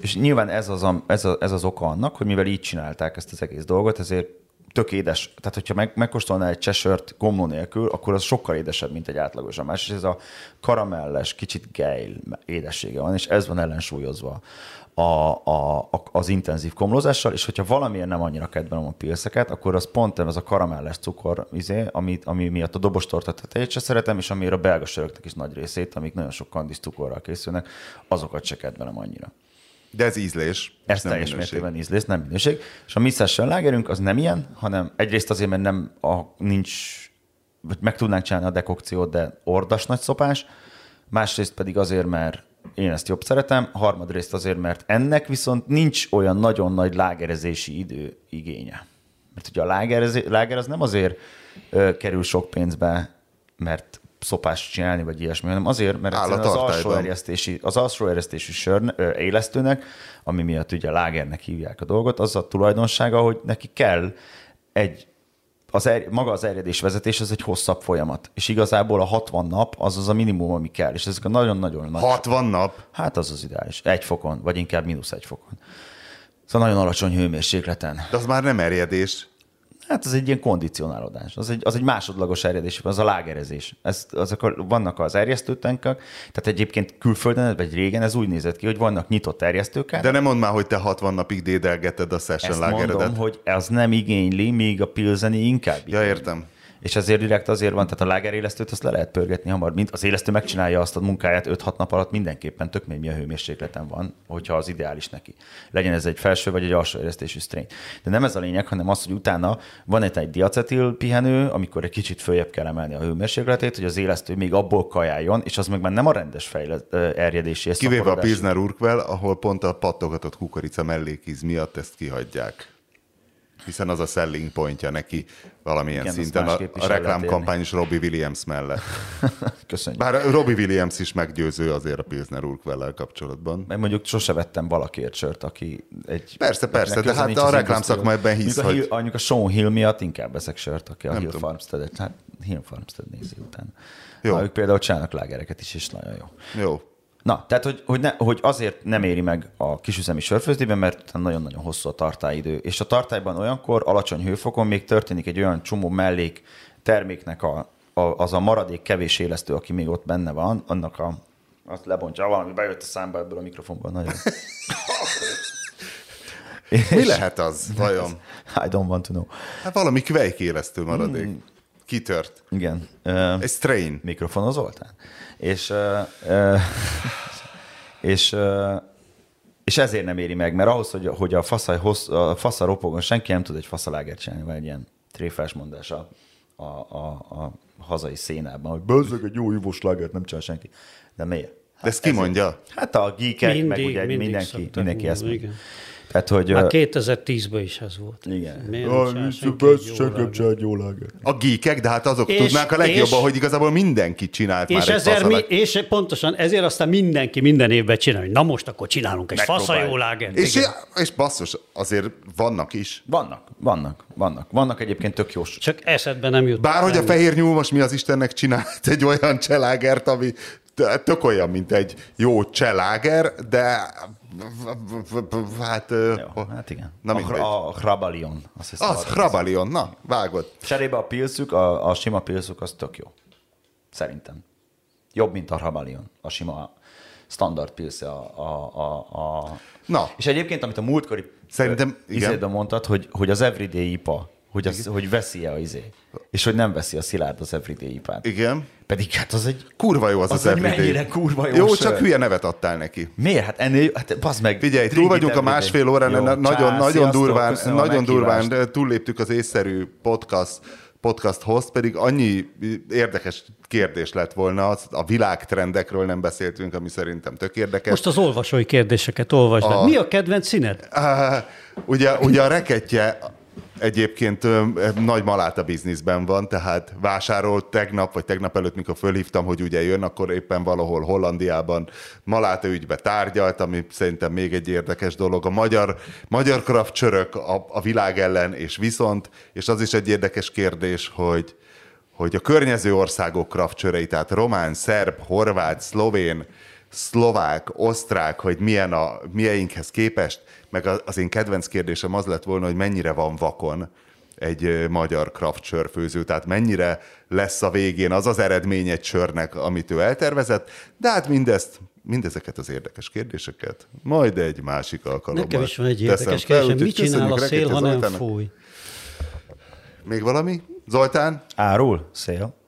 és nyilván ez az, a, ez, a, ez az oka annak, hogy mivel így csinálták ezt az egész dolgot, ezért tök édes. Tehát, hogyha meg, megkóstolnál egy csesört gomló nélkül, akkor az sokkal édesebb, mint egy átlagos más. És ez a karamelles, kicsit gejl édessége van, és ez van ellensúlyozva a, a, az intenzív komlózással, és hogyha valamilyen nem annyira kedvelem a pilszeket, akkor az pont ez a karamelles cukor, izé, ami, ami miatt a dobostorta tetejét se szeretem, és amiért a belga söröknek is nagy részét, amik nagyon sok kandis cukorral készülnek, azokat se kedvelem annyira. De ez ízlés. Ez teljes minőség. mértékben ízlés, nem minőség. És a Missation lágerünk az nem ilyen, hanem egyrészt azért, mert nem a, nincs, vagy meg tudnánk csinálni a dekokciót, de ordas nagy szopás, másrészt pedig azért, mert én ezt jobb szeretem, harmadrészt azért, mert ennek viszont nincs olyan nagyon nagy lágerezési idő igénye. Mert ugye a láger, láger az nem azért ö, kerül sok pénzbe, mert szopást csinálni, vagy ilyesmi, hanem azért, mert az alsó erjesztési, az alsó erjesztési sör ö, élesztőnek, ami miatt ugye lágernek hívják a dolgot, az a tulajdonsága, hogy neki kell egy az er, maga az erjedés vezetés az egy hosszabb folyamat. És igazából a 60 nap az az a minimum, ami kell. És ezek a nagyon-nagyon nagy... 60 nap? Hát az az ideális. Egy fokon, vagy inkább mínusz egy fokon. Szóval nagyon alacsony hőmérsékleten. De az már nem erjedés. Hát az egy ilyen kondicionálódás. Az egy, az egy másodlagos erjedés, az a lágerezés. Ez, azok a, vannak az erjesztőtankok, tehát egyébként külföldön, vagy régen ez úgy nézett ki, hogy vannak nyitott erjesztők. De nem mondd már, hogy te 60 napig dédelgeted a session Ezt lágeredet. mondom, hogy ez nem igényli, míg a pilzeni inkább igényli. Ja, értem és ezért direkt azért van, tehát a lágerélesztőt azt le lehet pörgetni hamar, mint az élesztő megcsinálja azt a munkáját 5-6 nap alatt mindenképpen, tök még mi a hőmérsékleten van, hogyha az ideális neki. Legyen ez egy felső vagy egy alsó élesztésű strain. De nem ez a lényeg, hanem az, hogy utána van egy, egy diacetil pihenő, amikor egy kicsit följebb kell emelni a hőmérsékletét, hogy az élesztő még abból kajáljon, és az meg már nem a rendes fejle- erjedési. Kivéve a Pilsner Urquell, ahol pont a pattogatott kukorica mellékíz miatt ezt kihagyják hiszen az a selling pontja neki valamilyen Igen, szinten. A, a reklámkampány is Robbie Williams mellett. Köszönjük. Bár Robbie Williams is meggyőző azért a Pilsner urquell kapcsolatban. Meg mondjuk sose vettem valakiért sört, aki egy... Persze, persze, de hát a reklámszakma ebben hisz, a hogy... Hill, a Sean Hill miatt inkább veszek sört, aki a Hill Farmstead-et, hát Hill Farmstead nézi után. Jó. Ha ők például csinálnak lágereket is, és nagyon jó. Jó. Na, tehát, hogy, hogy, ne, hogy azért nem éri meg a kisüzemi sörfőzdében, mert nagyon-nagyon hosszú a tartályidő. És a tartályban olyankor, alacsony hőfokon még történik egy olyan csomó mellék terméknek a, a, az a maradék kevés élesztő, aki még ott benne van, annak a, azt lebontja, valami bejött a számba ebből a mikrofonból, nagyon. Mi lehet az, vajon? I don't want to know. Hát valami kvejkélesztő maradék. Mm. Kitört. Igen. Uh, Egy strain. Mikrofonozoltál? És, és, és ezért nem éri meg, mert ahhoz, hogy, hogy a, faszaj, hossz, a fasza ropogon senki nem tud egy faszalágert csinálni, vagy egy ilyen tréfás mondása a, a, a hazai szénában, hogy bőzzög egy jó ivós lágert nem csinál senki. De miért? Hát De ezt ki mondja? Hát a geekek, mindig, meg ugye mindenki, mindenki ezt mondja. Tehát, hogy... Már 2010-ben is ez volt. Igen. A geekek, de hát azok és, tudnák a legjobban, és, hogy igazából mindenki csinált és már ezért mi, És pontosan ezért aztán mindenki minden évben csinál, hogy na most akkor csinálunk egy faszajólágert. És, és basszus, azért vannak is. Vannak, vannak, vannak. Vannak egyébként tök jó. Csak eszedben nem jut. Bárhogy a fehér nyúl most mi az Istennek csinált egy olyan cselágert, ami tök olyan, mint egy jó cseláger, de hát... Jó, hát igen. Na, a, a Hrabalion. Azt az, Hrabalion, na, vágod. Cserébe a pilszük, a, a sima pilszük, az tök jó. Szerintem. Jobb, mint a Hrabalion. A sima standard pilsze a, a, a, a... Na. És egyébként, amit a múltkori Szerintem, igen. mondtad, hogy, hogy az everyday IPA, hogy, az, hogy veszi-e a izé, és hogy nem veszi a szilárd az everyday ipát. Igen. Pedig hát az egy... Kurva jó az az, az everyday. mennyire kurva jó Jó, sör. csak hülye nevet adtál neki. Miért? Hát ennél, hát bazd meg. Figyelj, túl vagyunk a másfél órán, nagyon, nagyon, nagyon durván, nagyon durván túlléptük az észszerű podcast podcast host, pedig annyi érdekes kérdés lett volna, a világtrendekről nem beszéltünk, ami szerintem tök érdekes. Most az olvasói kérdéseket olvasd a... Mi a kedvenc színed? Uh, ugye, ugye a reketje egyébként nagy maláta bizniszben van, tehát vásárolt tegnap, vagy tegnap előtt, mikor fölhívtam, hogy ugye jön, akkor éppen valahol Hollandiában maláta ügybe tárgyalt, ami szerintem még egy érdekes dolog. A magyar, magyar kraft csörök a, a világ ellen, és viszont, és az is egy érdekes kérdés, hogy, hogy a környező országok kraftcsörei, tehát román, szerb, horvát, szlovén, szlovák, osztrák, hogy milyen a mieinkhez képest, meg az én kedvenc kérdésem az lett volna, hogy mennyire van vakon egy magyar craft sörfőző, tehát mennyire lesz a végén az az eredmény egy sörnek, amit ő eltervezett, de hát mindezt, mindezeket az érdekes kérdéseket majd egy másik alkalommal Nekem is van egy érdekes kérdés, mit csinál a szél, ha nem fúj? Még valami? Zoltán? Árul, szél.